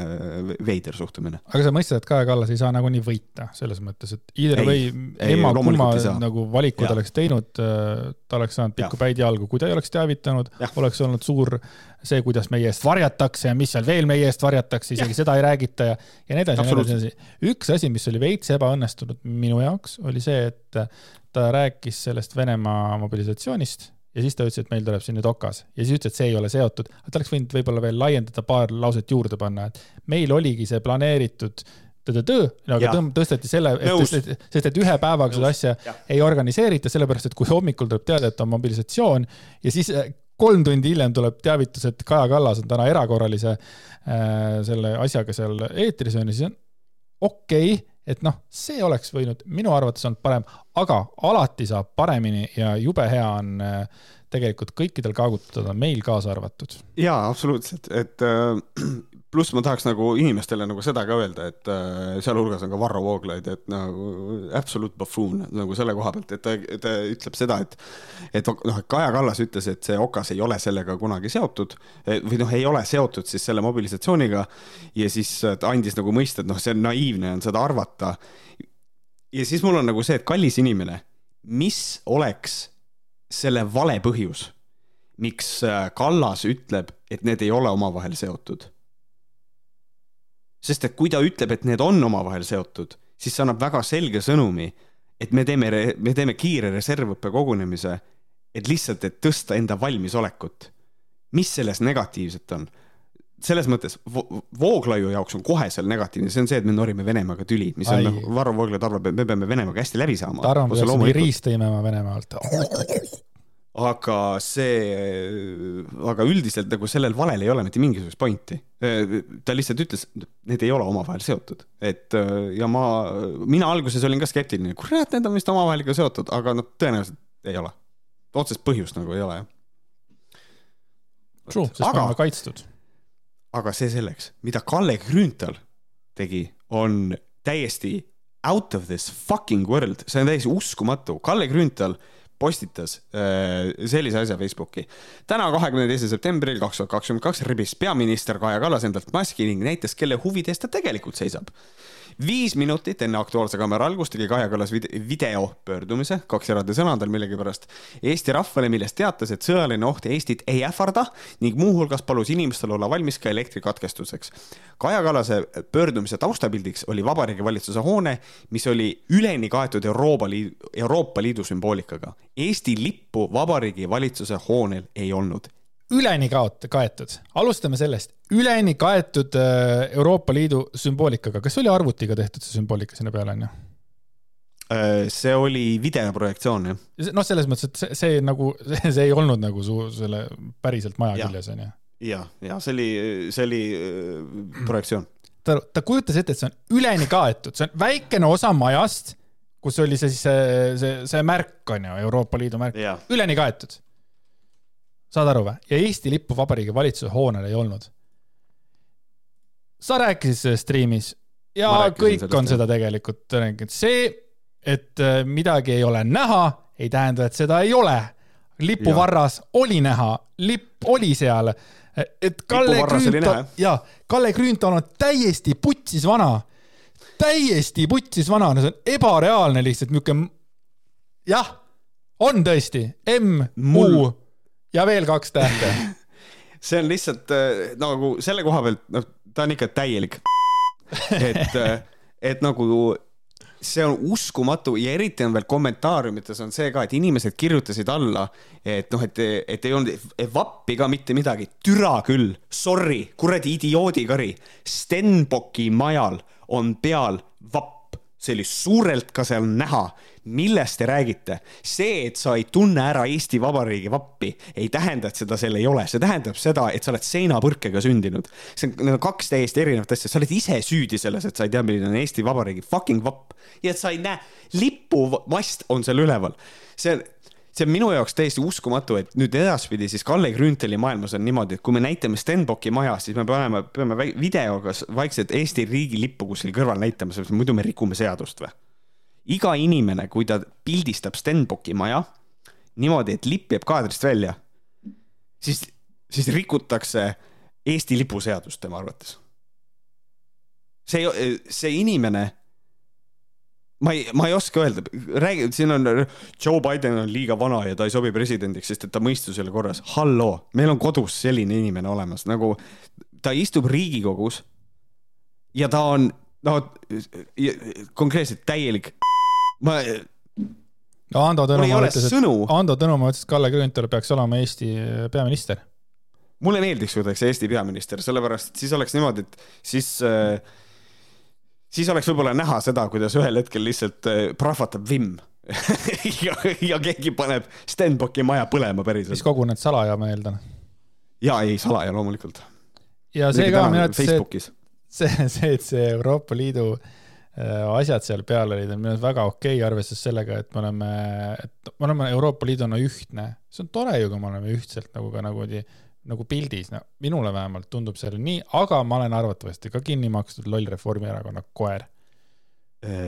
veider suhtumine. aga sa mõistad, et Kaja Kallas ei saa nagunii võita selles mõttes, et either way, emma kumma nagu valikud ja. oleks teinud, ta oleks saanud pikku päid jalgu, kui ta ei oleks teavitanud, oleks olnud suur see, kuidas meie eest varjatakse ja mis seal veel meie eest varjatakse, isegi ja. seda ei räägita ja, ja nii edasi, nii edasi. üks asi, mis oli veits ebaõnnestunud minu jaoks, oli see, et ta rääkis sellest Venemaa mobilisatsioonist ja siis ta ütles, et meil tuleb siin nüüd okas ja siis ütles, et see ei ole seotud, ta oleks võinud võib-olla veel laiendada paar lauset juurde panna, et meil oligi see planeeritud tõdõdõ, aga ja. tõsteti selle, et, sest et ühe päevaga seda asja ja. ei organiseerita, sellepärast et kui hommikul tuleb teada, et on mobilisatsioon ja siis äh, kolm tundi hiljem tuleb teavitus, et Kaja Kallas on täna erakorralise äh, selle asjaga seal eetris on ju, siis on okei okay, et noh, see oleks võinud minu arvates olnud parem, aga alati saab paremini ja jube hea on äh, tegelikult kõikidel kaagutada, meil kaasa arvatud. jaa, absoluutselt, et äh, pluss ma tahaks nagu inimestele nagu seda ka öelda, et äh, sealhulgas on ka Varro Vooglaid, et nagu absolute buffoon nagu selle koha pealt, et ta, ta ütleb seda, et et noh, Kaja Kallas ütles, et see okas ei ole sellega kunagi seotud või noh, ei ole seotud siis selle mobilisatsiooniga ja siis ta andis nagu mõista, et noh, see on naiivne on seda arvata. ja siis mul on nagu see, et kallis inimene, mis oleks selle vale põhjus, miks äh, Kallas ütleb, et need ei ole omavahel seotud sest et kui ta ütleb, et need on omavahel seotud, siis see annab väga selge sõnumi, et me teeme, me teeme kiire reservõppe kogunemise, et lihtsalt, et tõsta enda valmisolekut. mis selles negatiivset on? selles mõttes Vooglaiu jaoks on kohe seal negatiivne, see on see, et me norime Venemaaga tüli, mis Ai. on noh, Varro Vooglaid arvab, et me peame Venemaaga hästi läbi saama. ta arvab, et me peaksime riista imema Venemaalt aga see, aga üldiselt nagu sellel valel ei ole mitte mingisugust pointi. ta lihtsalt ütles, need ei ole omavahel seotud, et ja ma, mina alguses olin ka skeptiline, kurat, need on vist omavahel ikka seotud, aga noh, tõenäoliselt ei ole. otsest põhjust nagu ei ole, jah. True, sest aga, me oleme kaitstud. aga see selleks, mida Kalle Grünthal tegi, on täiesti out of this fucking world, see on täiesti uskumatu. Kalle Grünthal postitas äh, sellise asja Facebooki. täna, kahekümne teisel septembril kaks tuhat kakskümmend kaks rebis peaminister Kaja Kallas endalt maski ning näitas, kelle huvide eest ta tegelikult seisab viis minutit enne Aktuaalse Kaamera algust tegi Kaja Kallas videopöördumise, kaks eraldi sõna on tal millegipärast, Eesti rahvale, milles teatas, et sõjaline oht Eestit ei ähvarda ning muuhulgas palus inimestel olla valmis ka elektrikatkestuseks. Kaja Kallase pöördumise taustapildiks oli Vabariigi Valitsuse hoone, mis oli üleni kaetud Euroopa Liidu, Euroopa Liidu sümboolikaga. Eesti lippu Vabariigi Valitsuse hoonel ei olnud üleni kaot-, kaetud, alustame sellest, üleni kaetud äh, Euroopa Liidu sümboolikaga, kas oli arvutiga tehtud see sümboolika sinna peale, onju? Äh, see oli videoprojektsioon, jah. noh, selles mõttes, et see, see nagu, see ei olnud nagu su selle päriselt maja ja. küljes, onju. ja, ja see oli, see oli äh, projektsioon. ta, ta kujutas ette, et see on üleni kaetud, see on väikene osa majast, kus oli see siis see, see, see märk on ju, Euroopa Liidu märk, üleni kaetud saad aru või? ja Eesti lippu Vabariigi Valitsuse hoonel ei olnud. sa rääkisid sellest striimis ja kõik on seda tegelikult rääkinud. see, et äh, midagi ei ole näha, ei tähenda, et seda ei ole. lipuvarras oli näha, lipp oli seal. et Kalle Grünthal jaa, Kalle Grünthal on täiesti putsis vana, täiesti putsis vana, no see on ebareaalne lihtsalt, niisugune, jah, on tõesti, M, U ja veel kaks tähte. see on lihtsalt äh, nagu selle koha pealt, noh, ta on ikka täielik. et, et nagu see on uskumatu ja eriti on veel kommentaariumites on see ka, et inimesed kirjutasid alla, et noh, et, et ei olnud vappi ka mitte midagi, türa küll, sorry, kuradi idioodikari. Stenbocki majal on peal vapp, see oli suurelt ka seal näha. millest te räägite? see, et sa ei tunne ära Eesti Vabariigi vappi, ei tähenda, et seda seal ei ole, see tähendab seda, et sa oled seinapõrkega sündinud. see on, need on kaks täiesti erinevat asja, sa oled ise süüdi selles, et sa ei tea, milline on Eesti Vabariigi fucking vapp ja et sa ei näe, lipumast on seal üleval. see on see on minu jaoks täiesti uskumatu, et nüüd edaspidi siis Kalle Grünthali maailmas on niimoodi, et kui me näitame Stenbocki maja, siis me peame, peame videoga vaikselt Eesti riigilippu kuskil kõrval näitama, sellepärast muidu me rikume seadust või? iga inimene, kui ta pildistab Stenbocki maja niimoodi, et lipp jääb kaadrist välja, siis, siis rikutakse Eesti lipuseadust tema arvates. see, see inimene ma ei, ma ei oska öelda, räägi, siin on Joe Biden on liiga vana ja ta ei sobi presidendiks, sest et ta mõistus ei ole korras. halloo, meil on kodus selline inimene olemas, nagu ta istub Riigikogus ja ta on, no konkreetselt täielik. ma, no Ando Tõnumaa ütles, et Ando Tõnumaa ütles, et Kalle Grünthal peaks olema Eesti peaminister. mulle meeldiks, kui ta oleks Eesti peaminister, sellepärast et siis oleks niimoodi, et siis äh, siis oleks võib-olla näha seda, kuidas ühel hetkel lihtsalt äh, prahvatab vimm ja, ja keegi paneb Stenbocki maja põlema siis päriselt. koguned salaja, ma eeldan. ja ei, salaja loomulikult. ja see ka minu arvates see, Facebookis. see, et see Euroopa Liidu äh, asjad seal peal olid, on minu arust väga okei okay,, arvestades sellega, et me oleme, et me oleme Euroopa Liiduna ühtne. see on tore ju, kui me oleme ühtselt nagu ka nagu, nagu pildis, no minule vähemalt tundub see nii, aga ma olen arvatavasti ka kinni makstud loll Reformierakonna koer.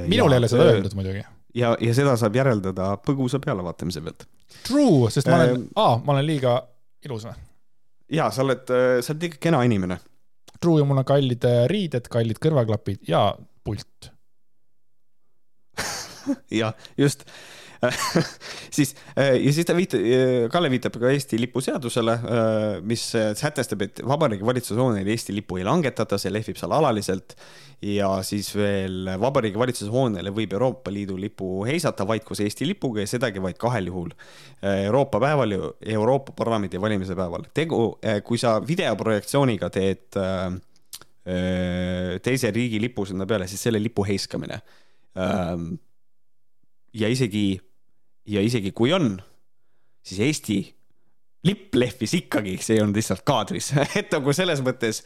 minul ei ole seda öeldud muidugi. ja, ja seda saab järeldada põgusa pealevaatamise pealt. True, sest ma olen Ähm,, aa, ma olen liiga ilus või? ja sa oled, sa oled ikka kena inimene. True ja mul on kallid äh, riided, kallid kõrvaklapid ja pult. jah, just siis ja siis ta viitab, Kalle viitab ka Eesti lipuseadusele, mis sätestab, et Vabariigi Valitsuse hoonel Eesti lippu ei langetata, see lehvib seal alaliselt ja siis veel Vabariigi Valitsuse hoonele võib Euroopa Liidu lipu heisata vaid koos Eesti lipuga ja sedagi vaid kahel juhul. Euroopa päeval ja Euroopa Parlamendi valimise päeval. tegu, kui sa videoprojektsiooniga teed äh, teise riigi lipu sinna peale, siis selle lipu heiskamine ähm, ja isegi, ja isegi kui on, siis Eesti lipp lehvis ikkagi, see ei olnud lihtsalt kaadris, et nagu selles mõttes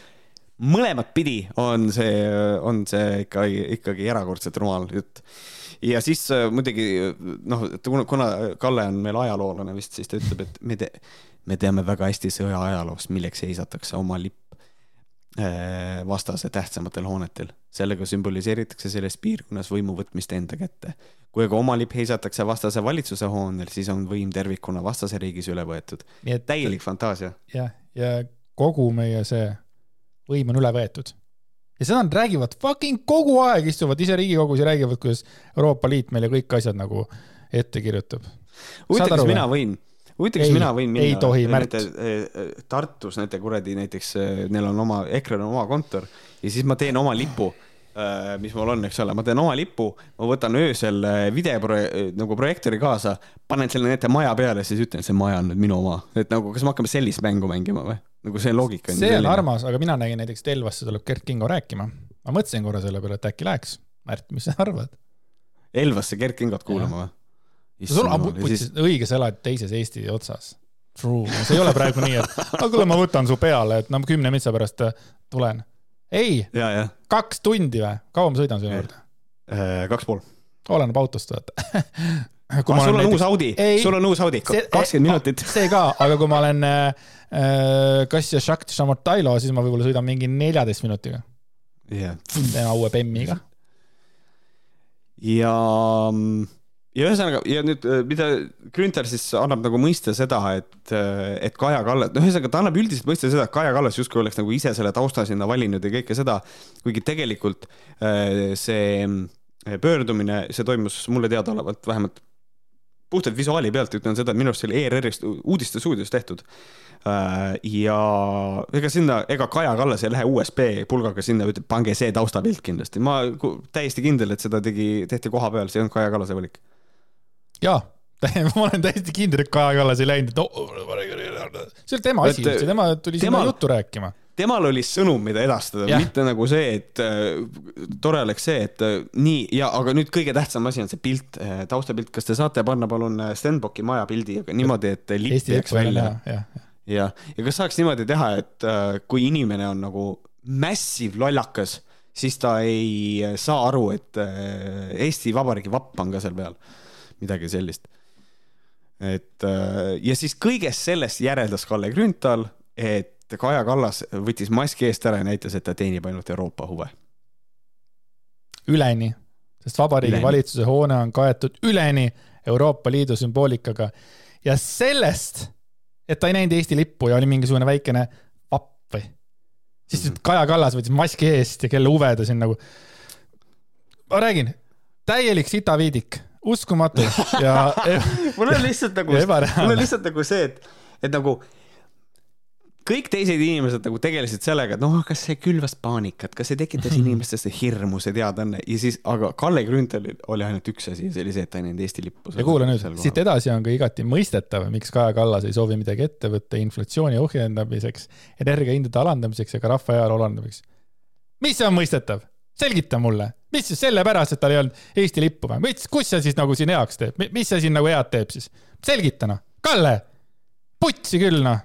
mõlemat pidi on see, on see ikka, ikkagi erakordselt rumal jutt. ja siis äh, muidugi noh, kuna Kalle on meil ajaloolane vist, siis ta ütleb, et me te, me teame väga hästi sõja ajaloost, milleks heisatakse oma lipp vastase tähtsamatel hoonetel. sellega sümboliseeritakse selles piirkonnas võimu võtmist enda kätte. kui aga oma lipp heisatakse vastase valitsuse hoonel, siis on võim tervikuna vastase riigis üle võetud. täielik fantaasia. jah, ja kogu meie see võim on üle võetud. ja seda nad räägivad fucking kogu aeg, istuvad ise Riigikogus ja räägivad, kuidas Euroopa Liit meile kõik asjad nagu ette kirjutab. huvitav, kas mina võin, huvitav, kas mina võin minna ei tohi, Märt. nende, eh, Tartus nende kuradi näiteks, neil on oma, EKRE-l on oma kontor ja siis ma teen oma lipu mis mul on, eks ole, ma teen oma lipu, ma võtan öösel videoproje-, nagu projektoori kaasa, panen selle nende maja peale, siis ütlen, see maja on nüüd minu oma, et nagu, kas me hakkame sellist mängu mängima või? nagu see loogika on. see on. armas, aga mina nägin näiteks, et Elvasse tuleb Gert Kingo rääkima. ma mõtlesin korra selle peale, et äkki läheks. Märt, mis sa arvad? Elvasse Gerd Kingot kuulama või? Sul on siis... õige, sa elad teises Eesti otsas. True, see ei ole praegu nii, et aga kuule, ma võtan su peale, et no kümne metsa pärast äh, tulen. ei, kaks tundi või? kaua ma sõidan sinu juurde? kaks pool. oleneb autost, vaata. Ah, sul on uus Audi, sul on uus Audi, kakskümmend minutit. see ka, aga kui ma olen äh, Kass ja Shakt Šamotailo, siis ma võib-olla sõidan mingi neljateist minutiga. jah. teen uue Bemmiga. ja, ja ühesõnaga ja nüüd, mida Grünthal siis annab nagu mõista seda, et, et Kaja Kallas, noh, ühesõnaga ta annab üldiselt mõista seda, et Kaja Kallas justkui oleks nagu ise selle tausta sinna valinud ja kõike seda, kuigi tegelikult see pöördumine, see toimus mulle teadaolevalt vähemalt puhtalt visuaali pealt ütlen seda, et minu arust see oli ERR-ist uudistestuudios tehtud. Äh, ja ega sinna, ega Kaja Kallas ei lähe USB pulgaga sinna, ütleb, pange see taustapilt kindlasti. ma täiesti kindel, et seda tegi, tehti koha peal, see ei olnud Kaja Kallase valik. Jaa, ma olen täiesti kindel, et Kaja Kallas ei läinud, et oh, see oli tema asi, tema tuli tema... sinna juttu rääkima. temal oli sõnum, mida edastada, mitte nagu see, et äh, tore oleks see, et äh, nii ja, aga nüüd kõige tähtsam asi on see pilt äh,, taustapilt, kas te saate panna palun Stenbocki maja pildi, aga niimoodi, et lipp jääks välja. ja, ja, ja kas saaks niimoodi teha, et äh, kui inimene on nagu massive lollakas, siis ta ei saa aru, et äh, Eesti Vabariigi vapp on ka seal peal, midagi sellist et äh, ja siis kõigest sellest järeldas Kalle Grünthal, et Kaja Kallas võttis maski eest ära ja näitas, et ta teenib ainult Euroopa huve. üleni, sest Vabariigi üleni. Valitsuse hoone on kaetud üleni Euroopa Liidu sümboolikaga ja sellest, et ta ei näinud Eesti lippu ja oli mingisugune väikene vapp või, siis mm -hmm. Kaja Kallas võttis maski eest ja kelle huve ta siin nagu, ma räägin, täielik sitaviidik uskumatu ja mul on lihtsalt nagu, mul on lihtsalt nagu see, et, et nagu kõik teised inimesed nagu tegelesid sellega, et noh, kas see külvas paanikat, kas see tekitas inimestes hirmu, see teadaanne ja siis, aga Kalle Grünthalil oli ainult üks asi ja see oli see, et ta ei näinud Eesti lippu. ja kuula nüüd, siit edasi on ka igati mõistetav, miks Kaja Kallas ei soovi midagi ette võtta inflatsiooni ohjeldamiseks, energiahindade alandamiseks ja ka rahva heaolu alandamiseks. mis on mõistetav? selgita mulle, mis siis sellepärast, et tal ei olnud Eesti lippu või, mis, kus see siis nagu siin heaks teeb, mis see siin nagu head teeb siis? selgita noh, Kalle, putsi küll noh.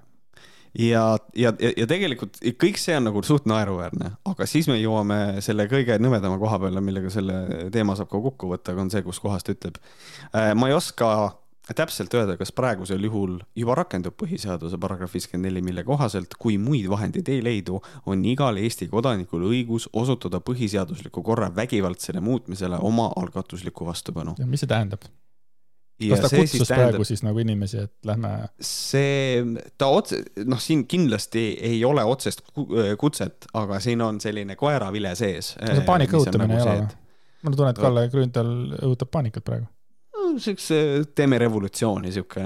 Ja, ja, ja tegelikult kõik see on nagu suht naeruväärne, aga siis me jõuame selle kõige nõmedama koha peale, millega selle teema saab ka kokku võtta, on see, kus kohas ta ütleb. Äh, ma ei oska täpselt öelda, kas praegusel juhul juba rakendub põhiseaduse paragrahv viiskümmend neli, mille kohaselt, kui muid vahendeid ei leidu, on igal Eesti kodanikul õigus osutada põhiseadusliku korra vägivaldsele muutmisele omaalgatuslikku vastupanu. mis see tähendab? kas ta kutsus tähendab, praegu siis nagu inimesi, et lähme? see, ta otse, noh, siin kindlasti ei ole otsest kutset, aga siin on selline koeravile sees. see paanika õhutamine nagu ei ole või? mul on tunne, et Kalle Grünthal õhutab paanikat praegu siukse, teeme revolutsiooni, siuke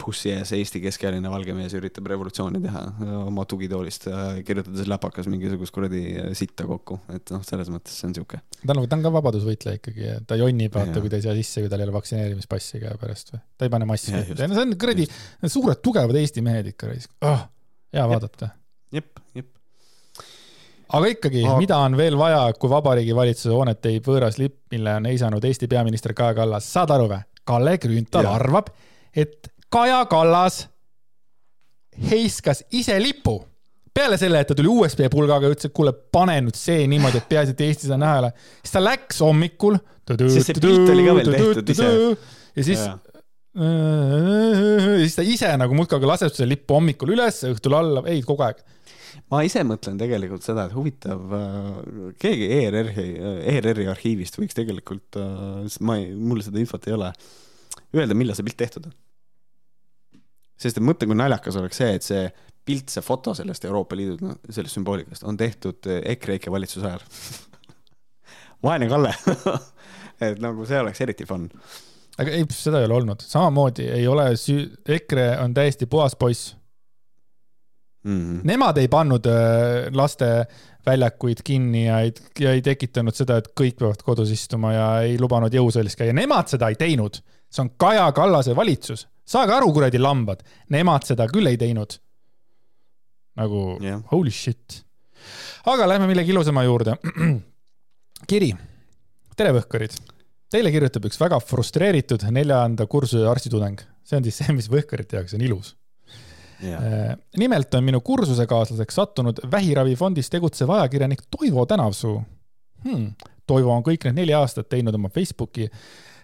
bussi ees Eesti keskealine valge mees üritab revolutsiooni teha oma tugitoolist, kirjutades läpakas mingisugust kuradi sitta kokku, et noh, selles mõttes see on siuke. ta on, ta on ka vabadusvõitleja ikkagi, ta jonnib, vaata, kui ta ei saa sisse, kui tal ei ole vaktsineerimispassi käepärast või, ta ei pane massi ette, no see on kuradi, suured tugevad Eesti mehed ikka raisk. Oh,, hea vaadata. jep, jep aga ikkagi aga..., mida on veel vaja, kui Vabariigi Valitsuse hoonet teeb võõras lipp, mille on heisanud Eesti peaminister Kaja Kallas, saad aru või? Kalle Grünthal ja. arvab, et Kaja Kallas heiskas ise lipu. peale selle, et ta tuli USB pulgaga ja ütles, et kuule, pane nüüd see niimoodi, et peaasi, et Eesti seda näha ei ole. siis ta läks hommikul. siis see pilt oli ka veel tehtud ise. ja siis ja siis ta ise nagu muudkui aga laseb selle lippu hommikul üles, õhtul alla, ei kogu aeg ma ise mõtlen tegelikult seda, et huvitav, äh, keegi ERR-i, ERR-i arhiivist võiks tegelikult, äh, ma ei, mul seda infot ei ole, öelda, millal see pilt tehtud on. sest et mõtle, kui naljakas oleks see, et see pilt, see foto sellest Euroopa Liidu, sellest sümboolikast on tehtud EKREIKE valitsuse ajal vaene Kalle et nagu see oleks eriti fun. aga ei, seda ei ole olnud, samamoodi ei ole süü-, EKRE on täiesti puhas poiss Mm -hmm. Nemad ei pannud äh, laste väljakuid kinni ja ei, ja ei tekitanud seda, et kõik peavad kodus istuma ja ei lubanud jõusaalis käia, nemad seda ei teinud. see on Kaja Kallase valitsus, saage aru, kuradi lambad, nemad seda küll ei teinud. nagu yeah. holy shit. aga lähme millegi ilusama juurde. kiri, tere Võhkarid. Teile kirjutab üks väga frustreeritud neljanda kursuse arstitudeng. see on siis see, mis Võhkarite jaoks on ilus Äh, nimelt on minu kursusekaaslaseks sattunud vähiravifondis tegutsev ajakirjanik Toivo Tänavsuu hmm.. Toivo on kõik need neli aastat teinud oma Facebooki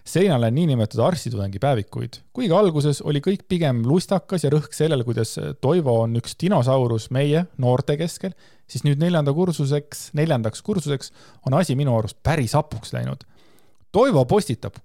seinale niinimetatud arstitudengi päevikuid. kuigi alguses oli kõik pigem lustakas ja rõhk sellel, kuidas Toivo on üks dinosaurus meie noorte keskel, siis nüüd neljanda kursuseks, neljandaks kursuseks on asi minu arust päris hapuks läinud. Toivo postitab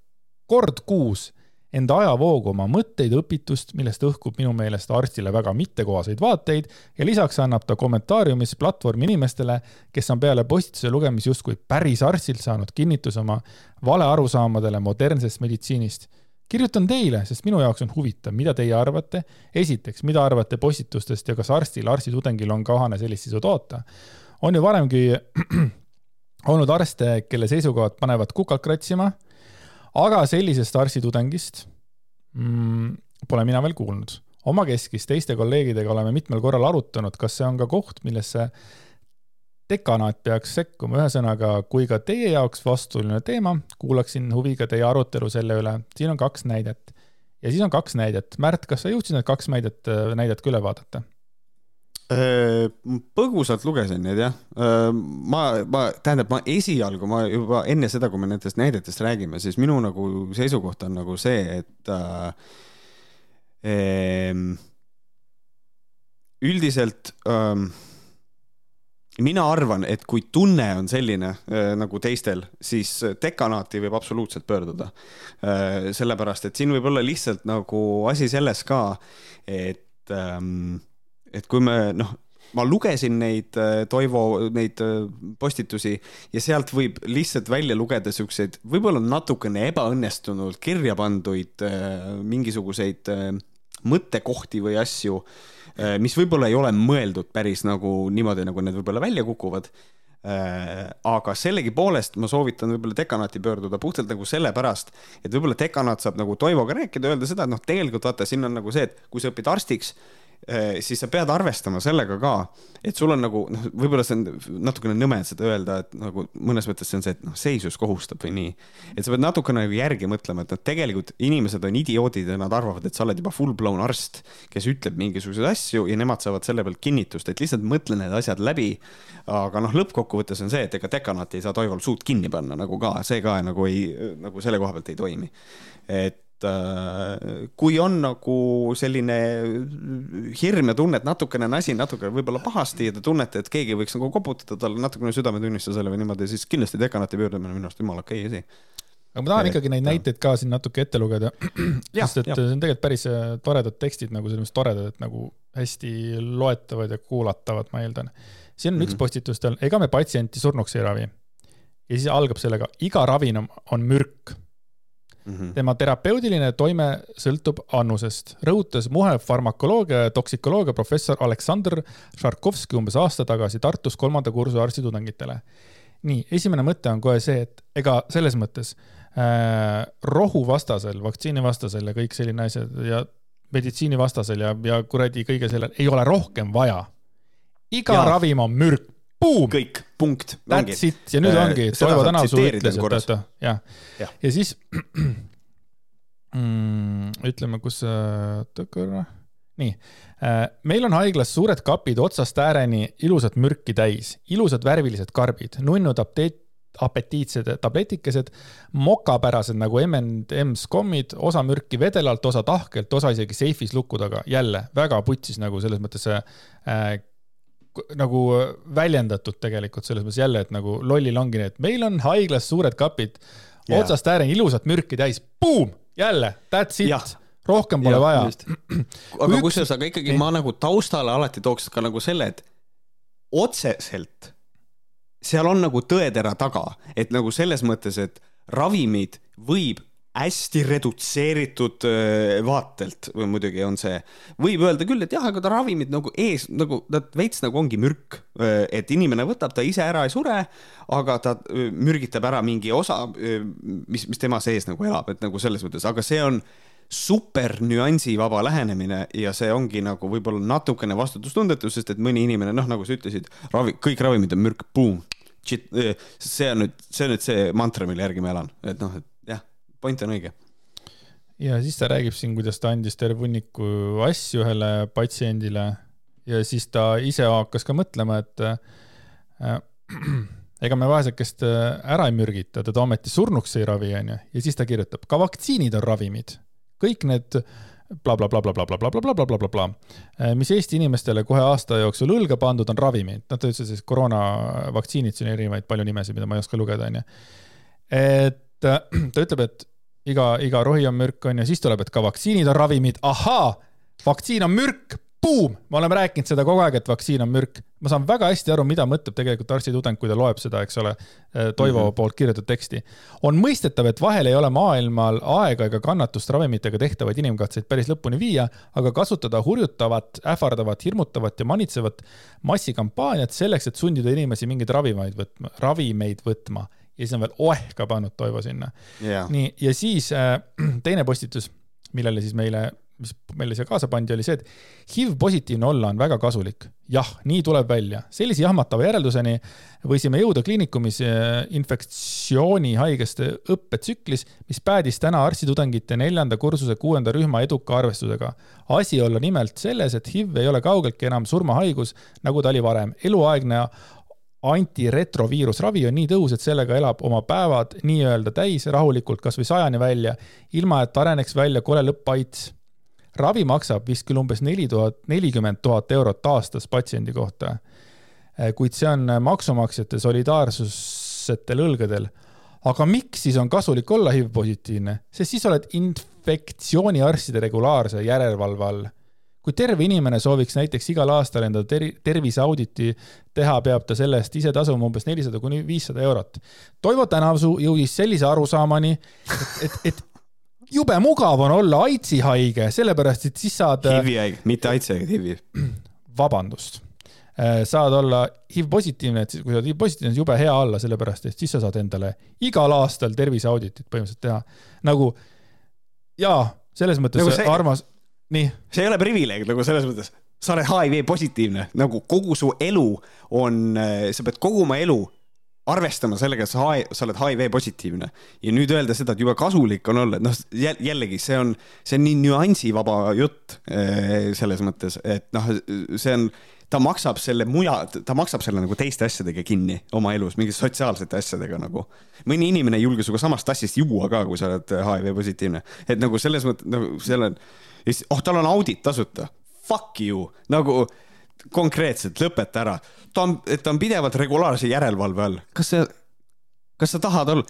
kord kuus enda ajavoogu oma mõtteid, õpitust, millest õhkub minu meelest arstile väga mittekohaseid vaateid ja lisaks annab ta kommentaariumis platvormi inimestele, kes on peale postituse lugemist justkui päris arstilt saanud kinnituse oma valearusaamadele modernsest meditsiinist kirjutan teile, sest minu jaoks on huvitav, mida teie arvate. esiteks, mida arvate postitustest ja kas arstil, arstitudengil on kohane sellist sisu toota? on ju varemgi olnud arste, kelle seisukohad panevad kukalt kratsima, aga sellisest arstitudengist mm, pole mina veel kuulnud. omakeskis teiste kolleegidega oleme mitmel korral arutanud, kas see on ka koht, millesse dekanaat peaks sekkuma, ühesõnaga, kui ka teie jaoks vastuoluline teema, kuulaksin huviga teie arutelu selle üle. siin on kaks näidet. ja siis on kaks näidet. Märt, kas sa jõudsid need kaks näidet, näidet ka üle vaadata? Äh, põgusalt lugesin neid jah. Äh, ma, ma, tähendab, ma esialgu, ma juba enne seda, kui me nendest näidetest räägime, siis minu nagu seisukoht on nagu see, et äh, ehm, üldiselt äh, mina arvan, et kui tunne on selline äh, nagu teistel, siis dekanaati võib absoluutselt pöörduda äh,. sellepärast, et siin võib olla lihtsalt nagu asi selles ka, et ähm,, et kui me noh, ma lugesin neid äh, Toivo neid äh, postitusi ja sealt võib lihtsalt välja lugeda siukseid võib-olla natukene ebaõnnestunult kirja panduid äh, mingisuguseid mõttekohti või asju mis võib-olla ei ole mõeldud päris nagu niimoodi, nagu need võib-olla välja kukuvad. Aga sellegipoolest ma soovitan võib-olla dekanaati pöörduda puhtalt nagu sellepärast, et võib-olla dekanaat saab nagu Toivoga rääkida, öelda seda, et noh, tegelikult vaata, siin on nagu see, et kui sa õpid arstiks siis sa pead arvestama sellega ka, et sul on nagu noh, võib-olla see on natukene nõme seda öelda, et nagu mõnes mõttes see on see, et noh, seisus kohustab või nii. et sa pead natukene nagu järgi mõtlema, et noh, tegelikult inimesed on idioodid ja nad arvavad, et sa oled juba full blown arst, kes ütleb mingisuguseid asju ja nemad saavad selle pealt kinnitust, et lihtsalt mõtle need asjad läbi. aga noh, lõppkokkuvõttes on see, et ega dekanaat ei saa Toival suud kinni panna nagu ka, see ka nagu ei, nagu selle koha pealt ei toimi. et Äh, kui on nagu selline hirm ja tunne, et natukene on asi natukene võib-olla pahasti ja te tunnete, et keegi võiks nagu koputada talle natukene südametunnistusele või niimoodi, siis kindlasti dekanaati pöördumine on minu arust jumala okei asi aga ma tahan ikkagi neid näiteid ka siin natuke ette lugeda, sest et ja. see on tegelikult päris äh, toredad tekstid nagu selles mõttes toredad, et nagu hästi loetavad ja kuulatavad, ma eeldan. siin on mm -hmm. üks mhm. postitustel, ega me patsienti surnuks ei ravi. ja siis algab sellega, iga ravin on mürk Mm -hmm. tema terapeudiline toime sõltub annusest, rõhutas Muhe farmakoloogia ja toksikoloogia professor Aleksandr Šarkovski umbes aasta tagasi Tartus kolmanda kursuse arstitudengitele. nii, esimene mõte on kohe see, et ega selles mõttes äh, rohuvastasel, vaktsiinivastasel ja kõik selline asjad ja meditsiinivastasel ja, ja kuradi kõige sellel ei ole rohkem vaja. iga ja. ravim on mürk, Boom! kõik, punkt. That's it ja nüüd äh, ongi, Toivo Tänavsuu ütles, et oota, jah. ja, ja siis mm, ütleme, kus oota korra, nii äh,. meil on haiglas suured kapid otsast ääreni ilusat mürki täis, ilusad värvilised karbid, nunnud apteet, apetiitsed tabletikesed, mokapärased nagu M&M's kommid, osa mürki vedelalt, osa tahkelt, osa isegi seifis luku taga. jälle väga putsis nagu selles mõttes äh, nagu väljendatud tegelikult selles mõttes jälle, et nagu lollil ongi nii, et meil on haiglas suured kapid yeah., otsast ääreni ilusat mürki täis, boom, jälle, that's it rohkem pole ja, vaja. aga üks... kusjuures, aga ikkagi ma nagu taustale alati tooks ka nagu selle, et otseselt seal on nagu tõetera taga, et nagu selles mõttes, et ravimid võib hästi redutseeritud vaatelt muidugi on see, võib öelda küll, et jah, aga ta ravimid nagu ees nagu nad veits nagu ongi mürk, et inimene võtab ta ise ära ei sure, aga ta mürgitab ära mingi osa, mis, mis tema sees nagu elab, et nagu selles mõttes, aga see on super nüansivaba lähenemine ja see ongi nagu võib-olla natukene vastutustundetu, sest et mõni inimene, noh, nagu sa ütlesid, ravi, kõik ravimid on mürk, boom. see on nüüd, see on nüüd see mantra, mille järgi ma elan, et noh, et point on õige. ja siis ta räägib siin, kuidas ta andis terve hunniku asju ühele patsiendile ja siis ta ise hakkas ka mõtlema, et äh, ega me vaesekest äh, ära ei mürgita, teda ometi surnuks ei ravi, onju. ja siis ta kirjutab, ka vaktsiinid on ravimid. kõik need blablabla, mis Eesti inimestele kohe aasta jooksul õlga pandud on ravimid, noh, ta ütles siis koroonavaktsiinid, siin erinevaid palju nimesid, mida ma ei oska lugeda, onju. et ta ütleb, et iga, iga rohi on mürk, on ju, siis tuleb, et ka vaktsiinid on ravimid, ahaa, vaktsiin on mürk, buum, me oleme rääkinud seda kogu aeg, et vaktsiin on mürk. ma saan väga hästi aru, mida mõtleb tegelikult arstitudeng, kui ta loeb seda, eks ole, Toivo mm -hmm. poolt kirjutatud teksti. on mõistetav, et vahel ei ole maailmal aega ega kannatust ravimitega tehtavaid inimkatseid päris lõpuni viia, aga kasutada hurjutavat, ähvardavat, hirmutavat ja manitsevat massikampaaniat selleks, et sundida inimesi mingeid ravimeid võtma, ravimeid võtma ja siis on veel oeh ka pannud Toivo sinna. jaa, nii, ja siis äh, teine postitus, millele siis meile, mis meile siia kaasa pandi, oli see, et HIV-positiivne olla on väga kasulik. jah, nii tuleb välja. sellise jahmatava järelduseni võisime jõuda kliinikumis äh, infektsioonihaigeste õppetsüklis, mis päädis täna arstitudengite neljanda kursuse kuuenda rühma eduka arvestusega. asi olla nimelt selles, et HIV ei ole kaugeltki enam surmahaigus, nagu ta oli varem. eluaegne antiretroviirusravi on nii tõhus, et sellega elab oma päevad nii-öelda täis rahulikult kasvõi sajani välja, ilma et areneks välja kole lõpp-AIDS. ravi maksab vist küll umbes neli tuhat, nelikümmend tuhat eurot aastas patsiendi kohta. kuid see on maksumaksjate solidaarsusetel õlgadel. aga miks siis on kasulik olla HIV-positiivne, sest siis oled infektsiooniarstide regulaarse järelevalve all kui terve inimene sooviks näiteks igal aastal enda ter terviseauditi teha, peab ta selle eest ise tasuma umbes nelisada kuni viissada eurot. Toivo Tänavsuu jõudis sellise arusaamani, et, et, et jube mugav on olla AIDSi haige, sellepärast et siis saad, HIV-i haige, mitte AIDS, vaid HIV-i. vabandust, saad olla HIV positiivne, et siis kui sa oled HIV positiivne, siis jube hea olla, sellepärast et siis sa saad endale igal aastal terviseauditit põhimõtteliselt teha. nagu jaa, selles mõttes Nagu see... armas, nii. See ei ole privileeg nagu selles mõttes, sa oled HIV positiivne, nagu kogu su elu on, sa pead kogu oma elu arvestama sellega, et sa, sa oled HIV positiivne. Ja nüüd öelda seda, et jube kasulik on olla, et noh, jällegi see on, see on nii nüansivaba jutt eh, selles mõttes, et noh, see on, ta maksab selle muja, ta maksab selle nagu teiste asjadega kinni oma elus, mingite sotsiaalsete asjadega nagu. mõni inimene ei julge sinuga samast tassist juua ka, kui sa oled HIV positiivne, et nagu selles mõttes nagu seal on, oh, tal on audit tasuta, fuck you, nagu konkreetselt lõpeta ära, ta on, ta on pidevalt regulaarse järelevalve all, kas sa, kas sa tahad olla,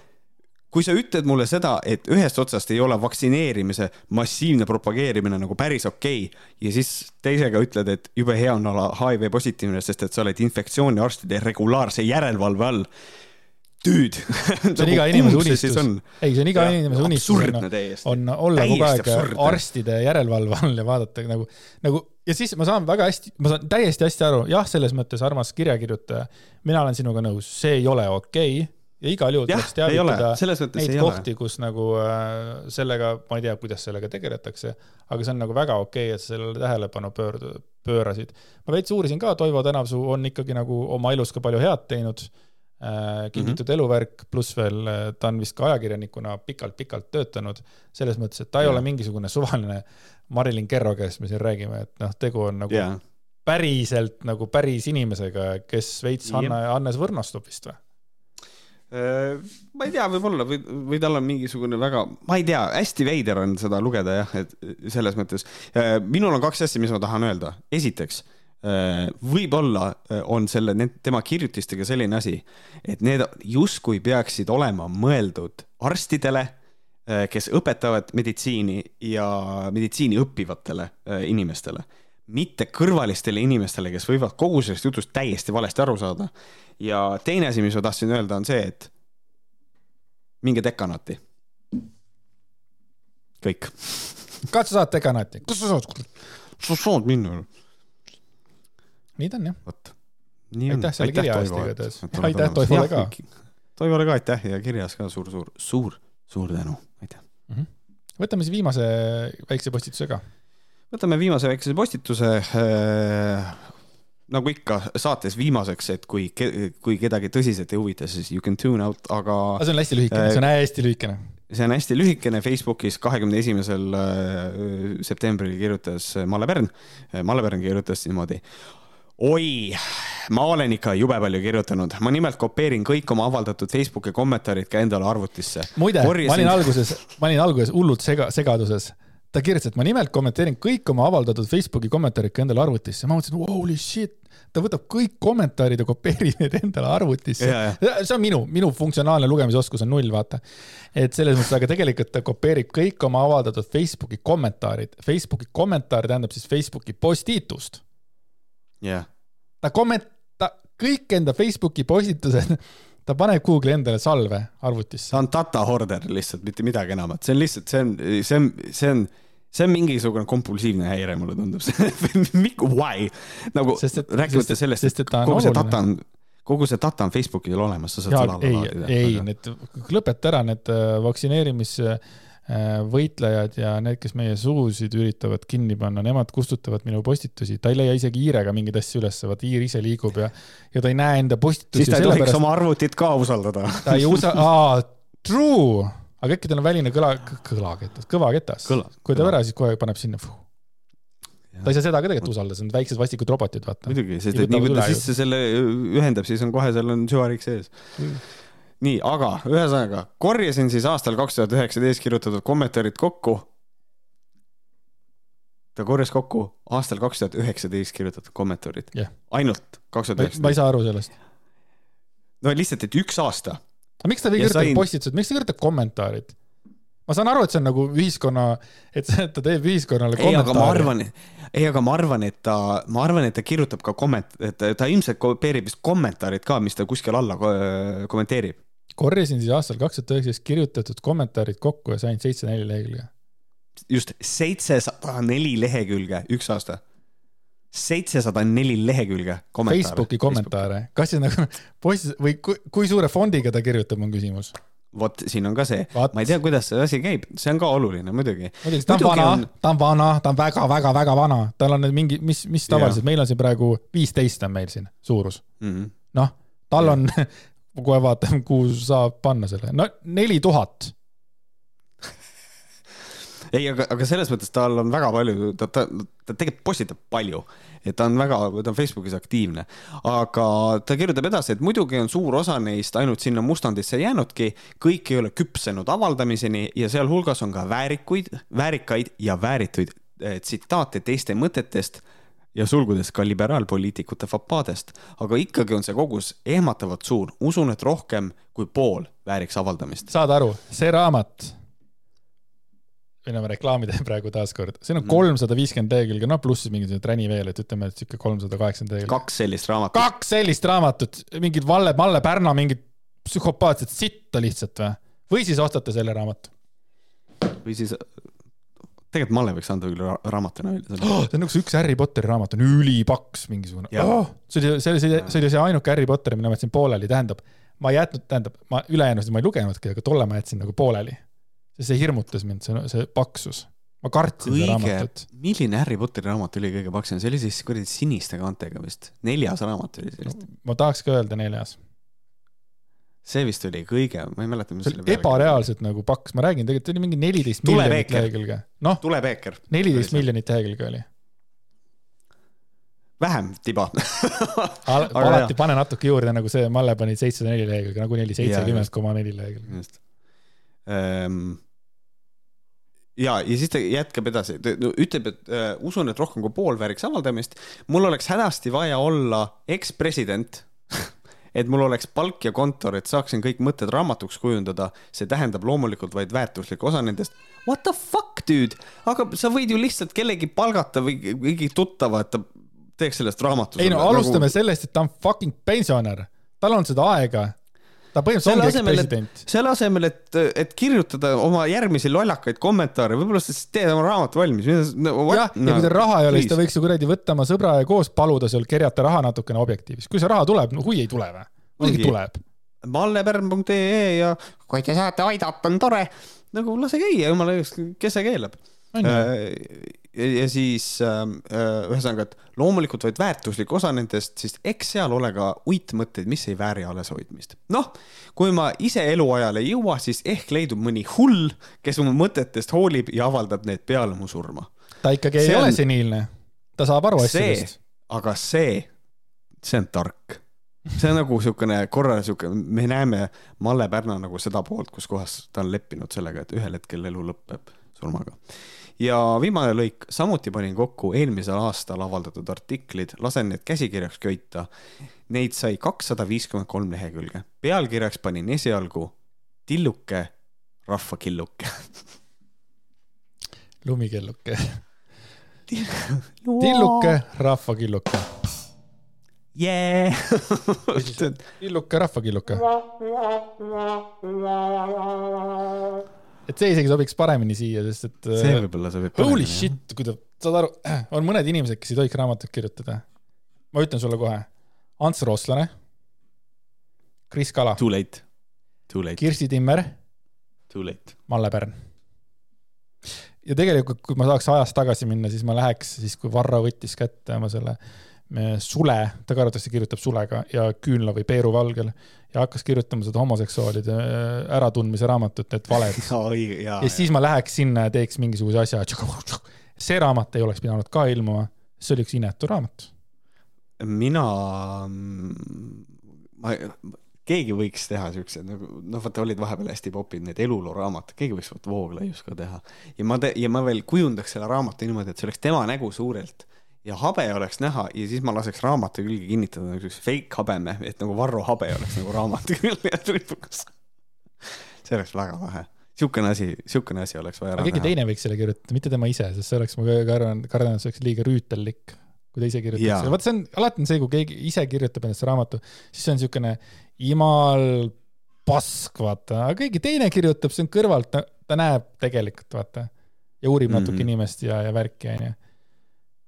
kui sa ütled mulle seda, et ühest otsast ei ole vaktsineerimise massiivne propageerimine nagu päris okei okay, ja siis teisega ütled, et jube hea on olla HIV positiivne, sest et sa oled infektsiooniarstide regulaarse järelevalve all. Dude. see on iga inimese unistus. ei, see on iga Jah, inimese unistus. on, on olla kogu aeg arstide järelevalve all ja vaadata nagu, nagu ja siis ma saan väga hästi, ma saan täiesti hästi aru, jah, selles mõttes armas kirjakirjutaja, mina olen sinuga nõus, see ei ole okei. Okay, ja igal juhul tuleks, teavitada, neid kohti, kus nagu äh, sellega, ma ei tea, kuidas sellega tegeletakse, aga see on nagu väga okei okay,, et sa sellele tähelepanu pöörd-, pöörasid. ma veits uurisin ka, Toivo Tänavsuu on ikkagi nagu oma elus ka palju head teinud kingitud mm -hmm. eluvärk, pluss veel äh, ta on vist ka ajakirjanikuna pikalt-pikalt töötanud, selles mõttes, et ta ei Jaa. ole mingisugune suvaline Marilyn Kerro, kellest me siin räägime, et noh, tegu on nagu jaa, päriselt nagu päris inimesega, kes veits Jep. Hanne, Hannes võrnastub vist või? Äh, ma ei tea, võib-olla või, või tal on mingisugune väga, ma ei tea, hästi veider on seda lugeda jah, et selles mõttes. minul on kaks asja, mis ma tahan öelda. esiteks, võib-olla äh, on selle, tema kirjutistega selline asi, et need justkui peaksid olema mõeldud arstidele, kes õpetavad meditsiini ja meditsiini õppivatele äh, inimestele mitte kõrvalistele inimestele, kes võivad kogu sellest jutust täiesti valesti aru saada. ja teine asi, mis ma tahtsin öelda, on see, et minge dekanaati. kõik. kas sa saad dekanaati? kus sa saad? sa saad minna. Nii ta on jah. vot. Aitäh selle kirja eest igatahes. Aitäh Toivole ka.. Toivole ka aitäh ja kirjas ka suur, suur, suur, suur tänu, aitäh. võtame siis viimase väikse postituse ka. võtame viimase väikese postituse äh,. nagu ikka saates viimaseks, et kui, kui kedagi tõsiselt ei huvita, siis you can tune out, aga see on hästi lühikene, see on hästi lühikene. see on hästi lühikene, Facebookis kahekümne esimesel septembril kirjutas Malle Pärn, Malle Pärn kirjutas niimoodi. oi, ma olen ikka jube palju kirjutanud, ma nimelt kopeerin kõik oma avaldatud Facebooki kommentaarid ka endale arvutisse. muide, ma olin alguses, ma olin alguses hullult sega, segaduses. ta kirjutas, et ma nimelt kommenteerin kõik oma avaldatud Facebooki kommentaarid ka endale arvutisse, ma mõtlesin, holy shit, ta võtab kõik kommentaarid ja kopeerib need endale arvutisse see on minu, minu funktsionaalne lugemisoskus on null, vaata. et selles mõttes, aga tegelikult ta kopeerib kõik oma avaldatud Facebooki kommentaarid. Facebooki kommentaar tähendab siis Facebooki postitust. jah, ta komment-, ta kõik enda Facebooki postitused, ta paneb kuhugi endale salve arvutisse. ta on data hoarder lihtsalt, mitte midagi enamat, see on lihtsalt, see on, see on, see on, see on mingisugune kompulsiivne häire, mulle tundub. Why? nagu rääkimata sellest, et kogu see data on, kogu see data on Facebookil olemas, sa saad selle alla ei, laadida. ei, need, lõpeta ära need äh, vaktsineerimisvõitlejad ja need, kes meie suusid üritavad kinni panna, nemad kustutavad minu postitusi, ta ei leia isegi hiirega mingeid asju ülesse, vaat hiir ise liigub ja, ja ta ei näe enda postitusi. siis ta ei tohiks oma arvutit ka usaldada. ta ei usa-, aa, true, aga äkki tal on väline kõla, kõlaketas, kõvaketas Kõla-. kui ta ära, siis kohe paneb sinna. ta ei saa seda ka tegelikult usaldada, see on väiksed vastikud robotid, vaata. muidugi, sest et nii kui ta sisse selle ühendab, siis on kohe seal on süvariik sees. nii, aga ühesõnaga korjasin siis aastal kaks tuhat üheksateist kirjutatud kommentaarid kokku. ta korjas kokku aastal kaks tuhat üheksateist kirjutatud kommentaarid Jah.. ainult kaks tuhat ma ei üheksateist. saa aru sellest. no lihtsalt, et üks aasta. aga miks ta ei kirjuta sain- postitused, miks ta kirjutab kommentaarid? ma saan aru, et see on nagu ühiskonna, et ta teeb ühiskonnale ei, aga ma kommentaare. arvan, ei, aga ma arvan, et ta, ma arvan, et ta kirjutab ka komment-, et ta- ilmselt kopeerib vist kommentaarid ka, mis ta kuskil alla ko- kommenteerib. Korjasin siis aastal kaks tuhat üheksateist kirjutatud kommentaarid kokku ja sain seitse neli lehekülge. just seitsesada neli lehekülge, üks aasta. seitsesada neli lehekülge kommentaare. Facebooki kommentaare, kas siis nagu post- või kui, kui suure fondiga ta kirjutab, on küsimus. vot siin on ka see, ma ei tea, kuidas see asi käib, see on ka oluline muidugi. muidugi, ta on vana on-, ta on vana, ta on väga-väga-väga vana, tal on nüüd mingi, mis, mis tavaliselt, meil on siin praegu viisteist on meil siin suurus. Mm -hmm. noh, tal on, kohe vaatame, kuhu saab panna selle, no neli tuhat. ei, aga, aga selles mõttes tal on väga palju, ta, ta, ta tegelikult postitab palju, et ta on väga, ta on Facebookis aktiivne, aga ta kirjutab edasi, et muidugi on suur osa neist ainult sinna mustandisse jäänudki, kõik ei ole küpsenud avaldamiseni ja sealhulgas on ka väärikuid, väärikaid ja väärituid eh, tsitaate teiste mõtetest ja sulgudes ka liberaalpoliitikute fapaadest, aga ikkagi on see kogus ehmatavalt suur, usun, et rohkem kui pool vääriks avaldamist. saad aru, see raamat, või no ma reklaami teen praegu taaskord, siin on Mhm. kolmsada viiskümmend lehekülge, no pluss mingisugune träni veel, et ütleme, et sihuke kolmsada kaheksakümmend lehekülge. kaks sellist raamatut. kaks sellist raamatut, mingid Valle, Malle Pärna mingit psühhopaatset sitta lihtsalt või? või siis ostate selle raamatu või siis, tegelikult Malle võiks anda küll ra raamatuna välja oh,. see on nagu see üks Harry Potteri raamat on ülipaks mingisugune oh,. see oli, see oli, see oli, see ainuke Harry Potter, mille ma jätsin pooleli, tähendab, ma ei jätnud, tähendab, ma ülejäänusid ma ei lugenudki, aga tolle ma jätsin nagu pooleli. see hirmutas mind, see, see paksus. ma kartsin seda kõige raamatut., milline Harry Potteri raamat oli kõige paksem, see oli siis kuradi siniste kaantega vist, neljas raamat oli see vist. ma tahaks ka öelda neljas. See vist oli kõige, ma ei mäleta, mis see oli ebareaalselt nagu paks, ma räägin tegelikult, oli mingi neliteist miljonit lehekülge. noh, neliteist miljonit lehekülge oli. vähem tiba. Al- alati jah. pane natuke juurde, nagu see Malle pani seitsesada neli lehekülge, nagunii oli seitsekümmend koma neli lehekülge. just. ja, ja siis ta jätkab edasi, ütleb, et äh, usun, et rohkem kui pool vääriks avaldamist. mul oleks hädasti vaja olla ekspresident, et mul oleks palk ja kontor, et saaksin kõik mõtted raamatuks kujundada. see tähendab loomulikult vaid väärtuslik osa nendest. What the fuck, dude, aga sa võid ju lihtsalt kellegi palgata või mingi tuttava, et ta teeks sellest raamatu. ei no alustame sellest, et ta on fucking pensionär, tal on seda aega. Ta põhimõtteliselt ongi ekspresident., selle asemel, et, et kirjutada oma järgmisi lollakaid kommentaare, võib-olla sa siis teed oma raamatu valmis. jah, ja kui tal raha ei ole, siis ta võiks ju kuradi võtta oma sõbra ja koos paluda seal kerjata raha natukene objektiivis. kui see raha tuleb, no hui ei tule või? muidugi tuleb. mallepärn.ee ja kui te saate aidata, on tore. nagu lase käia, jumala eest, kes see keelab. Ja siis äh, äh, ühesõnaga, et loomulikult vaid väärtuslik osa nendest, siis eks seal ole ka uitmõtteid, mis ei vääri alleshoidmist. noh, kui ma ise eluajal ei jõua, siis ehk leidub mõni hull, kes oma mõtetest hoolib ja avaldab need peale mu surma. ta ikkagi ei see ole on- seniilne. ta saab aru asjadest., aga see, see on tark. see on nagu siukene korra siuke, me näeme Malle Pärna nagu seda poolt, kus kohas ta on leppinud sellega, et ühel hetkel elu lõpeb surmaga ja viimane lõik, samuti panin kokku eelmisel aastal avaldatud artiklid, lasen need käsikirjaks köita. Neid sai kakssada viiskümmend kolm lehekülge. pealkirjaks panin esialgu tilluke, rahvakilluke. Lumikelluke. Tilluke, rahvakilluke. Yeah. tilluke, rahvakilluke et see isegi sobiks paremini siia, sest et. see võib-olla sobib. Holy shit, kui ta, saad aru, on mõned inimesed, kes ei tohiks raamatut kirjutada. ma ütlen sulle kohe, Ants Rooslane, Kris Kala. Too late, too late. Kirsti Timmer. Too late. Malle Pärn. ja tegelikult, kui ma saaks ajas tagasi minna, siis ma läheks siis, kui Varro võttis kätte oma selle Sule, ta ka arvatavasti kirjutab Sulega ja Küünla või Peeru valgel ja hakkas kirjutama seda homoseksuaalide äh, äratundmise raamatut, et valed ja, ja siis ma läheks sinna ja teeks mingisuguse asja. see raamat ei oleks pidanud ka ilmuma, see oli üks inetu raamat. mina, ma, keegi võiks teha siukseid nagu noh, vaata olid vahepeal hästi popid need elulooraamatud, keegi võiks vaata Vooglaius ka teha ja ma te, ja ma veel kujundaks selle raamatu niimoodi, et see oleks tema nägu suurelt ja habe oleks näha ja siis ma laseks raamatu külge kinnitada nagu siukse fake habeme, et nagu Varro habe oleks nagu raamatu külge tripukas. see oleks väga lahe. siukene asi, siukene asi oleks vaja ära keegi teine võiks selle kirjutada, mitte tema ise, sest see oleks, ma kardan, kardan, et see oleks liiga rüütellik, kui ta ise kirjutaks. vaat see on, alati on see, kui keegi ise kirjutab endast raamatu, siis see on siukene imal pask, vaata, aga keegi teine kirjutab, see on kõrvalt, ta näeb tegelikult, vaata, ja uurib natuke mm -hmm. inimest ja, ja värki, onju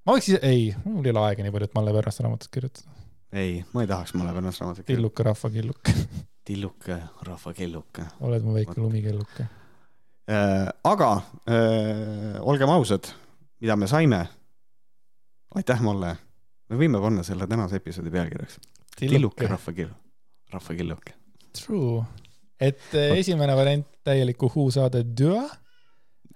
ma võiks ise, ei, mul ei ole aega nii palju, et Malle Pärnaste raamatut kirjutada. ei, ma ei tahaks Malle Pärnaste raamatut kirjutada. tilluke rahvakilluke tilluke rahvakilluke. oled mu väike lumikelluke äh,. aga äh, olgem ausad, mida me saime. aitäh, Malle. me võime panna selle tänase episoodi pealkirjaks. tilluke rahvakill, rahvakilluke. True, et äh, esimene variant täielik uhuu-saade Dua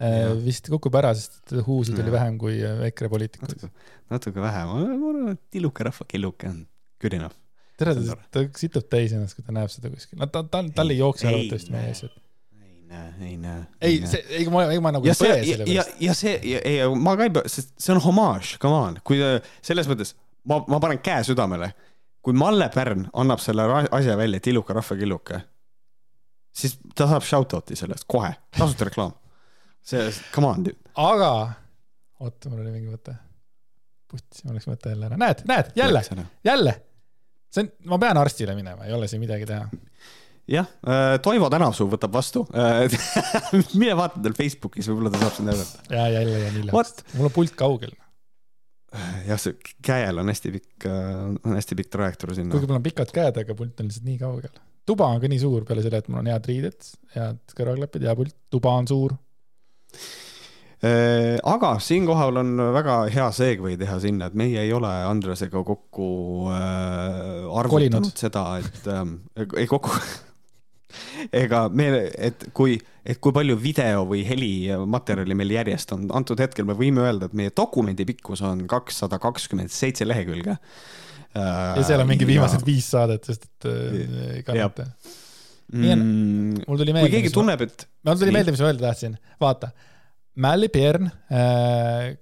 Ja. vist kukub ära, sest huusid oli vähem kui äh, EKRE poliitikuid. natuke vähem, ma arvan, et tilluke rahvakilluke on good enough. tere, ta situb täis ennast, kui ta näeb seda kuskil, no ta, ta, tal ei jookse arvatavasti meie ees, et ei näe, ei näe. ei, see, ei ma, ei ma nagu ja ei põe selle peale. ja see, ei, ma ka ei pea, sest see on homaaž, come on, kui selles mõttes ma, ma panen käe südamele, kui Malle Pärn annab selle asja välja, tilluke rahvakilluke, siis ta saab shout-out'i sellest kohe, tasuta reklaam see, come on. aga, oota, mul oli mingi mõte. putsi, mul läks mõte jälle ära, näed, näed, jälle, jälle. see on, ma pean arstile minema, ei ole siin midagi teha. jah äh,, Toivo Tänavsuu võtab vastu äh, mine vaata tal Facebookis, võib-olla ta saab sind näidata. ja jälle jään hiljaks, mul on pult kaugel jah, see käel on hästi pikk, äh, on hästi pikk trajektoor sinna. kuigi mul on pikad käed, aga pult on lihtsalt nii kaugel. tuba on ka nii suur peale selle, et mul on head riided, head kõrvaklapid, hea pult, tuba on suur Äh, aga siinkohal on väga hea segway teha sinna, et meie ei ole Andresega kokku äh, arvutanud Kolinud. seda, et ähm, ei kokku ega me, et kui, et kui palju video või helimaterjali meil järjest on, antud hetkel me võime öelda, et meie dokumendi pikkus on kakssada kakskümmend seitse lehekülge. ja seal on mingi viimased ja... viis saadet, sest et äh, ei kannata. Mm, mul tuli meelde. kui keegi tunneb, et. mul tuli meelde, mis ma öelda tahtsin, vaata Mälli Pern äh,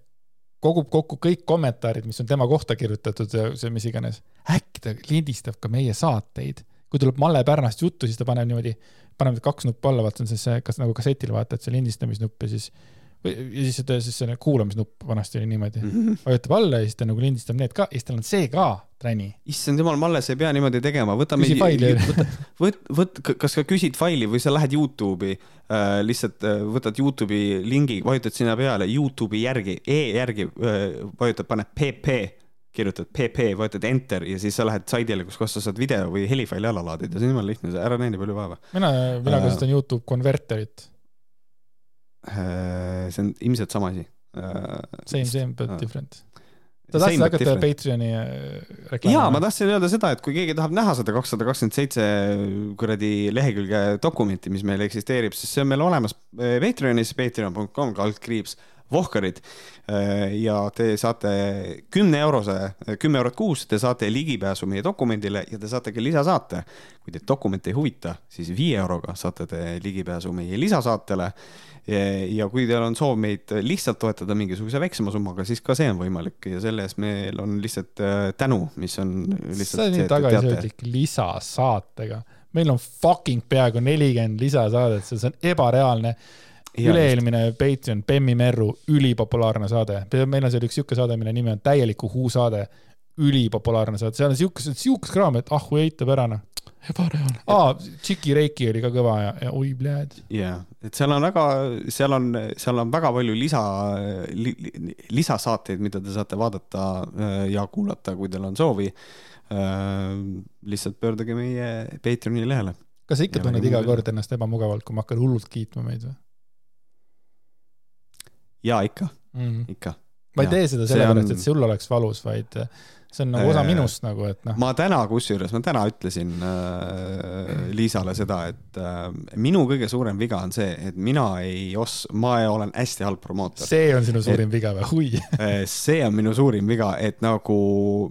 kogub kokku kõik kommentaarid, mis on tema kohta kirjutatud ja see mis iganes. äkki ta lindistab ka meie saateid, kui tuleb Malle Pärnast juttu, siis ta paneb niimoodi, paneb kaks nuppu alla, vaata see on see, kas nagu kassetil vaata, et see lindistamisnupp ja siis või ja siis siis see kuulamisnupp vanasti oli niimoodi mm, -hmm. vajutab alla ja siis ta nagu lindistab need ka ja siis tal on see ka träni. issand jumal, Malle, sa ei pea niimoodi tegema, võta küsi faili. võta, võt, võt, kas sa küsid faili või sa lähed Youtube'i äh,, lihtsalt äh, võtad Youtube'i lingi, vajutad sinna peale Youtube'i järgi, E järgi äh, vajutad, paned PP kirjutad PP, vajutad enter ja siis sa lähed saidile, kus kohas sa saad video või helifaili alla laadida, see on jumala lihtne, ära näe nii palju vaeva. mina, mina äh, kasutan Youtube Converterit Äh, see on ilmselt sama asi. Äh, same, same but different. Sa tahtsid hakata Patreoni äh, reklaami? jaa, ma tahtsin öelda seda, et kui keegi tahab näha seda kakssada kakskümmend seitse kuradi lehekülge dokumenti, mis meil eksisteerib, siis see on meil olemas Patreonis, patreon.com kaldkriips Vohkarid ja te saate kümne eurose, kümme eurot kuus, te saate ligipääsu meie dokumendile ja te saate ka lisasaate. kui teid dokument ei huvita, siis viie euroga saate te ligipääsu meie lisasaatele ja kui teil on soov meid lihtsalt toetada mingisuguse väiksema summaga, siis ka see on võimalik ja selle eest meil on lihtsalt äh, tänu, mis on lihtsalt. see on nii tagasihoidlik lisasaatega. meil on fucking peaaegu nelikümmend lisasaadet, see on ebareaalne. Üle-eelmine Patreon, Bemmi Merru, ülipopulaarne saade. meil on seal üks sihuke saade, mille nimi on Täieliku Huu saade. ülipopulaarne saade, seal on siukest, siukest kraami, et ah kui eitab ära noh ebareaalne. aa, Tšiki Reiki oli ka kõva ja, ja oi, pljääd. jah, et seal on väga, seal on, seal on väga palju lisa li,, lisasaateid, mida te saate vaadata äh, ja kuulata, kui teil on soovi. Äh, lihtsalt pöörduge meie Patreoni lehele. kas sa ikka ja tunned iga kord ennast ebamugavalt, kui ma hakkan hullult kiitma meid või? Jaa, ikka mm, ikka. ma ei tee seda sellepärast on..., et sul oleks valus, vaid see on nagu osa minust nagu, et noh. ma täna, kusjuures ma täna ütlesin äh, Liisale seda, et äh, minu kõige suurem viga on see, et mina ei os-, ma olen hästi halb promootor. see on sinu suurim et, viga või, hui äh, see on minu suurim viga, et nagu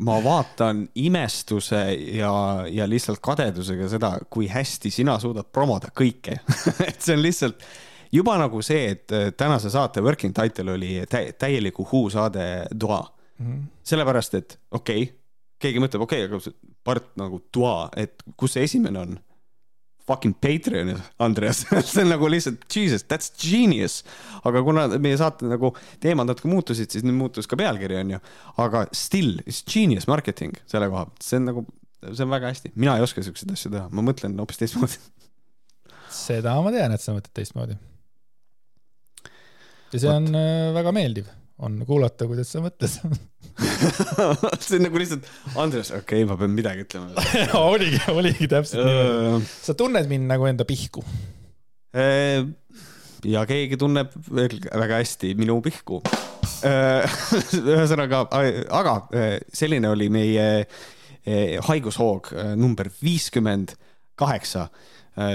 ma vaatan imestuse ja, ja lihtsalt kadedusega seda, kui hästi sina suudad promoda kõike et see on lihtsalt juba nagu see, et äh, tänase saate working title oli tä täieliku Who saade Doa mm. -hmm. sellepärast, et okei okay,, keegi mõtleb, okei okay,, aga part nagu toa, et kus see esimene on? Fucking Patreon, Andreas see on nagu lihtsalt jesus, that's genius. aga kuna meie saate nagu teemad natuke muutusid, siis nüüd muutus ka pealkiri, onju. aga still, it's genius marketing selle koha pealt, see on nagu, see on väga hästi, mina ei oska siukseid asju teha, ma mõtlen hoopis teistmoodi seda ma tean, et sa mõtled teistmoodi. Ja see What? on äh, väga meeldiv on kuulata, kuidas sa mõtled see on nagu lihtsalt, Andres, okei okay,, ma pean midagi ütlema oligi, oligi täpselt nii. sa tunned mind nagu enda pihku. Äh, ja keegi tunneb veel väga hästi minu pihku. Äh, ühesõnaga, aga selline oli meie haigushoog number viiskümmend kaheksa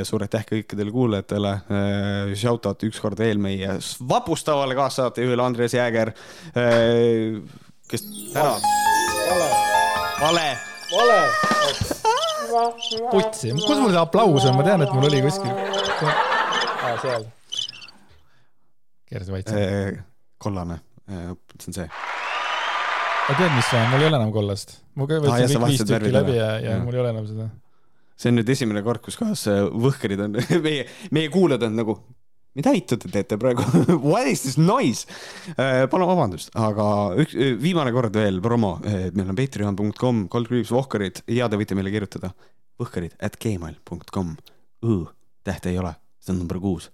suur aitäh kõikidele kuulajatele. Äh, shout out ükskord veel meie vapustavale kaassaatejuhile Andres Jääger, äh, kes täna. vale. vale. putsi, kus mul see aplaus on, ma tean, et mul oli kuskil ah,. seal. keerasin vait. kollane, see on see aga tead, mis on, mul ei ole enam kollast. ma võtsin kõik viis tükki läbi ja, ja mul ei ole enam seda see on nüüd esimene kord, kus kohas äh, võhkerid on meie, meie kuulajad on nagu, mida vittu te teete praegu What is this noise? Äh, palun vabandust, aga üks, äh, viimane kord veel promo, meil on patreon.com, koldkriips vohkarid ja te võite meile kirjutada võhkarid at gmail.com. tähte ei ole, see on number kuus.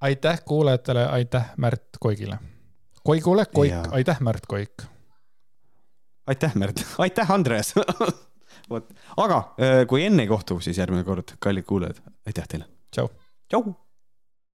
aitäh kuulajatele, aitäh Märt Koigile. Koigule, Koik, aitäh Märt Koik. aitäh Märt, aitäh Andres vot, aga äh, kui enne ei kohtu, siis järgmine kord, kallid kuulajad, aitäh teile. tšau. tšau.